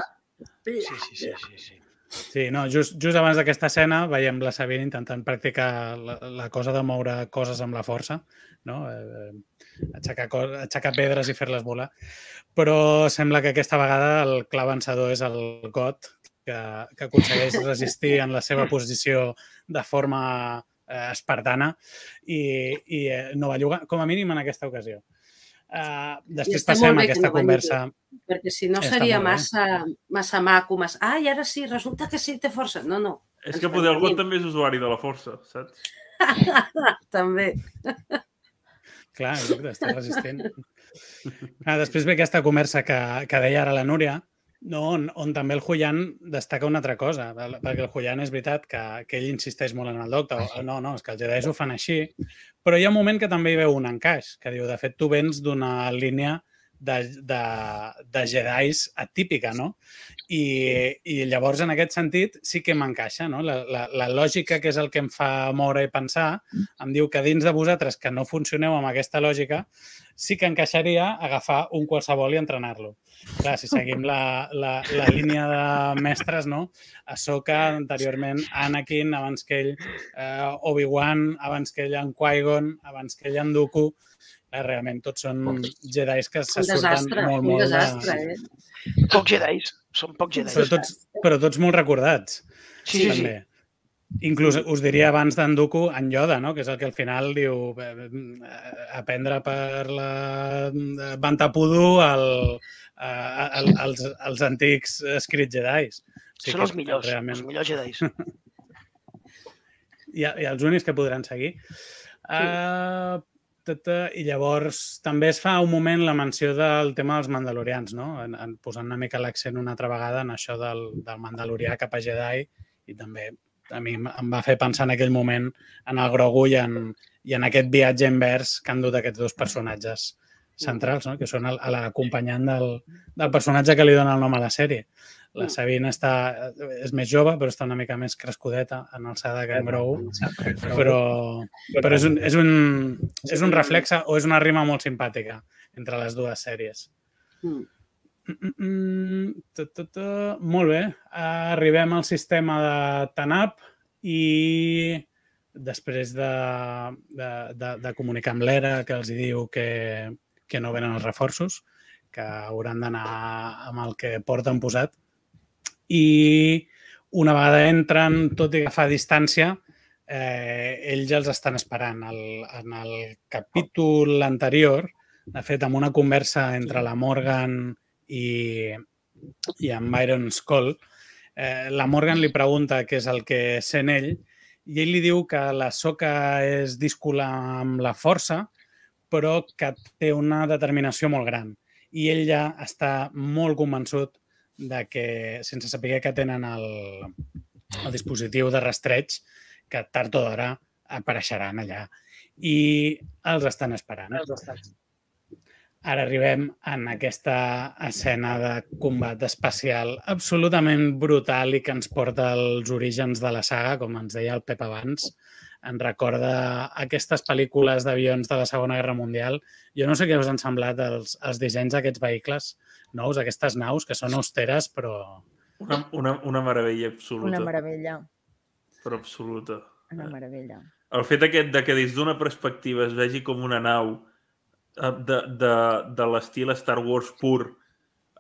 F: Sí, sí, sí, sí. sí.
A: Sí, no, just, just abans d'aquesta escena veiem la Sabine intentant practicar la, la cosa de moure coses amb la força, no? Eh, aixecar, aixecar pedres i fer-les volar. Però sembla que aquesta vegada el clar vencedor és el got, que, que aconsegueix resistir en la seva posició de forma eh, espartana i, i eh, no va jugar, com a mínim en aquesta ocasió. Uh, després passem a aquesta no conversa.
B: perquè si no seria massa, massa maco, massa... Ah, i ara sí, resulta que sí té força. No, no.
C: És que poder algú també és usuari de la força, saps?
B: també.
A: Clar, està resistent. Ah, després ve aquesta conversa que, que deia ara la Núria, no, on, on també el Julián destaca una altra cosa, perquè el Julián és veritat que, que ell insisteix molt en el docte, no, no, és que els Jedi ho fan així, però hi ha un moment que també hi veu un encaix, que diu, de fet, tu vens d'una línia de, de, de Jedis atípica, no? I, I llavors, en aquest sentit, sí que m'encaixa, no? La, la, la lògica, que és el que em fa moure i pensar, em diu que dins de vosaltres que no funcioneu amb aquesta lògica, sí que encaixaria agafar un qualsevol i entrenar-lo. Clar, si seguim la, la, la línia de mestres, no? Ahsoka, anteriorment Anakin, abans que ell eh, Obi-Wan, abans que ell en Qui-Gon, abans que ell en Dooku. Eh, realment, tots són Jedis que se surten molt, molt...
B: Un desastre, de...
F: eh? Pocs Jedis, són pocs Jedis.
A: Però tots, però tots molt recordats.
F: Sí, també. sí.
A: Inclús us diria abans d'en Dooku, en Yoda, no? que és el que al final diu eh, aprendre per la Bantapudu el, el, els, els antics escrits Jedi.
F: O sigui Són els millors, realment... els millors Jedi.
A: I, I els únics que podran seguir. Sí. Uh, tata, I llavors també es fa un moment la menció del tema dels mandalorians, no? En, en, posant una mica l'accent una altra vegada en això del, del mandalorià cap a Jedi i també a mi em va fer pensar en aquell moment en el Grogu i en, i en aquest viatge invers que han dut aquests dos personatges centrals, no? que són l'acompanyant del, del personatge que li dona el nom a la sèrie. La mm. Sabine està, és més jove, però està una mica més crescudeta en alçada que en Grogu, però, però és, un, és, un, és un reflexe o és una rima molt simpàtica entre les dues sèries. Mm. Molt bé. Arribem al sistema de TANAP i després de, de, de, de comunicar amb l'ERA que els diu que, que no venen els reforços, que hauran d'anar amb el que porten posat. I una vegada entren, tot i agafar distància, eh, ells ja els estan esperant. El, en el capítol anterior, de fet, amb una conversa entre la Morgan i, i amb Byron Skoll, eh, la Morgan li pregunta què és el que sent ell i ell li diu que la soca és díscola amb la força, però que té una determinació molt gran i ell ja està molt convençut de que, sense saber que tenen el, el dispositiu de rastreig, que tard o d'hora apareixeran allà i els estan esperant. Els estan. Ara arribem en aquesta escena de combat espacial absolutament brutal i que ens porta als orígens de la saga, com ens deia el Pep abans. Ens recorda aquestes pel·lícules d'avions de la Segona Guerra Mundial. Jo no sé què us han semblat els, els dissenys d'aquests vehicles nous, aquestes naus, que són austeres, però...
C: Una, una, una meravella absoluta.
E: Una meravella.
C: Però absoluta.
E: Una meravella.
C: El fet aquest de que des d'una perspectiva es vegi com una nau Eh, de, de, de l'estil Star Wars pur,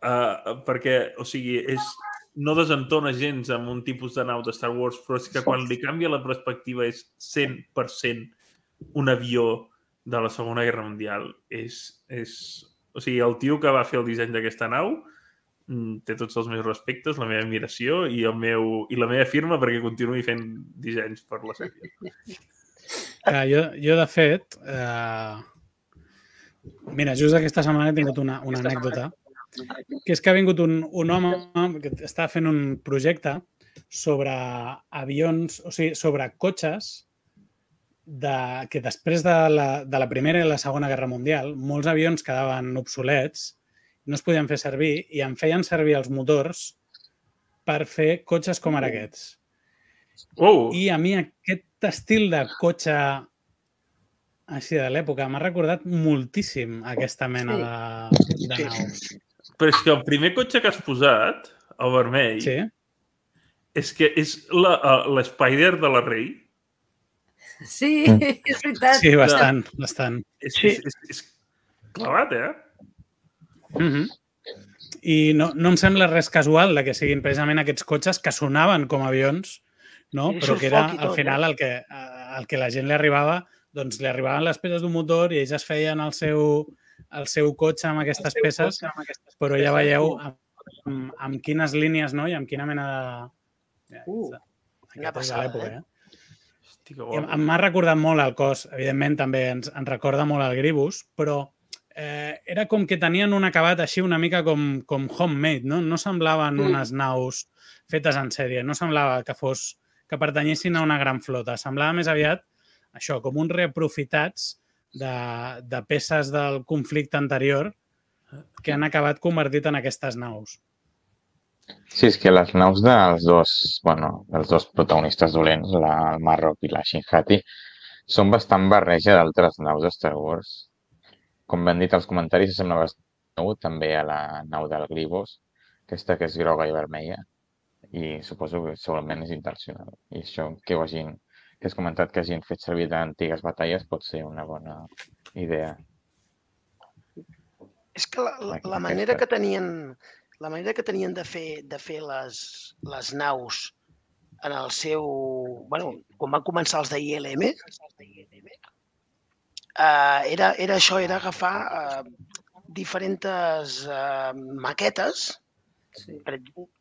C: uh, perquè, o sigui, és, no desentona gens amb un tipus de nau de Star Wars, però és que quan li canvia la perspectiva és 100% un avió de la Segona Guerra Mundial. És, és... O sigui, el tio que va fer el disseny d'aquesta nau mm, té tots els meus respectes, la meva admiració i, el meu, i la meva firma perquè continuï fent dissenys per la sèrie.
A: Uh, jo, jo, de fet, eh, Mira, just aquesta setmana he tingut una, una anècdota, que és que ha vingut un, un home que està fent un projecte sobre avions, o sigui, sobre cotxes de, que després de la, de la Primera i la Segona Guerra Mundial molts avions quedaven obsolets, no es podien fer servir i en feien servir els motors per fer cotxes com ara aquests.
C: Oh.
A: I a mi aquest estil de cotxe així de l'època. M'ha recordat moltíssim aquesta mena de, de naus.
C: Però és que el primer cotxe que has posat, el vermell,
A: sí.
C: és que és l'Spider de la Rei.
B: Sí, és veritat.
A: Sí, bastant, bastant.
C: És, sí. és, és, és clavat, eh?
A: Mm -hmm. I no, no em sembla res casual de que siguin precisament aquests cotxes que sonaven com avions, no? però que era al final el que, el que la gent li arribava doncs li arribaven les peces d'un motor i ells es feien el seu, el seu cotxe amb aquestes peces, amb aquestes però peces. ja veieu amb, amb, amb quines línies no? i amb quina mena de...
B: Uh, Aquesta és l'època, eh?
A: eh? M'ha recordat molt el cos, evidentment també ens, ens recorda molt el Gribus, però eh, era com que tenien un acabat així una mica com, com homemade, no? No semblaven mm. unes naus fetes en sèrie, no semblava que fos que pertanyessin a una gran flota, semblava més aviat això, com uns reaprofitats de, de peces del conflicte anterior que han acabat convertit en aquestes naus.
D: Sí, és que les naus dels dos, bueno, dels dos protagonistes dolents, la, el Marroc i la Shinhati, són bastant barreja d'altres naus de Star Wars. Com ben dit als comentaris, sembla bastant també a la nau del Gribos, aquesta que és groga i vermella, i suposo que segurament és intencional. I això que ho hagin que has comentat que hagin fet servir d'antigues batalles pot ser una bona idea.
F: És que la, la, la manera que tenien la manera que tenien de fer, de fer les, les naus en el seu... bueno, quan van començar els de ILM, uh, era, era això, era agafar uh, diferents uh, maquetes Sí.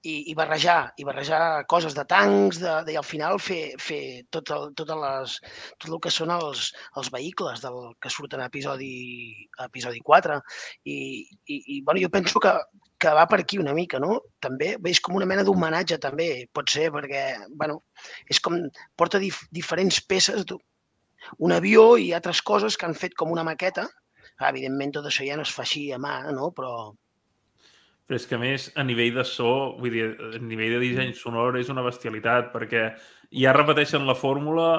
F: I, i, barrejar, i barrejar coses de tancs de, de, i al final fer, fer tot, el, totes les, tot el que són els, els vehicles del, que surten a episodi, a episodi 4. I, i, i bueno, jo penso que, que va per aquí una mica, no? També és com una mena d'homenatge, també, pot ser, perquè, bueno, és com, porta dif, diferents peces, un avió i altres coses que han fet com una maqueta. Ah, evidentment, tot això ja no es fa així a mà, no? Però,
C: però és que, a més, a nivell de so, vull dir, a nivell de disseny sonor és una bestialitat, perquè ja repeteixen la fórmula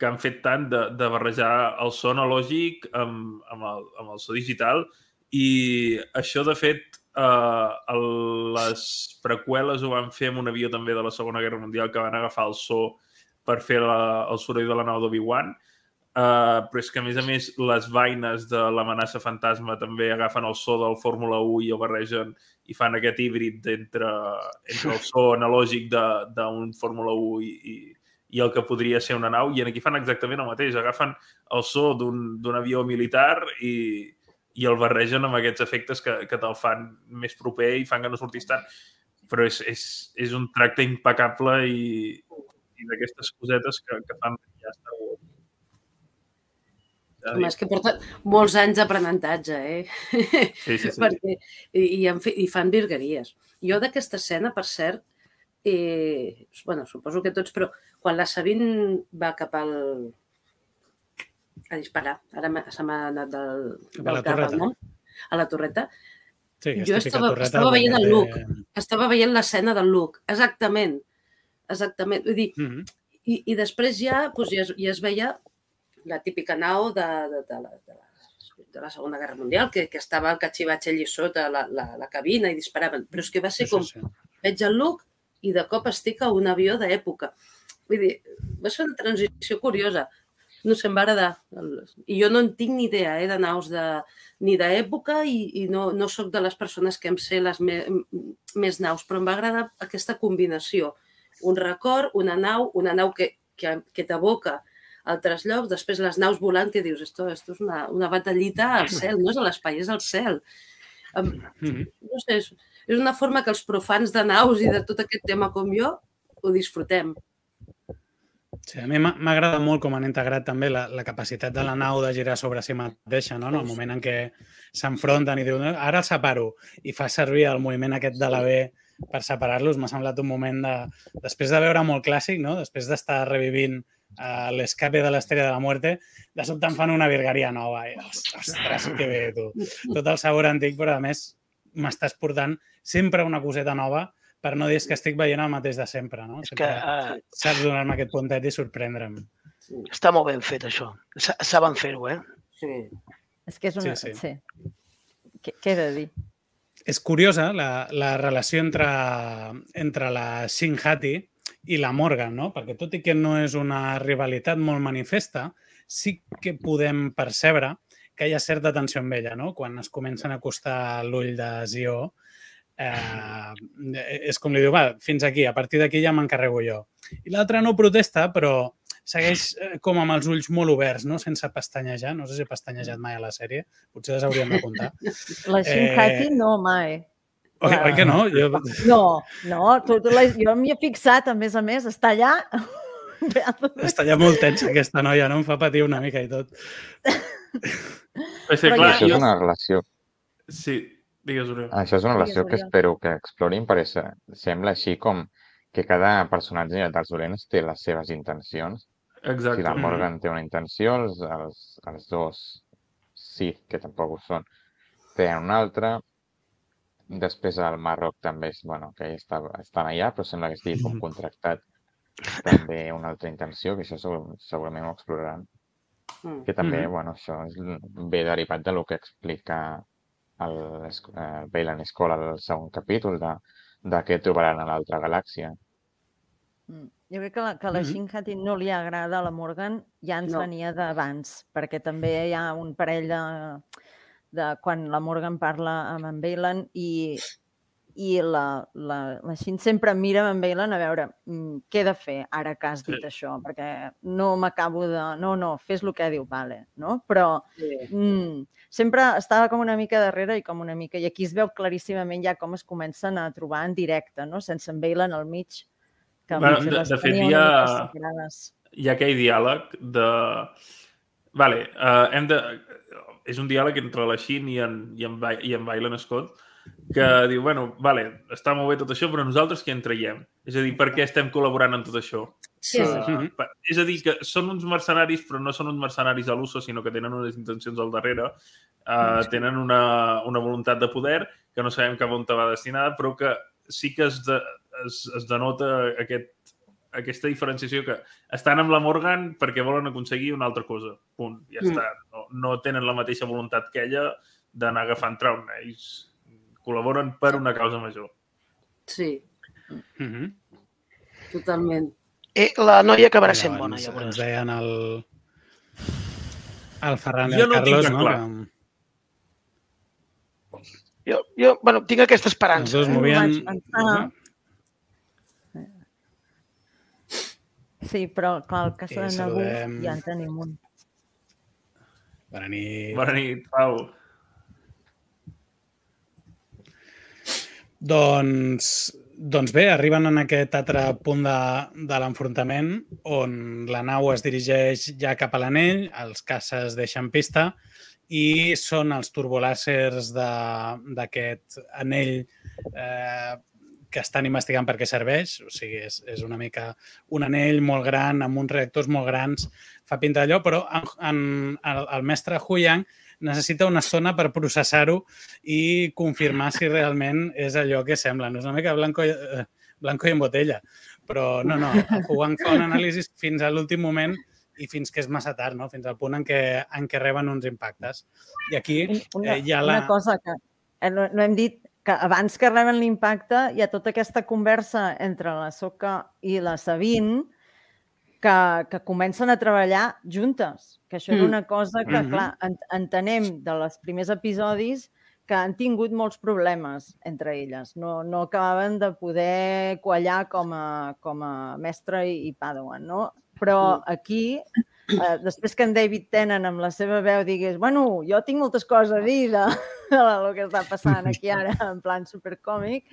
C: que han fet tant de, de barrejar el so analògic amb, amb, el, amb el so digital i això, de fet, eh, el, les preqüeles ho van fer amb un avió també de la Segona Guerra Mundial que van agafar el so per fer la, el soroll de la nau d'Obi-Wan Uh, però és que, a més a més, les vaines de l'amenaça fantasma també agafen el so del Fórmula 1 i el barregen i fan aquest híbrid entre, entre el so analògic d'un Fórmula 1 i, i, i el que podria ser una nau. I aquí fan exactament el mateix. Agafen el so d'un avió militar i, i el barregen amb aquests efectes que, que te'l fan més proper i fan que no surtis tant. Però és, és, és un tracte impecable i, i d'aquestes cosetes que, que fan ja Star Wars.
B: Home, és que porta molts anys d'aprenentatge, eh?
C: Sí, sí, sí.
B: Perquè, i, i, I fan virgueries. Jo d'aquesta escena, per cert, eh, bueno, suposo que tots, però quan la Sabine va cap al... a disparar, ara se m'ha anat del,
A: a
B: del
A: la
B: cap nom, a la torreta,
A: Sí,
B: jo estava,
A: torreta
B: estava veient el look,
A: té-
B: estava veient l'escena del look, exactament, exactament. Vull dir,
A: Mhm.
B: i, i després ja, doncs ja, es, ja es veia la típica nau de, de, de, la, de, la, de la Segona Guerra Mundial, que, que estava el catxivatge allí sota la, la, la cabina i disparaven. Però és que va ser
A: Sí,
B: com,
A: sí.
B: veig el look i de cop estic a un avió d'època. Vull dir, va ser una transició curiosa. No sé, em va agradar. I jo no en tinc ni idea eh, de naus de, ni d'època i, i no, no sóc de les persones que em sé les me, més naus, però em va agradar aquesta combinació. Un record, una nau, una nau que, que, que t'aboca altres llocs, després les naus volant que dius, esto, esto és una, una batallita al cel, no és a l'espai, és al cel.
A: Mhm.
B: no sé, és, és una forma que els profans de naus i de tot aquest tema com jo ho disfrutem.
A: Sí, a mi agradat molt com han integrat també la, la capacitat de la nau de girar sobre si mateixa, no? en el moment en què s'enfronten i diuen ara el separo i fa servir el moviment aquest de la B per separar-los, m'ha semblat un moment de... Després de veure molt clàssic, no? després d'estar revivint uh, l'escape de l'estrella de la muerte, de sobte em fan una virgueria nova. I, ostres, que bé, tu. Tot el sabor antic, però a més m'estàs portant sempre una coseta nova per no dir que estic veient el mateix de sempre, no?
F: És que
A: Sempre
F: uh,
A: saps donar-me aquest puntet i sorprendre'm.
F: està molt ben fet, això. Sa- Saben fer-ho, eh?
B: Sí.
E: És que és una...
A: Sí,
E: Sí,
A: sí.
E: sí. Què, què he de dir?
A: És curiosa la, la relació entre, entre la Shinhati i la Morgan, no? Perquè tot i que no és una rivalitat molt manifesta, sí que podem percebre que hi ha certa tensió amb ella, no? Quan es comencen a acostar l'ull de Zio, eh, és com li diu, va, fins aquí, a partir d'aquí ja m'encarrego jo. I l'altra no protesta, però segueix eh, com amb els ulls molt oberts, no? sense pestanyejar. No sé si he pestanyejat mai a la sèrie, potser les hauríem d'apuntar.
E: La Shinhati
A: Eh,
E: no, mai.
A: Oi, oi que no? Jo...
E: No, no, tu, tu la, jo m'hi he fixat, a més a més, està allà.
A: Està ja molt tensa aquesta noia, no? Em fa patir una mica i tot.
C: És
E: Però
C: clar,
E: ja-
D: Això és
C: jo...
D: una relació,
C: Sí, digues, Oriol.
D: això és una
E: Digues,
D: relació que
E: Oriol.
D: espero que explorin perquè se- sembla així com que cada personatge dels dolents té les seves intencions.
C: Exacte.
D: Si la Morgan té una intenció, els, els, els dos sí, que tampoc ho són, tenen una altra. Després el Marroc també és, bueno, que està, estan allà, però sembla que estigui com contractat també una altra intenció, que això segur, segurament ho exploraran.
B: Mm.
D: Que també,
A: Mhm.
D: bueno, això és, ve derivat de lo que explica el, el Bailan Skull al segon capítol, de, de què trobaran a l'altra galàxia.
E: Mm. Jo crec que la, que la
A: Mhm.
E: Shinhati no li agrada a la Morgan, ja ens
B: No.
E: venia d'abans, perquè també hi ha un parell de, de quan la Morgan parla amb en Bailan i, i la, la, la Shin sempre mira en Bailan a veure mm, què he de fer ara que has dit
C: Sí.
E: això, perquè no m'acabo de... No, no, fes el que diu, vale, no? Però
B: Sí.
E: mm, sempre estava com una mica darrere i com una mica... I aquí es veu claríssimament ja com es comencen a trobar en directe, no? Sense en Bailan al mig, que
C: Bueno, de- de fet, hi ha- hi ha aquell diàleg de... Vale, uh, hem de... És un diàleg entre la Xin i en, i en, Ba- i en Bailen Scott que diu, bueno, vale, està molt bé tot això, però nosaltres què en traiem? És a dir, per què estem col·laborant en tot això?
B: Sí.
E: és
C: Uh, per- és a dir, que són uns mercenaris, però no són uns mercenaris a l'uso, sinó que tenen unes intencions al darrere, uh, tenen una, una voluntat de poder que no sabem cap on te va destinada, però que sí que es, de, es, es denota aquest, aquesta diferenciació que estan amb la Morgan perquè volen aconseguir una altra cosa. Punt. Ja
B: Mm.
C: està. No, no tenen la mateixa voluntat que ella d'anar agafant traun. Ells col·laboren per una causa major.
B: Sí,
A: Mhm.
B: totalment.
F: Eh, la noia acabarà sent bona, llavors.
A: ens deien el, el Ferran i
C: Jo
A: el
C: no
A: Carlos, no?
C: clar.
A: Que
F: Jo, jo bueno, tinc aquesta
A: els
F: esperança.
A: dos
F: Eh?
A: movien...
E: pensar. Sí, però clar, el cas
A: I
E: de Nabú ja en tenim un.
A: Bona nit.
C: Bona nit, Pau.
A: Doncs, doncs bé, arriben en aquest altre punt de, de l'enfrontament on la nau es dirigeix ja cap a l'anell, els caces deixen pista i són els turbolàsers d'aquest anell eh, que estan investigant per què serveix. O sigui, és, és una mica un anell molt gran, amb uns reactors molt grans, fa pinta d'allò, però en, en, el, el mestre Huyang necessita una estona per processar-ho i confirmar si realment és allò que sembla. No és una mica blanco, eh, blanco i en botella. Però no, no, el Huang fa un anàlisi fins a l'últim moment i fins que és massa tard, no? fins al punt en què, en què reben uns impactes. I aquí
E: una,
A: eh, hi ha la...
E: Una cosa que eh, no, no hem dit, que abans que reben l'impacte hi ha tota aquesta conversa entre la Soca i la Sabine que, que comencen a treballar juntes. Que això mm. era una cosa que, mm -hmm. clar, en, entenem de les primers episodis que han tingut molts problemes entre elles. No, no acabaven de poder quallar com a, com a mestre i, i padawan, no? Però mm. aquí, eh, després que en David Tennant amb la seva veu digués bueno, jo tinc moltes coses a dir de, de lo que està passant aquí ara en plan supercòmic,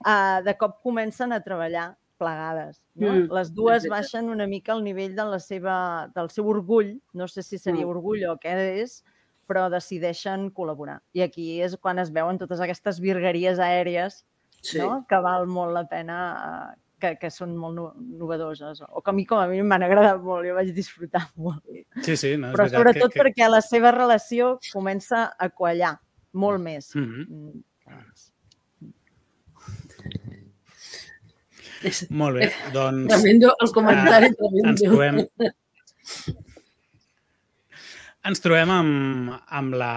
E: eh, de cop comencen a treballar plegades. No? Mm. Les dues baixen una mica al nivell de la seva, del seu orgull, no sé si seria mm. orgull o què és, però decideixen col·laborar. I aquí és quan es veuen totes aquestes virgueries aèries sí. no? que val molt la pena, eh, que, que són molt no, novedoses, o que a mi com a mi m'han agradat molt, jo vaig disfrutar molt.
A: Sí, sí, no, és
E: Però sobretot que, que... perquè la seva relació comença a quallar molt més.
A: Mm-hmm. Mm -hmm. Molt bé, doncs...
B: Tremendo, el comentari uh, tremendo.
A: Ens trobem, ens trobem amb, amb, la,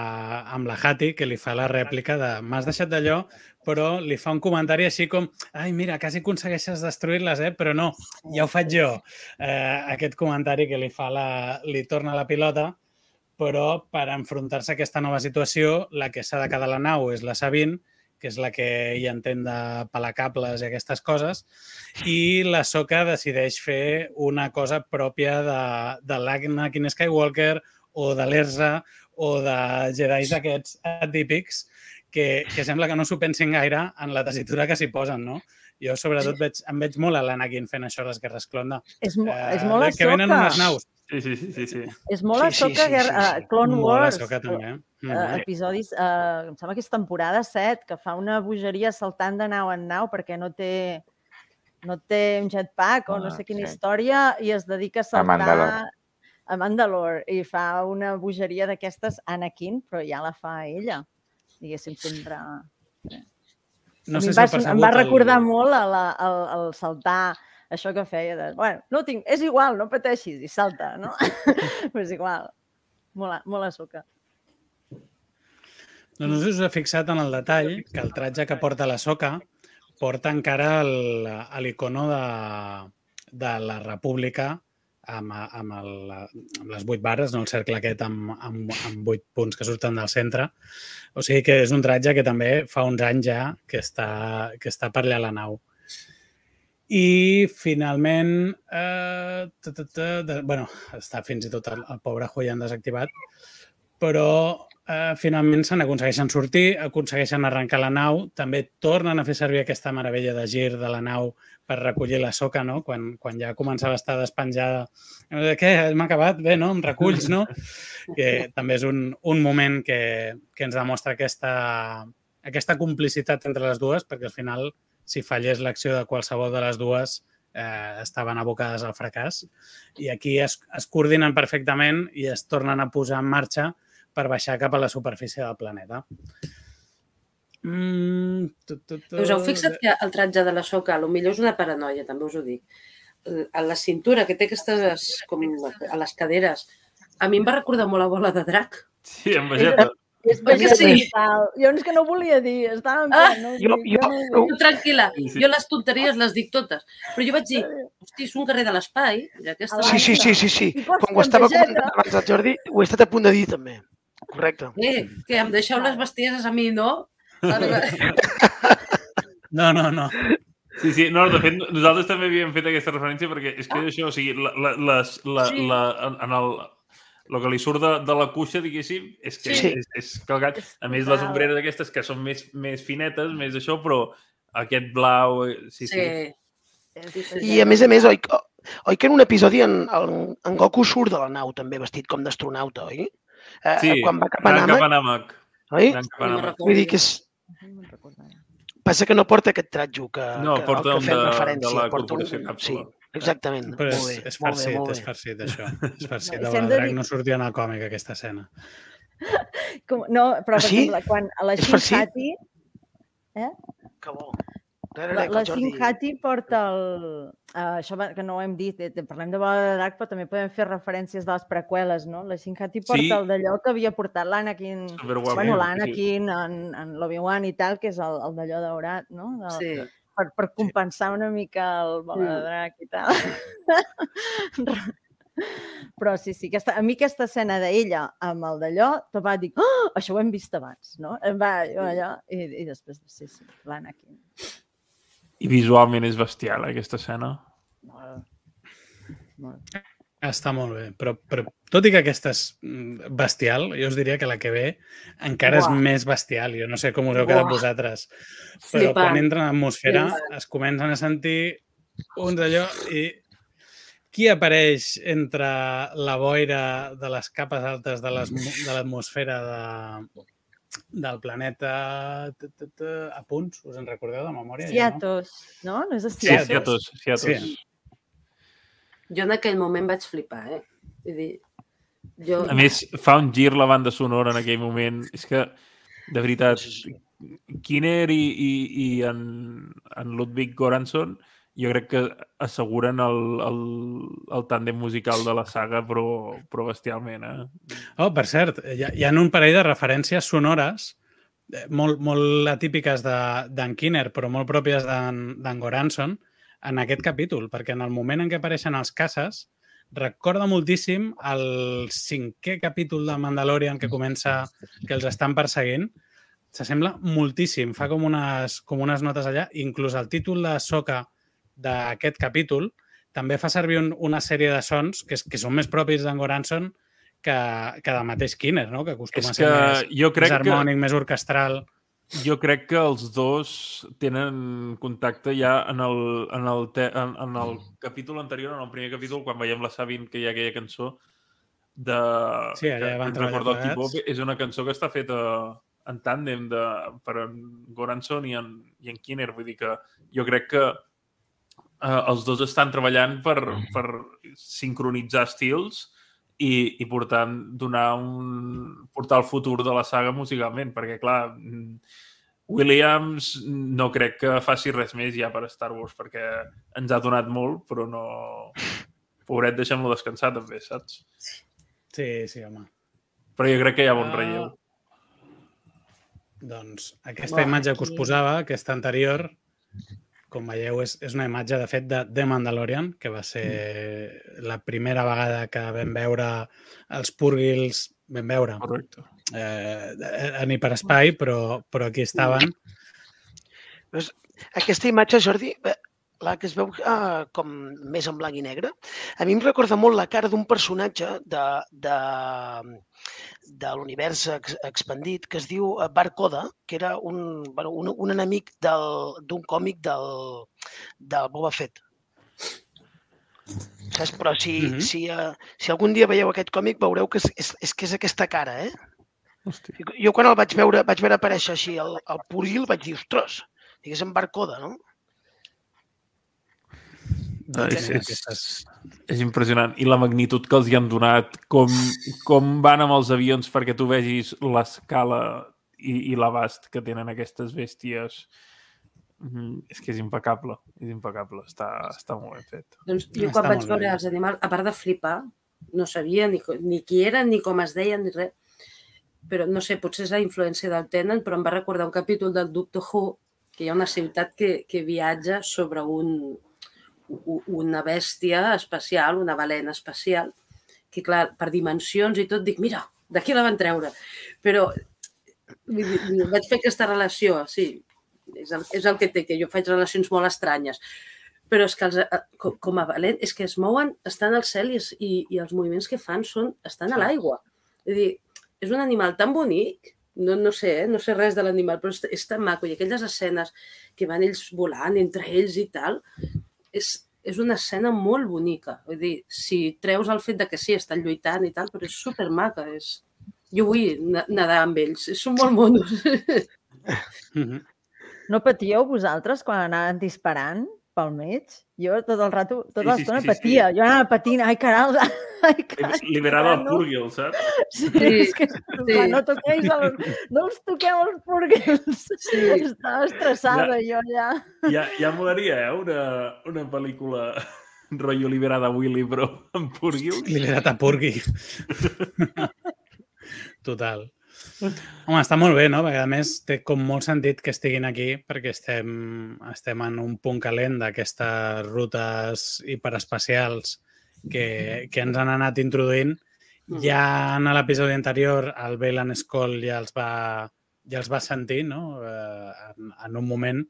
A: amb la Hati, que li fa la rèplica de m'has deixat d'allò, però li fa un comentari així com ai, mira, quasi aconsegueixes destruir-les, eh? però no, ja ho faig jo. Eh, aquest comentari que li fa la, li torna la pilota, però per enfrontar-se a aquesta nova situació, la que s'ha de quedar a la nau és la Sabine, que és la que hi entén de pelar cables i aquestes coses, i la Soca decideix fer una cosa pròpia de, de l'Anakin Skywalker o de l'Erza o de Jedi d'aquests atípics que, que sembla que no s'ho pensin gaire en la tessitura que s'hi posen, no? Jo, sobretot, veig, em veig molt a l'Anakin fent això a les guerres clonda.
E: És, mo eh, és molt a
A: Que venen unes naus.
C: Sí, sí, sí. sí, sí.
E: És molt a soca, sí, sí, sí, sí. Uh, Clone
A: molt
E: Wars.
A: Molt a soca, també.
E: Uh, episodis, uh, em sembla que és temporada 7, que fa una bogeria saltant de nau en nau perquè no té no té un jetpack o no ah, sé quina sí. història i es dedica a saltar a Mandalore. a Mandalore i fa una bogeria d'aquestes Anakin, però ja la fa ella. Diguéssim, sempre...
A: No sé
E: em, va,
A: si
E: em va recordar el... molt el, el, el saltar això que feia de, bueno, no tinc, és igual, no pateixis, i salta, no? Però és igual, molt, molt a soca.
A: Doncs no si us he fixat en el detall que el tratge que porta la soca porta encara l'icono de, de la república amb, amb, el, amb les vuit barres, no? el cercle aquest amb, amb, amb vuit punts que surten del centre. O sigui que és un tratge que també fa uns anys ja que està, que està per allà a la nau. I finalment, eh, ta, ta, ta, de, bueno, està fins i tot el, el pobre Huyan desactivat, però eh, finalment se n'aconsegueixen sortir, aconsegueixen arrencar la nau, també tornen a fer servir aquesta meravella de gir de la nau per recollir la soca, no? Quan, quan ja començava a estar despenjada. Eh, què? Hem acabat? Bé, no? Em reculls, no? Que també és un, un moment que, que ens demostra aquesta, aquesta complicitat entre les dues, perquè al final si fallés l'acció de qualsevol de les dues, eh, estaven abocades al fracàs. I aquí es, es coordinen perfectament i es tornen a posar en marxa per baixar cap a la superfície del planeta.
B: Mm, tu, tu, tu. Us heu fixat que el tratge de la soca, millor és una paranoia, també us ho dic. A la cintura, que té aquestes, com a les caderes, a mi em va recordar molt la bola de drac.
C: Sí, amb vegeta.
E: És que sí. Jo és que no volia dir, estava en
B: plan, ah, no, jo, jo, jo, no, tranquil·la, sí, sí. jo les tonteries les dic totes. Però jo vaig dir, hosti, és un carrer de l'espai.
F: Aquesta sí, sí, sí, sí, sí. Quan ho estava comentant abans el Jordi, ho he estat a punt de dir també. Correcte.
B: Eh, que em deixeu les bestieses a mi, no?
A: No, no, no.
C: Sí, sí, no, de fet, nosaltres també havíem fet aquesta referència perquè és que això, o sigui, la, la, les, la, sí. la, en el, el que li surt de, de la cuixa, diguéssim, és que sí. és, és calcat. A més, les ombreres aquestes que són més, més finetes, més això, però aquest blau... eh, Sí, sí.
B: sí.
F: I a més a més, oi, oi que en un episodi en, en, en Goku surt de la nau també vestit com d'astronauta, oi? Eh,
C: sí.
F: Quan va cap a Namek,
C: cap a Namek.
F: oi?
C: Cap a Namek.
F: Vull dir que és, passa que no porta aquest tratjo que,
C: No,
F: que,
C: porta
F: que fem
C: de- de
F: referència.
C: la
F: porta un-
C: Corporació Càpsula.
F: Sí, exactament.
A: Però és,
F: molt bé,
A: és
F: molt bé,
A: farcit,
F: molt
A: és
F: bé.
A: farcit, això. És farcit.
E: No, de dir-
A: no sortia en el còmic, aquesta escena.
E: Com, no, però
F: Ah,
E: per
F: sí?
E: exemple, quan a la
F: És?
E: Shinhati,
F: Que bo.
E: La,
F: que
E: la Shinhati porta el... Uh, això que no ho hem dit, eh, parlem de Bola de Drac, però també podem fer referències de les preqüeles, no? La Shinhati porta
C: Sí.
E: el d'allò que havia portat l'Anakin, bueno,
C: Sí.
E: l'Anakin en, en l'Obi-Wan i tal, que és el, el d'allò daurat, no? De,
B: Sí.
E: Per, per compensar una mica el Bola de
B: Mm.
E: Drac i tal. Però sí, sí, aquesta, a mi aquesta escena d'ella amb el d'allò, te va dir, oh, això ho hem vist abans, no? Em Va, allò, i, i després, sí, sí, l'Anakin.
C: I visualment és bestial, aquesta escena.
E: Molt, molt.
A: Està molt bé, però, però tot i que aquesta és mm, bestial, jo us diria que la que ve encara
B: Buah.
A: és més bestial. Jo no sé com us heu quedat
B: Buah.
A: vosaltres, però
B: Flipant.
A: quan entren en l'atmosfera
B: Flipant.
A: es comencen a sentir un d'allò i qui apareix entre la boira de les capes altes de les- de l'atmosfera de, del planeta t- t- t- a punts? Us en recordeu de memòria? Ja, no?
E: Ciatos, no? No és de
C: Sí,
E: Ciatos?
C: Ciatos, Ciatos.
A: Sí.
B: Jo en aquell moment vaig flipar, eh? Vull dir, jo...
C: A més, fa un gir la banda sonora en aquell moment. És que, de veritat, Kinner i, i, i en, en Ludwig Göransson jo crec que asseguren el, el, el tàndem musical de la saga, però, però bestialment, eh?
A: Oh, per cert, hi ha, hi ha un parell de referències sonores eh, molt, molt atípiques de- d'en Kinner, però molt pròpies d'en d'en Goranson, en aquest capítol, perquè en el moment en què apareixen els caces, recorda moltíssim el cinquè capítol de Mandalorian que comença, que els estan perseguint, s'assembla moltíssim, fa com unes, com unes notes allà, inclús el títol de Soca d'aquest capítol també fa servir un, una sèrie de sons que, que són més propis d'en Goranson que, que del mateix Kinner, no? que acostuma
C: És
A: a ser
C: que
A: més,
C: jo crec
A: més
C: que-
A: harmònic, més orquestral.
C: Jo crec que els dos tenen contacte ja en el, en el, te, en, en el capítol anterior, en el primer capítol, quan veiem la Sabine, que hi ha aquella cançó de...
A: Sí, allà
C: que
A: van
C: el
A: plegats.
C: K-pop, és una cançó que està feta en tàndem de, per en Goranson i en, i en Kinner. Vull dir que jo crec que eh, els dos estan treballant per, per sincronitzar estils i, i portar, donar un, portar el futur de la saga musicalment, perquè, clar, mm, Williams no crec que faci res més ja per Star Wars, perquè ens ha donat molt, però no... Pobret, deixem-lo descansar també, saps?
A: Sí, sí, home.
C: Però jo crec que hi ha bon
A: Ah.
C: relleu.
A: Doncs aquesta
B: Buah,
A: imatge que us posava, aquesta anterior, com veieu, és, és una imatge, de fet, de The Mandalorian, que va ser la primera vegada que vam veure els Purgils, vam veure,
C: Correcte.
A: eh, en hiperespai, però, però aquí estaven.
F: Aquesta imatge, Jordi, la que es veu eh, com més en blanc i negre, a mi em recorda molt la cara d'un personatge de, de, de l'univers ex, expandit que es diu eh, Barcoda, que era un, bueno, un, un enemic d'un còmic del, del Boba Fett. Saps? Però si, mm. -hmm. si, uh, si algun dia veieu aquest còmic veureu que és, és, és, que és aquesta cara, eh?
C: Hòstia.
F: Jo quan el vaig veure, vaig veure aparèixer així el, el Puril, vaig dir, ostres, digués en Barcoda, no?
A: Doncs
C: és, és, és impressionant. I la magnitud que els hi han donat, com, com van amb els avions perquè tu vegis l'escala i, i l'abast que tenen aquestes bèsties. Mm, És que és impecable, és impecable, està, està molt ben fet.
B: Doncs jo
A: Està
B: quan vaig
A: molt bé.
B: veure els animals, a part de flipar, no sabia ni, ni qui eren, ni com es deien, ni res. Però no sé, potser és la influència del Tenen, però em va recordar un capítol del Doctor Who, que hi ha una ciutat que, que viatja sobre un, una bèstia espacial, una balena espacial, que clar, per dimensions i tot, dic, mira, d'aquí la van treure. Però vaig fer aquesta relació, sí, és el, és el que té, que jo faig relacions molt estranyes però és que els, eh, com, a valent, és que es mouen, estan al cel i, i, i els moviments que fan són, estan a l'aigua. És dir, és un animal tan bonic, no, no sé, eh? no sé res de l'animal, però és, és tan maco. I aquelles escenes que van ells volant entre ells i tal, és, és una escena molt bonica. Vull dir, si treus el fet de que sí, estan lluitant i tal, però és supermaca. És... Jo vull nedar amb ells, són molt monos.
E: No patíeu vosaltres quan anaven disparant? Pel mig, jo tot el rato, tota sí, l'estona sí, sí, patia. Sí. Jo anava patint, ai, caral, ai, caral.
C: Liberada al Purgil, saps?
E: Sí, sí, és que sí. no toqueu el, no els toqueu els Purgils. Sí. Estava estressada ja, jo ja.
C: Ja, ja molaria, eh, una, una pel·lícula rotllo liberada Willy, però amb Purgil.
A: Liberat a Purgil. Total. Home, està molt bé, no? Perquè, a més, té com molt sentit que estiguin aquí perquè estem, estem en un punt calent d'aquestes rutes hiperespacials que, que ens han anat introduint. Mm. Ja en l'episodi anterior el Bailan Skoll ja els va, ja els va sentir, no? Eh, en, en un moment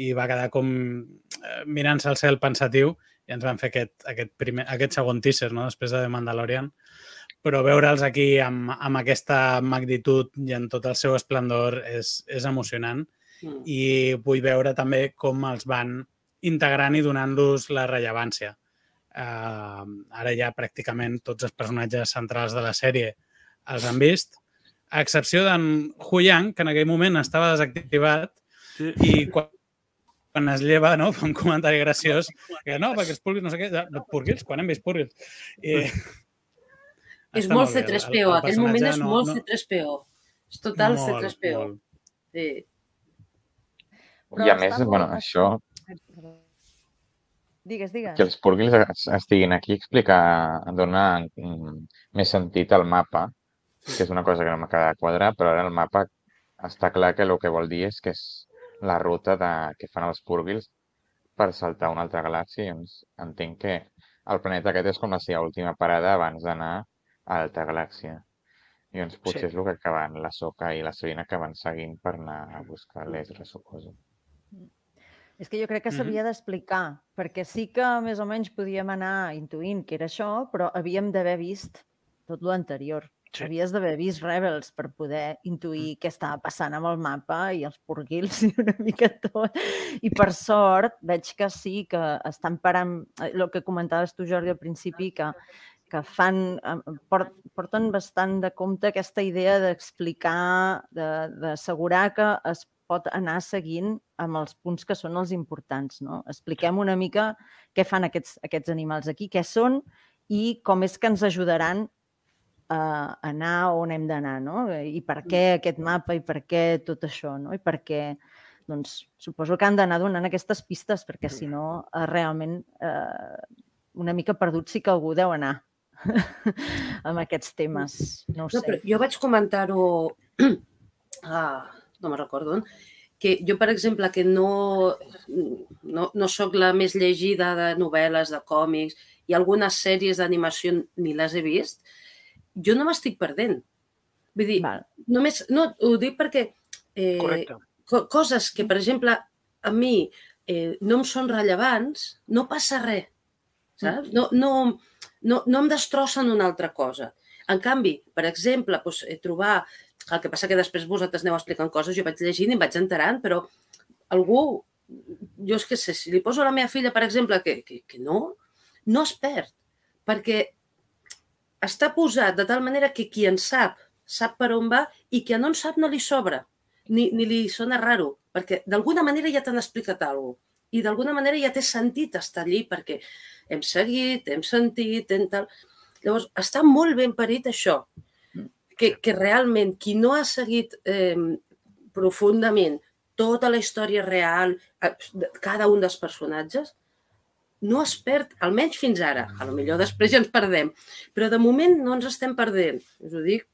A: i va quedar com eh, mirant-se al cel pensatiu i ens van fer aquest, aquest, primer, aquest segon teaser, no? Després de The Mandalorian però veure'ls aquí amb, amb aquesta magnitud i en tot el seu esplendor és, és emocionant mm. i vull veure també com els van integrant i donant-los la rellevància. Uh, ara ja pràcticament tots els personatges centrals de la sèrie els han vist, a excepció d'en Huyang, que en aquell moment estava desactivat sí. i quan, quan es lleva, no? Fa un comentari graciós, que no, perquè els purguils, no sé què, purguils, quan hem vist purguils? I,
B: és molt, molt C3PO, aquell moment és no, molt no... C3PO. És total molt, C3PO. Molt. Sí.
D: Però I a més, bueno, molt... això...
E: Digues, digues.
D: Que els purgils estiguin aquí explicar, donar més sentit al mapa, que és una cosa que no m'acaba de quadrar, però ara el mapa està clar que el que vol dir és que és la ruta de, que fan els purgils per saltar a una altra galàxia. I doncs entenc que el planeta aquest és com la seva última parada abans d'anar Alta Galàxia. I doncs potser sí. és el que acaben la Soca i la Sabina acaben seguint per anar a buscar l'Ezra, suposo.
E: És que jo crec que s'havia mm -hmm. d'explicar, perquè sí que més o menys podíem anar intuint que era això, però havíem d'haver vist tot l'anterior. Sí. Havies d'haver vist Rebels per poder intuir mm. què estava passant amb el mapa i els purguils i una mica tot. I per sort veig que sí, que estan parant... El que comentaves tu, Jordi, al principi, que que fan, porten bastant de compte aquesta idea d'explicar, d'assegurar que es pot anar seguint amb els punts que són els importants. No? Expliquem una mica què fan aquests, aquests animals aquí, què són i com és que ens ajudaran a anar on hem d'anar, no? I per què aquest mapa i per què tot això, no? I per què, doncs, suposo que han d'anar donant aquestes pistes, perquè si no, eh, realment, eh, una mica perdut sí que algú deu anar amb aquests temes. No, no sé. Però
B: jo vaig comentar-ho, ah, no me recordo on, que jo, per exemple, que no, no, no sóc la més llegida de novel·les, de còmics, i algunes sèries d'animació ni les he vist, jo no m'estic perdent. Vull dir, Val. només, no, ho dic perquè eh, co coses que, per exemple, a mi eh, no em són rellevants, no passa res. Saps? Mm. No, no, no, no em destrossen una altra cosa. En canvi, per exemple, doncs, eh, trobar... El que passa que després vosaltres aneu explicant coses, jo vaig llegint i em vaig enterant, però algú, jo és que sé, si li poso a la meva filla, per exemple, que, que, que no, no es perd, perquè està posat de tal manera que qui en sap, sap per on va i qui no en sap no li sobra, ni, ni li sona raro, perquè d'alguna manera ja t'han explicat alguna cosa i d'alguna manera ja té sentit estar allí perquè hem seguit, hem sentit, hem tal... Llavors, està molt ben parit això, que, que realment qui no ha seguit eh, profundament tota la història real, cada un dels personatges, no es perd, almenys fins ara. A lo millor després ja ens perdem, però de moment no ens estem perdent. Us ho dic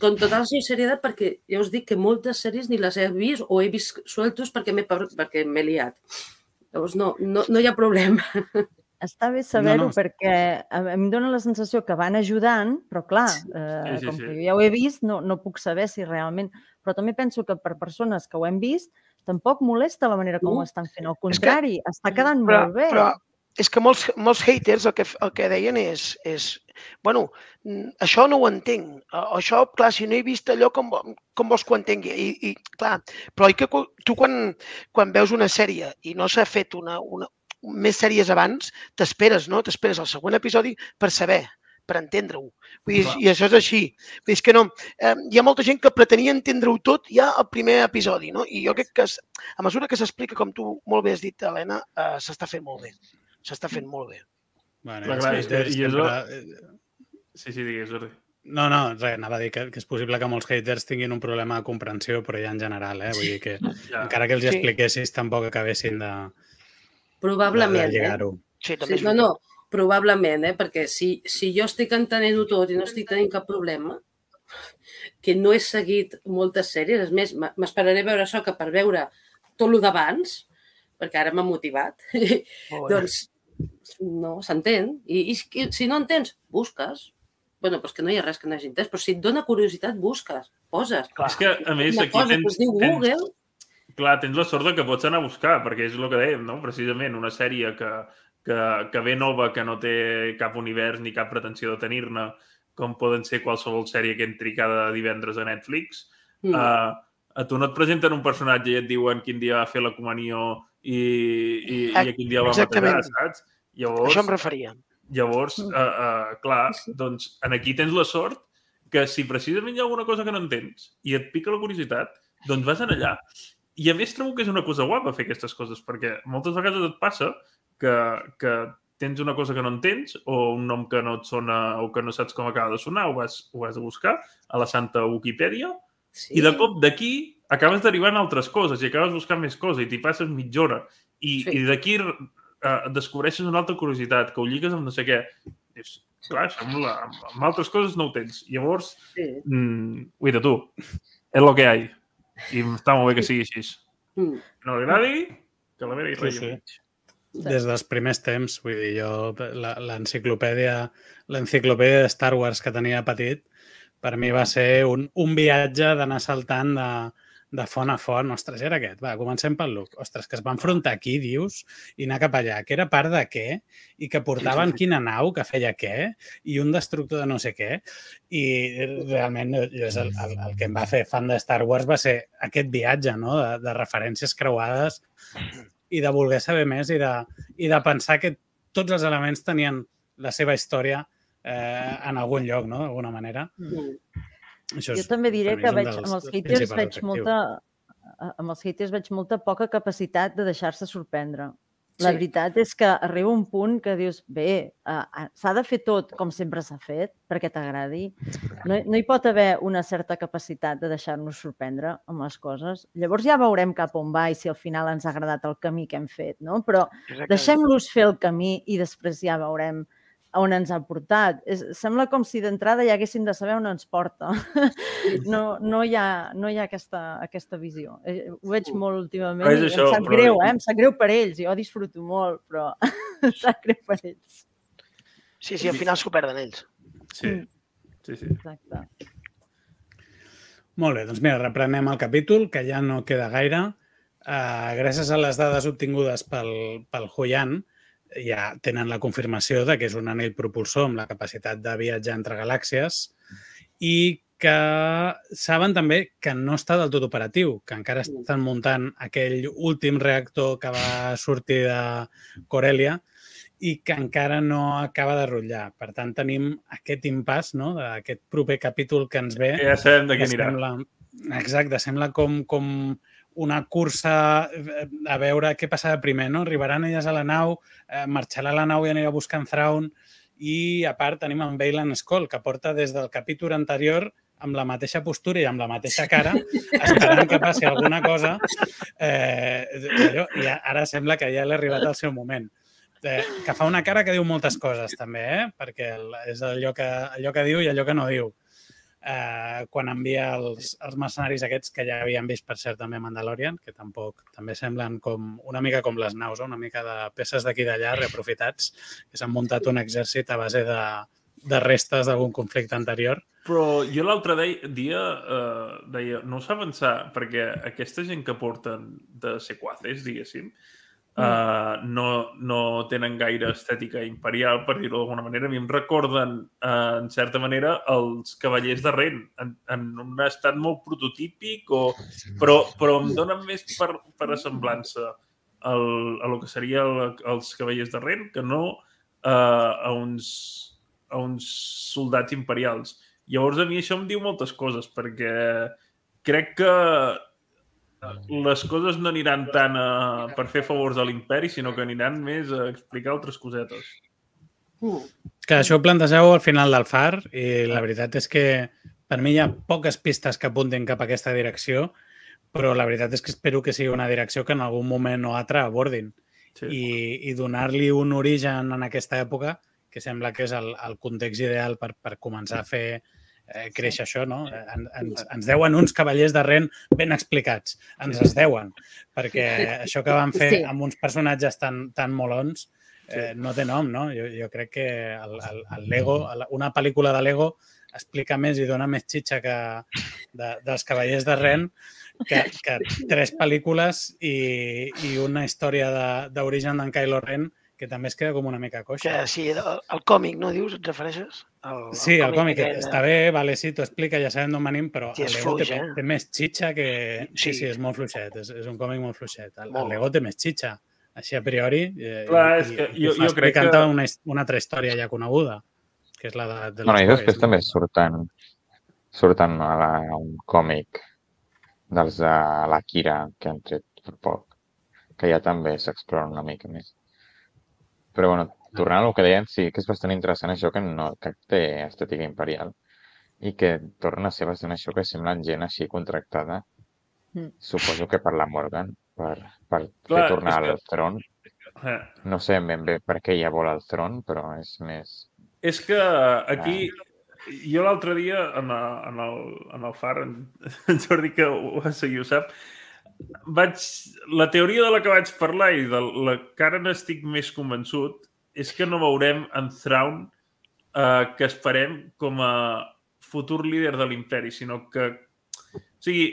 B: con total sinceritat perquè ja us dic que moltes sèries ni les he vist o he vist sueltos perquè m'he perquè liat. Llavors no, no, no hi ha problema.
E: Està bé saber-ho no, no. perquè a mi em dóna la sensació que van ajudant, però clar, eh, sí, sí, com sí. que jo ja ho he vist, no, no puc saber si realment... Però també penso que per persones que ho hem vist, tampoc molesta la manera com ho estan fent. Al contrari, que... està quedant però, molt bé.
F: Però és que molts, molts haters el que, el que deien és, és bueno, això no ho entenc, això, clar, si no he vist allò com, com vols que ho entengui? I, i clar, però que tu quan, quan veus una sèrie i no s'ha fet una, una, més sèries abans, t'esperes, no? T'esperes el següent episodi per saber per entendre-ho. I això és així. Vull dir, és que no, eh, hi ha molta gent que pretenia entendre-ho tot ja al primer episodi, no? I jo crec que a mesura que s'explica, com tu molt bé has dit, Helena, eh, s'està fent molt bé. S'està fent molt bé.
C: Bueno, clar, clar, és i és sempre... Sí, sí, digues, Jordi.
A: No, no, res, anava a dir que, que és possible que molts haters tinguin un problema de comprensió, però ja en general, eh? Vull dir que ja. encara que els hi expliquessis, sí. tampoc acabessin de,
B: Probablement,
A: de, de eh?
F: Sí, també
B: sí, no, no, probablement, eh? perquè si, si jo estic entenent-ho tot i no estic tenint cap problema, que no he seguit moltes sèries, és més, m'esperaré veure això que per veure tot el d'abans, perquè ara m'ha motivat, doncs no, s'entén. I, I si no entens, busques. bueno, però és que no hi ha res que no hagi entès, però si et dona curiositat, busques, poses.
C: Clar. És que, a més, Una aquí cosa tens, diu Google... Tens, clar, tens la sort de que pots anar a buscar, perquè és el que dèiem, no? Precisament, una sèrie que, que, que ve nova, que no té cap univers ni cap pretensió de tenir-ne, com poden ser qualsevol sèrie que entri cada divendres a Netflix, mm. uh, a tu no et presenten un personatge i et diuen quin dia va fer la comunió i, i, i a quin dia va matar, saps?
F: Llavors, Això em referia.
C: Llavors, uh, uh, clar, doncs en aquí tens la sort que si precisament hi ha alguna cosa que no entens i et pica la curiositat, doncs vas en allà. I a més trobo que és una cosa guapa fer aquestes coses, perquè moltes vegades et passa que, que tens una cosa que no entens o un nom que no et sona o que no saps com acaba de sonar, ho vas, ho has de buscar a la santa Wikipedia sí. i de cop d'aquí acabes derivant altres coses i acabes buscant més coses i t'hi passes mitja hora i, sí. i d'aquí uh, descobreixes una altra curiositat, que ho lligues amb no sé què. Dius, clar, això amb, la, amb altres coses no ho tens. Llavors, sí. mm, uita, tu, és el que hi ha. I està molt bé que sigui així. Mm. No agradi, que la meva hi sí, sí.
A: Des dels primers temps, vull dir, jo l'enciclopèdia l'enciclopèdia de Star Wars que tenia petit, per mi va ser un, un viatge d'anar saltant de, de font a font. Ostres, era aquest. Va, comencem pel look. Ostres, que es va enfrontar aquí, dius, i anar cap allà. Que era part de què? I que portaven quina nau que feia què? I un destructor de no sé què. I realment és el, el, el que em va fer fan de Star Wars va ser aquest viatge, no?, de, de referències creuades i de voler saber més i de, i de pensar que tots els elements tenien la seva història eh, en algun lloc, no?, d'alguna manera. Mm.
E: Això és, jo també diré que veig, amb els haters veig molta, amb els haters veig molta poca capacitat de deixar-se sorprendre. La sí. veritat és que arriba un punt que dius, bé, uh, s'ha de fer tot com sempre s'ha fet perquè t'agradi. No, no hi pot haver una certa capacitat de deixar-nos sorprendre amb les coses. Llavors ja veurem cap on va i si al final ens ha agradat el camí que hem fet, no? Però deixem-los fer el camí i després ja veurem on ens ha portat. És, sembla com si d'entrada ja haguéssim de saber on ens porta. No, no, hi, ha, no hi ha aquesta, aquesta visió. Eh, ho veig molt últimament.
C: És això,
E: em sap però... greu, eh? Em sap greu per ells. Jo disfruto molt, però em sap greu per ells.
F: Sí, sí, al final s'ho perden ells.
C: Sí, mm. sí, sí.
E: Exacte.
A: Molt bé, doncs mira, reprenem el capítol, que ja no queda gaire. Uh, gràcies a les dades obtingudes pel, pel Huyan, ja tenen la confirmació de que és un anell propulsor amb la capacitat de viatjar entre galàxies i que saben també que no està del tot operatiu, que encara mm. estan muntant aquell últim reactor que va sortir de Corellia i que encara no acaba de rotllar. Per tant, tenim aquest impàs no? d'aquest proper capítol que ens ve.
C: Ja sabem de què anirà.
A: Sembla, exacte, sembla com, com una cursa eh, a veure què passarà primer, no? Arribaran elles a la nau, eh, marxarà la nau i anirà buscant Thrawn i a part tenim en Bailan Skoll, que porta des del capítol anterior amb la mateixa postura i amb la mateixa cara, esperant que passi alguna cosa, eh, allò, i ara sembla que ja l'ha arribat el seu moment. Eh, que fa una cara que diu moltes coses, també, eh? perquè és allò que, allò que diu i allò que no diu eh, quan envia els, els mercenaris aquests que ja havien vist, per cert, també Mandalorian, que tampoc també semblen com una mica com les naus, una mica de peces d'aquí d'allà reaprofitats, que s'han muntat un exèrcit a base de, de restes d'algun conflicte anterior.
C: Però jo l'altre dia eh, deia, no s'ha pensar, perquè aquesta gent que porten de sequaces, diguéssim, uh, no, no tenen gaire estètica imperial, per dir-ho d'alguna manera. A mi em recorden, uh, en certa manera, els Cavallers de Ren, en, en un estat molt prototípic, o, però, però em donen més per, per assemblança al, a lo que seria el, els Cavallers de Ren que no uh, a, uns, a uns soldats imperials. Llavors, a mi això em diu moltes coses, perquè crec que les coses no aniran tant a, per fer favors a l'imperi, sinó que aniran més a explicar altres cosetes.
A: Mm. Que això ho plantegeu al final del far i la veritat és que per mi hi ha poques pistes que apuntin cap a aquesta direcció, però la veritat és que espero que sigui una direcció que en algun moment o altre abordin sí. i, i donar-li un origen en aquesta època que sembla que és el, el context ideal per, per començar a fer eh, créixer això, no? En, ens, ens deuen uns cavallers de Ren ben explicats. Ens els deuen, perquè això que van fer amb uns personatges tan, tan molons eh, no té nom, no? Jo, jo crec que el, el, el Lego, una pel·lícula de Lego explica més i dona més xitxa que de, dels cavallers de Ren que, que tres pel·lícules i, i una història d'origen d'en Kylo Ren que també es queda com una mica coixa.
F: Que sí, el, el còmic, no dius? Et refereixes?
A: El, sí, el còmic, el còmic està bé, vale, sí, t'ho explica, ja sabem d'on venim, però sí, el Lego fluix, té, eh? té més xitxa que... Sí, sí, sí és molt fluixet, és, és un còmic molt fluixet. El, molt. el Lego té més xitxa, així a priori.
C: Eh, Clar, i, és que jo, jo crec que...
A: Una, una altra història ja coneguda, que és la de...
D: de bueno, i després també surten, surten a la, un còmic dels de l'Akira que han tret per poc, que ja també s'explora una mica més. Però, bueno, tornant al que deien, sí que és bastant interessant això que, no, que té estètica imperial i que torna a ser bastant això que semblen gent així contractada, mm. suposo que per la Morgan, per, per Clar, fer tornar que... al tron. Eh. No sé ben bé per què ja vol el tron, però és més...
C: És que aquí, ah. jo l'altre dia en, a, en, el, en el far, en, en Jordi, que ho, ho sap, vaig... La teoria de la que vaig parlar i de la que ara n'estic més convençut és que no veurem en Thrawn eh, que esperem com a futur líder de l'imperi, sinó que... O sigui,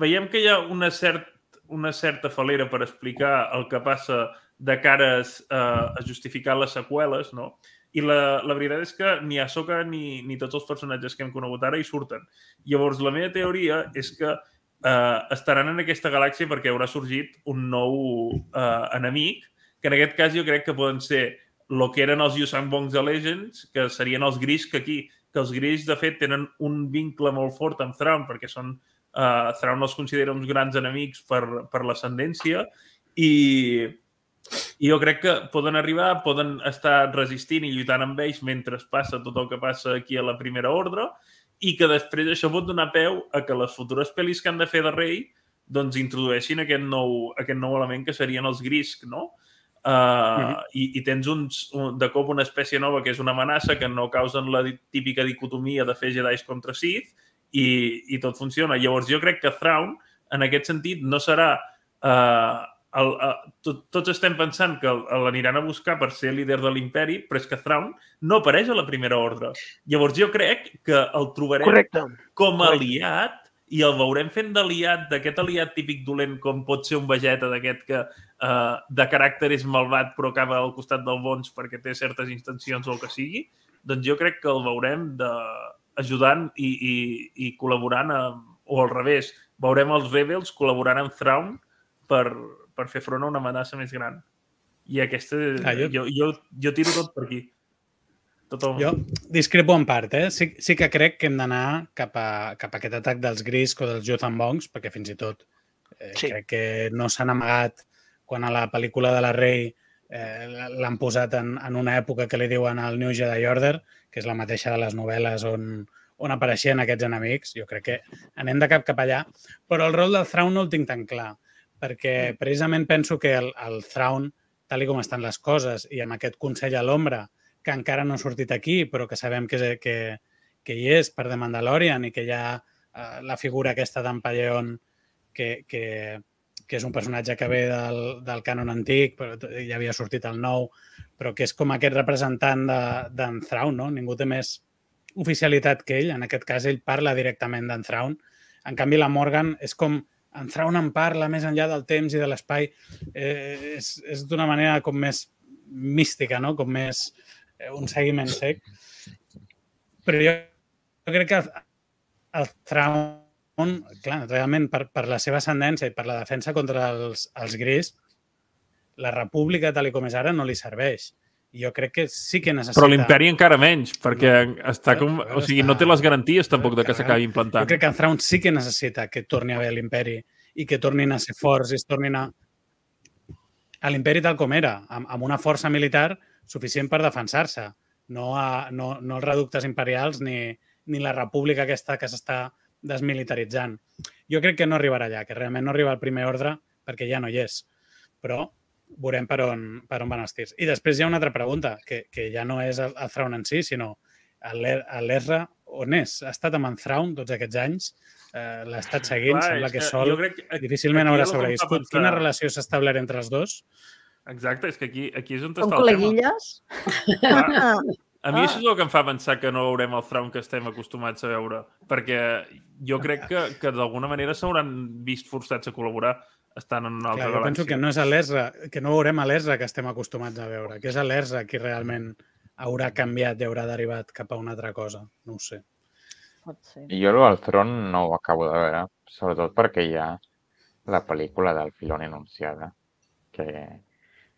C: veiem que hi ha una, cert, una certa falera per explicar el que passa de cares eh, a justificar les seqüeles, no? I la, la veritat és que ni Ahsoka ni, ni tots els personatges que hem conegut ara hi surten. Llavors, la meva teoria és que eh, estaran en aquesta galàxia perquè haurà sorgit un nou eh, enemic, que en aquest cas jo crec que poden ser el que eren els Yusang Bongs de Legends, que serien els gris que aquí, que els gris, de fet, tenen un vincle molt fort amb Thrawn, perquè són, uh, Thrawn els considera uns grans enemics per, per l'ascendència, i, i jo crec que poden arribar, poden estar resistint i lluitant amb ells mentre passa tot el que passa aquí a la primera ordre, i que després això pot donar peu a que les futures pel·lis que han de fer de rei doncs introdueixin aquest nou, aquest nou element que serien els grisc, no? Uh, mm -hmm. i, i tens uns, un, de cop una espècie nova que és una amenaça que no causen la típica dicotomia de fer Jedi contra Sith i, i tot funciona. Llavors jo crec que Thrawn, en aquest sentit, no serà uh, el, uh, tot, tots estem pensant que l'aniran a buscar per ser líder de l'imperi, però és que Thrawn no apareix a la primera ordre. Llavors jo crec que el trobarem
F: Correcte.
C: com a aliat i el veurem fent d'aliat, d'aquest aliat típic dolent com pot ser un Vegeta d'aquest que uh, de caràcter és malvat però acaba al costat del bons perquè té certes intencions o el que sigui, doncs jo crec que el veurem de, ajudant i, i, i col·laborant amb, o al revés, veurem els Rebels col·laborant amb Thrawn per, per fer front a una amenaça més gran. I aquesta... Ah, jo... Jo, jo, jo tiro tot per aquí.
A: Tot el... Jo discrepo en part, eh? Sí, sí que crec que hem d'anar cap, a, cap a aquest atac dels Grisc o dels Bongs, perquè fins i tot eh, sí. crec que no s'han amagat quan a la pel·lícula de la Rei eh, l'han posat en, en una època que li diuen el New Jedi Order, que és la mateixa de les novel·les on, on apareixien aquests enemics. Jo crec que anem de cap cap allà, però el rol del Thrawn no el tinc tan clar perquè mm. precisament penso que el, el Thrawn, tal com estan les coses, i amb aquest Consell a l'ombra, que encara no ha sortit aquí, però que sabem que, que, que hi és per The Mandalorian i que hi ha uh, la figura aquesta d'en Palleon, que, que, que és un personatge que ve del, del canon antic, però ja havia sortit el nou, però que és com aquest representant d'en de, Thrawn, no? Ningú té més oficialitat que ell. En aquest cas, ell parla directament d'en Thrawn. En canvi, la Morgan és com en Thrawn en parla més enllà del temps i de l'espai, eh, és, és d'una manera com més mística, no? com més eh, un seguiment sec. Però jo, jo crec que el, el Thrawn, clar, realment per, per la seva ascendència i per la defensa contra els, els gris, la república tal com és ara no li serveix jo crec que sí que necessita...
C: Però l'imperi encara menys, perquè no, està com... O sigui, no té les garanties tampoc de que s'acabi implantant.
A: Jo crec que en Thrawn sí que necessita que torni a haver l'imperi i que tornin a ser forts i es tornin a... a l'imperi tal com era, amb, amb una força militar suficient per defensar-se, no, a, no, no els reductes imperials ni, ni la república aquesta que s'està desmilitaritzant. Jo crec que no arribarà allà, que realment no arriba al primer ordre perquè ja no hi és. Però veurem per on, per on van els tirs. I després hi ha una altra pregunta, que, que ja no és el, el Thrawn en si, sinó l'Ezra on és? Ha estat amb en Thrawn tots aquests anys? Eh, L'ha estat seguint? Clar, sembla que, que sol crec que difícilment haurà sobreviscut. Pensar... Quina relació s'ha establert entre els dos?
C: Exacte, és que aquí, aquí és on
E: està el col·leguilles?
C: tema. A mi ah. això és el que em fa pensar que no veurem el Thrawn que estem acostumats a veure, perquè jo crec que, que d'alguna manera s'hauran vist forçats a col·laborar estan en una altra Clar,
A: jo penso que no és a l'ESRA, que no veurem a l'ESRA que estem acostumats a veure, que és a l'ESRA qui realment haurà canviat i haurà derivat cap a una altra cosa. No ho sé.
D: Pot ser. Jo el Tron no ho acabo de veure, sobretot perquè hi ha la pel·lícula del Filón anunciada, que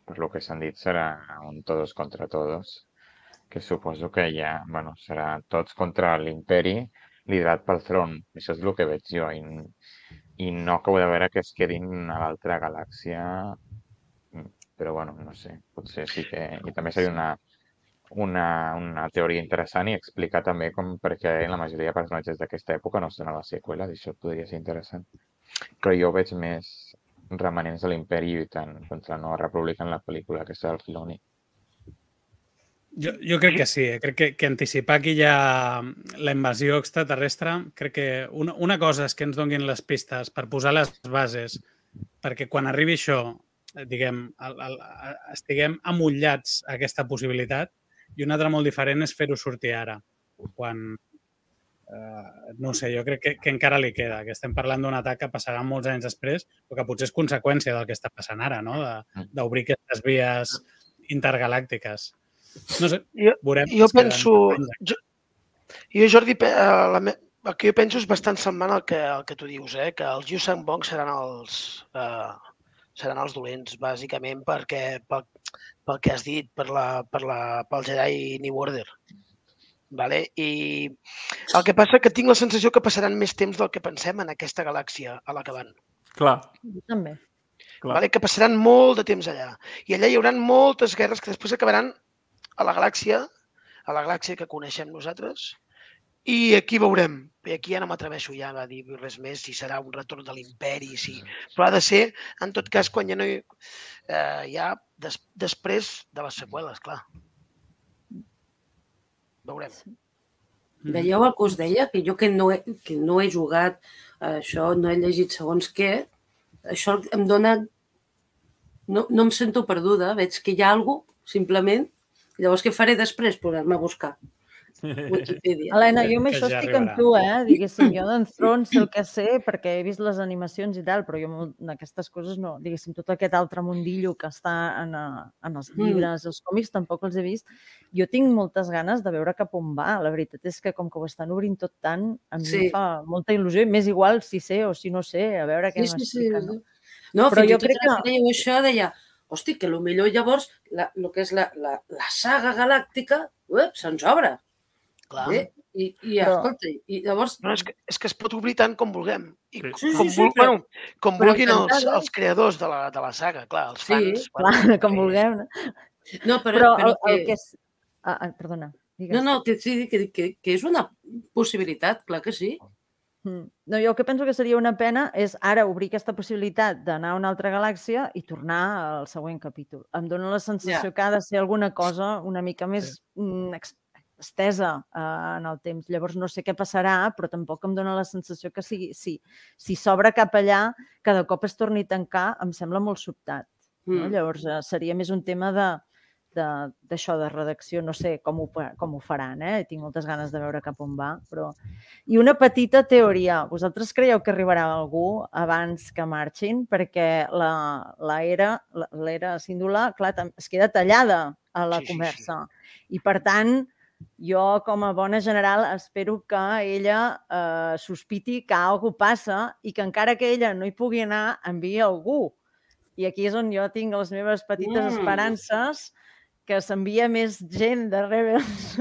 D: per lo que s'han dit serà un todos contra todos, que suposo que ja, bueno, serà tots contra l'imperi liderat pel Tron. Això és el que veig jo. I i no acabo de veure que es quedin a l'altra galàxia, mm, però bueno, no sé, potser sí que... I també seria una, una, una teoria interessant i explicar també com perquè la majoria de personatges d'aquesta època no són a les seqüeles, i això podria ser interessant. Però jo veig més remanents de l'imperi lluitant contra la nova república en la pel·lícula aquesta del Filoni.
A: Jo, jo crec que sí. Eh? Crec que, que anticipar aquí ja la invasió extraterrestre, crec que una, una cosa és que ens donguin les pistes per posar les bases perquè quan arribi això, eh, diguem, el, el, estiguem amullats a aquesta possibilitat i una altra molt diferent és fer-ho sortir ara, quan, eh, no sé, jo crec que, que encara li queda, que estem parlant d'un atac que passarà molts anys després, però que potser és conseqüència del que està passant ara, no? Mm. d'obrir aquestes vies intergalàctiques. No sé,
F: jo, veurem. Jo penso... Jo, jo, Jordi, eh, la, el que jo penso és bastant semblant al que, al que tu dius, eh? que els Yusang Bong seran els, eh, seran els dolents, bàsicament, perquè pel, pel que has dit, per la, per la, pel Jedi New Order. Vale? I el que passa que tinc la sensació que passaran més temps del que pensem en aquesta galàxia a la que van.
C: Clar.
E: també.
F: Clar. Vale? Que passaran molt de temps allà. I allà hi haurà moltes guerres que després acabaran a la galàxia, a la galàxia que coneixem nosaltres, i aquí veurem. I aquí ja no m'atreveixo ja a dir res més, si serà un retorn de l'imperi, si... però ha de ser, en tot cas, quan ja no hi... Eh, ja des, després de les seqüeles, clar. Veurem.
B: Veieu el que us deia? Que jo que no he, que no he jugat a això, no he llegit segons què, això em dona... No, no em sento perduda, veig que hi ha alguna simplement Llavors, què faré després? Posar-me a buscar.
E: Wikipedia. Helena, jo amb això ja estic amb tu, eh? Diguéssim, jo d'en Thrones el que sé, perquè he vist les animacions i tal, però jo en aquestes coses no, diguéssim, tot aquest altre mundillo que està en, a, en els mm. llibres, els còmics, tampoc els he vist. Jo tinc moltes ganes de veure cap on va. La veritat és que com que ho estan obrint tot tant, a mi sí. em fa molta il·lusió, i més igual si sé o si no sé, a veure què sí, m'explica. Sí, sí.
B: No, no però jo crec que... Dèieu això, deia, hosti, que millor llavors la, el que és la, la, la saga galàctica se'ns obre.
F: Clar.
B: Eh? I, i però... escolta, i llavors...
F: No, és, que, és que es pot obrir tant com vulguem. I sí, sí, com, sí, sí, però... bueno, com però vulguin els, els creadors de la, de la saga, clar, els fans.
E: Sí, clar, bueno, com vulguem.
B: No, però, però, però
E: el, que... el que és... Ah, ah, perdona.
B: Digues. No, no, que sí, que, que, que és una possibilitat, clar que sí.
E: No, jo el que penso que seria una pena és ara obrir aquesta possibilitat d'anar a una altra galàxia i tornar al següent capítol. Em dóna la sensació yeah. que ha de ser alguna cosa una mica més sí. Mm, estesa uh, en el temps. Llavors no sé què passarà, però tampoc em dóna la sensació que si si, si s'obre cap allà, cada cop es torni a tancar, em sembla molt sobtat. Mm. No? Llavors uh, seria més un tema de d'això de, de redacció, no sé com ho, com ho faran, eh? tinc moltes ganes de veure cap on va, però... I una petita teoria, vosaltres creieu que arribarà algú abans que marxin? Perquè l'era, síndula, clar, es queda tallada a la sí, conversa. Sí, sí. I per tant, jo, com a bona general, espero que ella eh, sospiti que alguna passa i que encara que ella no hi pugui anar, enviï algú i aquí és on jo tinc les meves petites mm. esperances que s'envia més gent de Rebels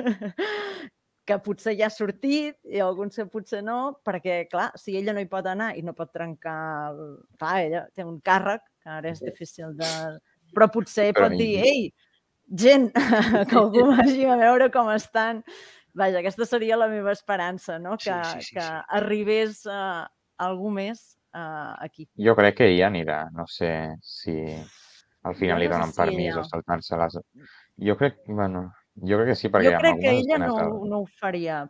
E: que potser ja ha sortit i alguns que potser no, perquè, clar, si ella no hi pot anar i no pot trencar... El... Clar, ella té un càrrec, que ara és difícil de... Però potser Però pot dir, ei, gent, que algú vagi a veure com estan. Vaja, aquesta seria la meva esperança, no? Que, sí, sí, sí, que sí. arribés uh, algú més uh, aquí.
D: Jo crec que ella anirà, no sé si al final jo li donen no permís o saltant-se les... Jo crec, bueno, jo crec que sí, perquè...
E: Jo crec que ella no, no ho faria,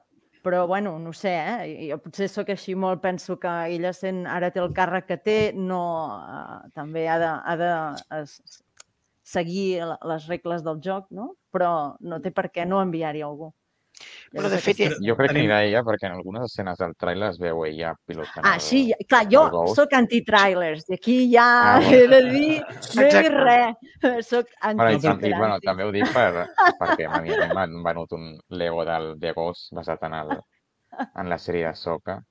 E: però bueno, no sé, eh? Jo potser sóc així molt, penso que ella sent, ara té el càrrec que té, no, uh, també ha de, ha de es, seguir les regles del joc, no? Però no té per què no enviar-hi algú.
F: Però, de fet...
D: Jo crec que anirà ella perquè en algunes escenes del tràiler es veu ella pilotant
E: Ah, sí, clar, jo sóc anti-trailers i aquí ja ah, he de dir, no he dit res. Soc anti-trailers.
D: Bueno, també ho dic per, perquè a mi m'han venut un Lego del de Ghost basat en, el, en la sèrie de Soca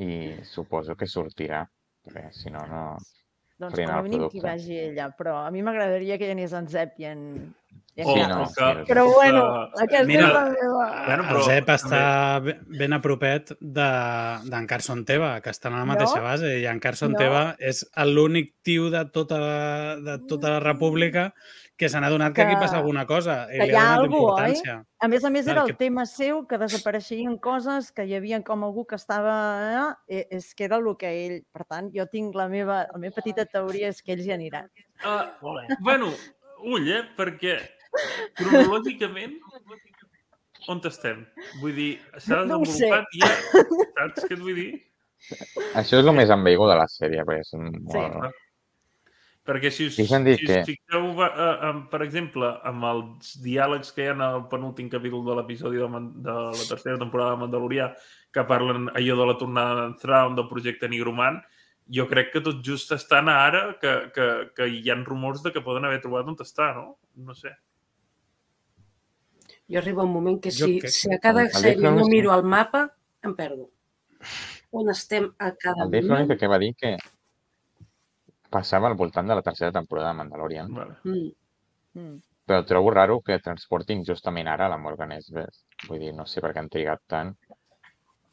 D: i suposo que sortirà, perquè si no, no...
E: Doncs com a mínim que vagi ella, però a mi m'agradaria que hi anés en Zep i en,
C: Sí, no, que,
E: però bueno, aquesta mira, és la meva...
A: Bueno, però, el Zep està també... ben a propet d'en de, Carson Teva, que estan a la mateixa no? base, i en Carson no. Teva és l'únic tio de tota, de tota la república que s'ha adonat que, que aquí passa alguna cosa.
E: Que hi ha cosa, oi? A més a més, era el que... tema seu, que desapareixien coses, que hi havia com algú que estava... Eh? És que era el que ell... Per tant, jo tinc la meva, la meva petita teoria és que ells hi aniran.
C: Uh, bueno, ull, eh? Perquè cronològicament, on estem? Vull dir, s'ha desenvolupat no ja... Saps què et vull dir?
D: Això és el més ambeigo de la sèrie, perquè és molt... Sí.
C: Perquè si us, si us que... fixeu, uh, per exemple, amb els diàlegs que hi ha al penúltim capítol de l'episodi de, de la tercera temporada de Mandalorià, que parlen allò de la tornada d'en Thrawn, del projecte Nigromant, jo crec que tot just estan ara que, que, que hi ha rumors de que poden haver trobat on està, no? No sé.
B: Jo arriba un moment que si, que... si a cada sèrie no miro el mapa, em perdo. On estem a cada
D: el Dave moment... que va dir que passava al voltant de la tercera temporada de Mandalorian. Vale. Mm. Mm. Però trobo raro que transportin justament ara la Morgan Esbeth. Vull dir, no sé per què han trigat tant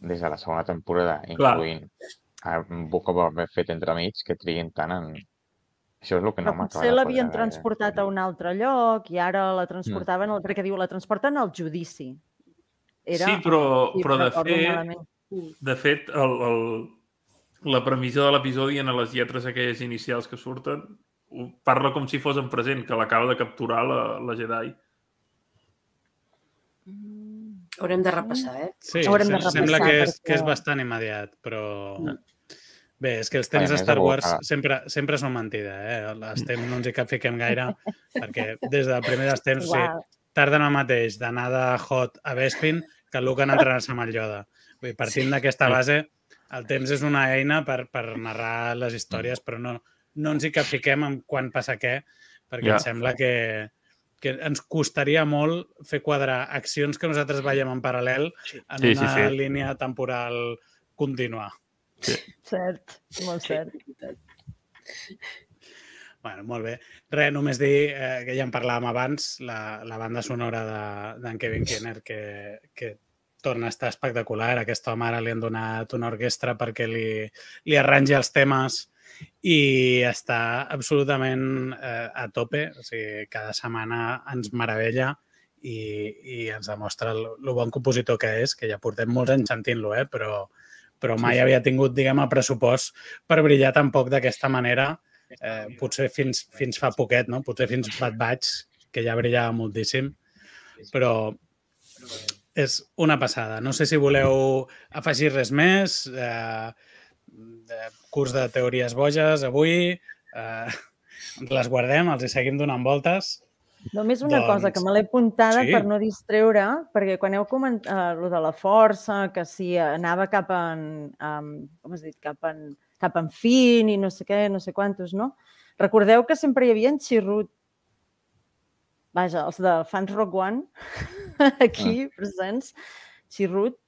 D: des de la segona temporada, incloent Clar. a Book of Boba Fett entremig, que triguin tant en, això és el que no m'acaba
E: Potser l'havien transportat a un altre lloc i ara la transportaven, mm. perquè diu, la transporten al judici.
C: Era, sí, però, però de fet, de fet, el, el, la premissa de l'episodi en les lletres aquelles inicials que surten parla com si fos en present, que l'acaba de capturar la, la Jedi.
B: Mm. Haurem de repassar, eh?
A: Sí, Haurem de repassar, sembla que és, perquè... que és bastant immediat, però... Mm. Bé, és que els temps de Star Wars sempre, sempre són mentida, eh? Els temps no ens hi cap fiquem gaire, perquè des del primer dels temps, wow. sí, tarden el mateix d'anar de Hot a Bespin que Luke en entrenar-se amb el Yoda. Vull dir, partint d'aquesta base, el temps és una eina per, per narrar les històries, però no, no ens hi capfiquem en quan passa què, perquè ja. em sembla que, que ens costaria molt fer quadrar accions que nosaltres veiem en paral·lel en sí, una sí, sí. línia temporal contínua.
E: Sí. Cert, molt cert.
A: Bueno, molt bé. Res, només dir eh, que ja en parlàvem abans, la, la banda sonora d'en de, Kevin Kenner, que, que torna a estar espectacular. Aquesta home ara li han donat una orquestra perquè li, li arrangi els temes i està absolutament eh, a tope. O sigui, cada setmana ens meravella i, i ens demostra el, el bon compositor que és, que ja portem molts anys sentint-lo, eh? però, però mai sí. havia tingut, diguem, el pressupost per brillar tan poc d'aquesta manera, eh, potser fins, fins fa poquet, no? Potser fins Bad Batch, que ja brillava moltíssim, però és una passada. No sé si voleu afegir res més, eh, de curs de teories boges avui, eh, les guardem, els hi seguim donant voltes.
E: Només una
A: Doncs,
E: cosa, que me l'he apuntada
A: sí.
E: per no distreure, perquè quan heu comentat uh, lo de la força, que si anava cap en, um, com has dit, cap en, cap en fin i no sé què, no sé quantos, no? Recordeu que sempre hi havia en Xirrut, vaja, els de Fans Rock One, aquí presents, Xirrut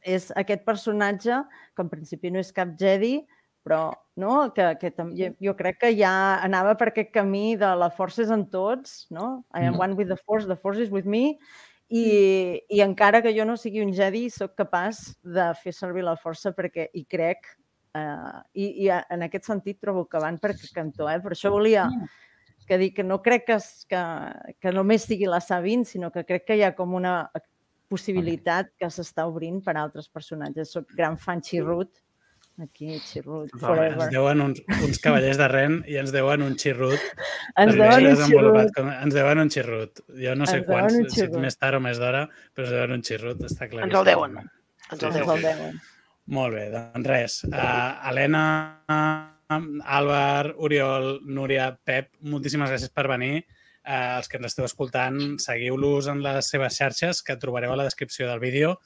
E: és aquest personatge que en principi no és cap Jedi, però no? que, que tam- jo, crec que ja anava per aquest camí de la força és en tots, no? I am
D: Mm.
E: one with the force, the force is with me, i, i encara que jo no sigui un Jedi, sóc capaç de fer servir la força perquè hi crec, eh, i, i en aquest sentit trobo que van per cantó, eh? per això volia que dir que no crec que, es- que, que només sigui la Sabine, sinó que crec que hi ha com una possibilitat que s'està obrint per a altres personatges. Soc gran fan Chirrut, aquí Chirrut
C: Totalment.
E: forever.
A: Ens deuen uns, uns cavallers de Ren i ens deuen un xirrut.
E: Ens deuen un Chirrut.
A: Com, ens deuen un xirrut. Jo no sé
E: Ens
A: quants, si
E: xirrut.
A: més tard o més d'hora, però ens deuen un xirrut, està clar.
F: Ens el deuen. Ens el
E: Ens
F: deuen.
E: el deuen.
A: Molt bé, doncs res. Uh, Helena, Àlvar, Oriol, Núria, Pep, moltíssimes gràcies per venir. Uh, els que ens esteu escoltant, seguiu-los en les seves xarxes, que trobareu a la descripció del vídeo.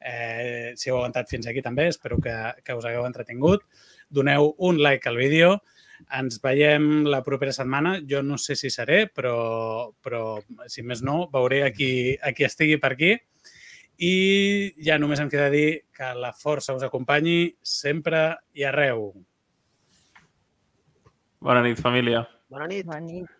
A: Eh, si heu aguantat fins aquí també, espero que, que us hagueu entretingut. Doneu un like al vídeo. Ens veiem la propera setmana. Jo no sé si seré, però, però si més no, veuré a qui, a qui estigui per aquí. I ja només em queda dir que la força us acompanyi sempre i arreu.
C: Bona nit, família.
F: Bona nit.
E: Bona nit.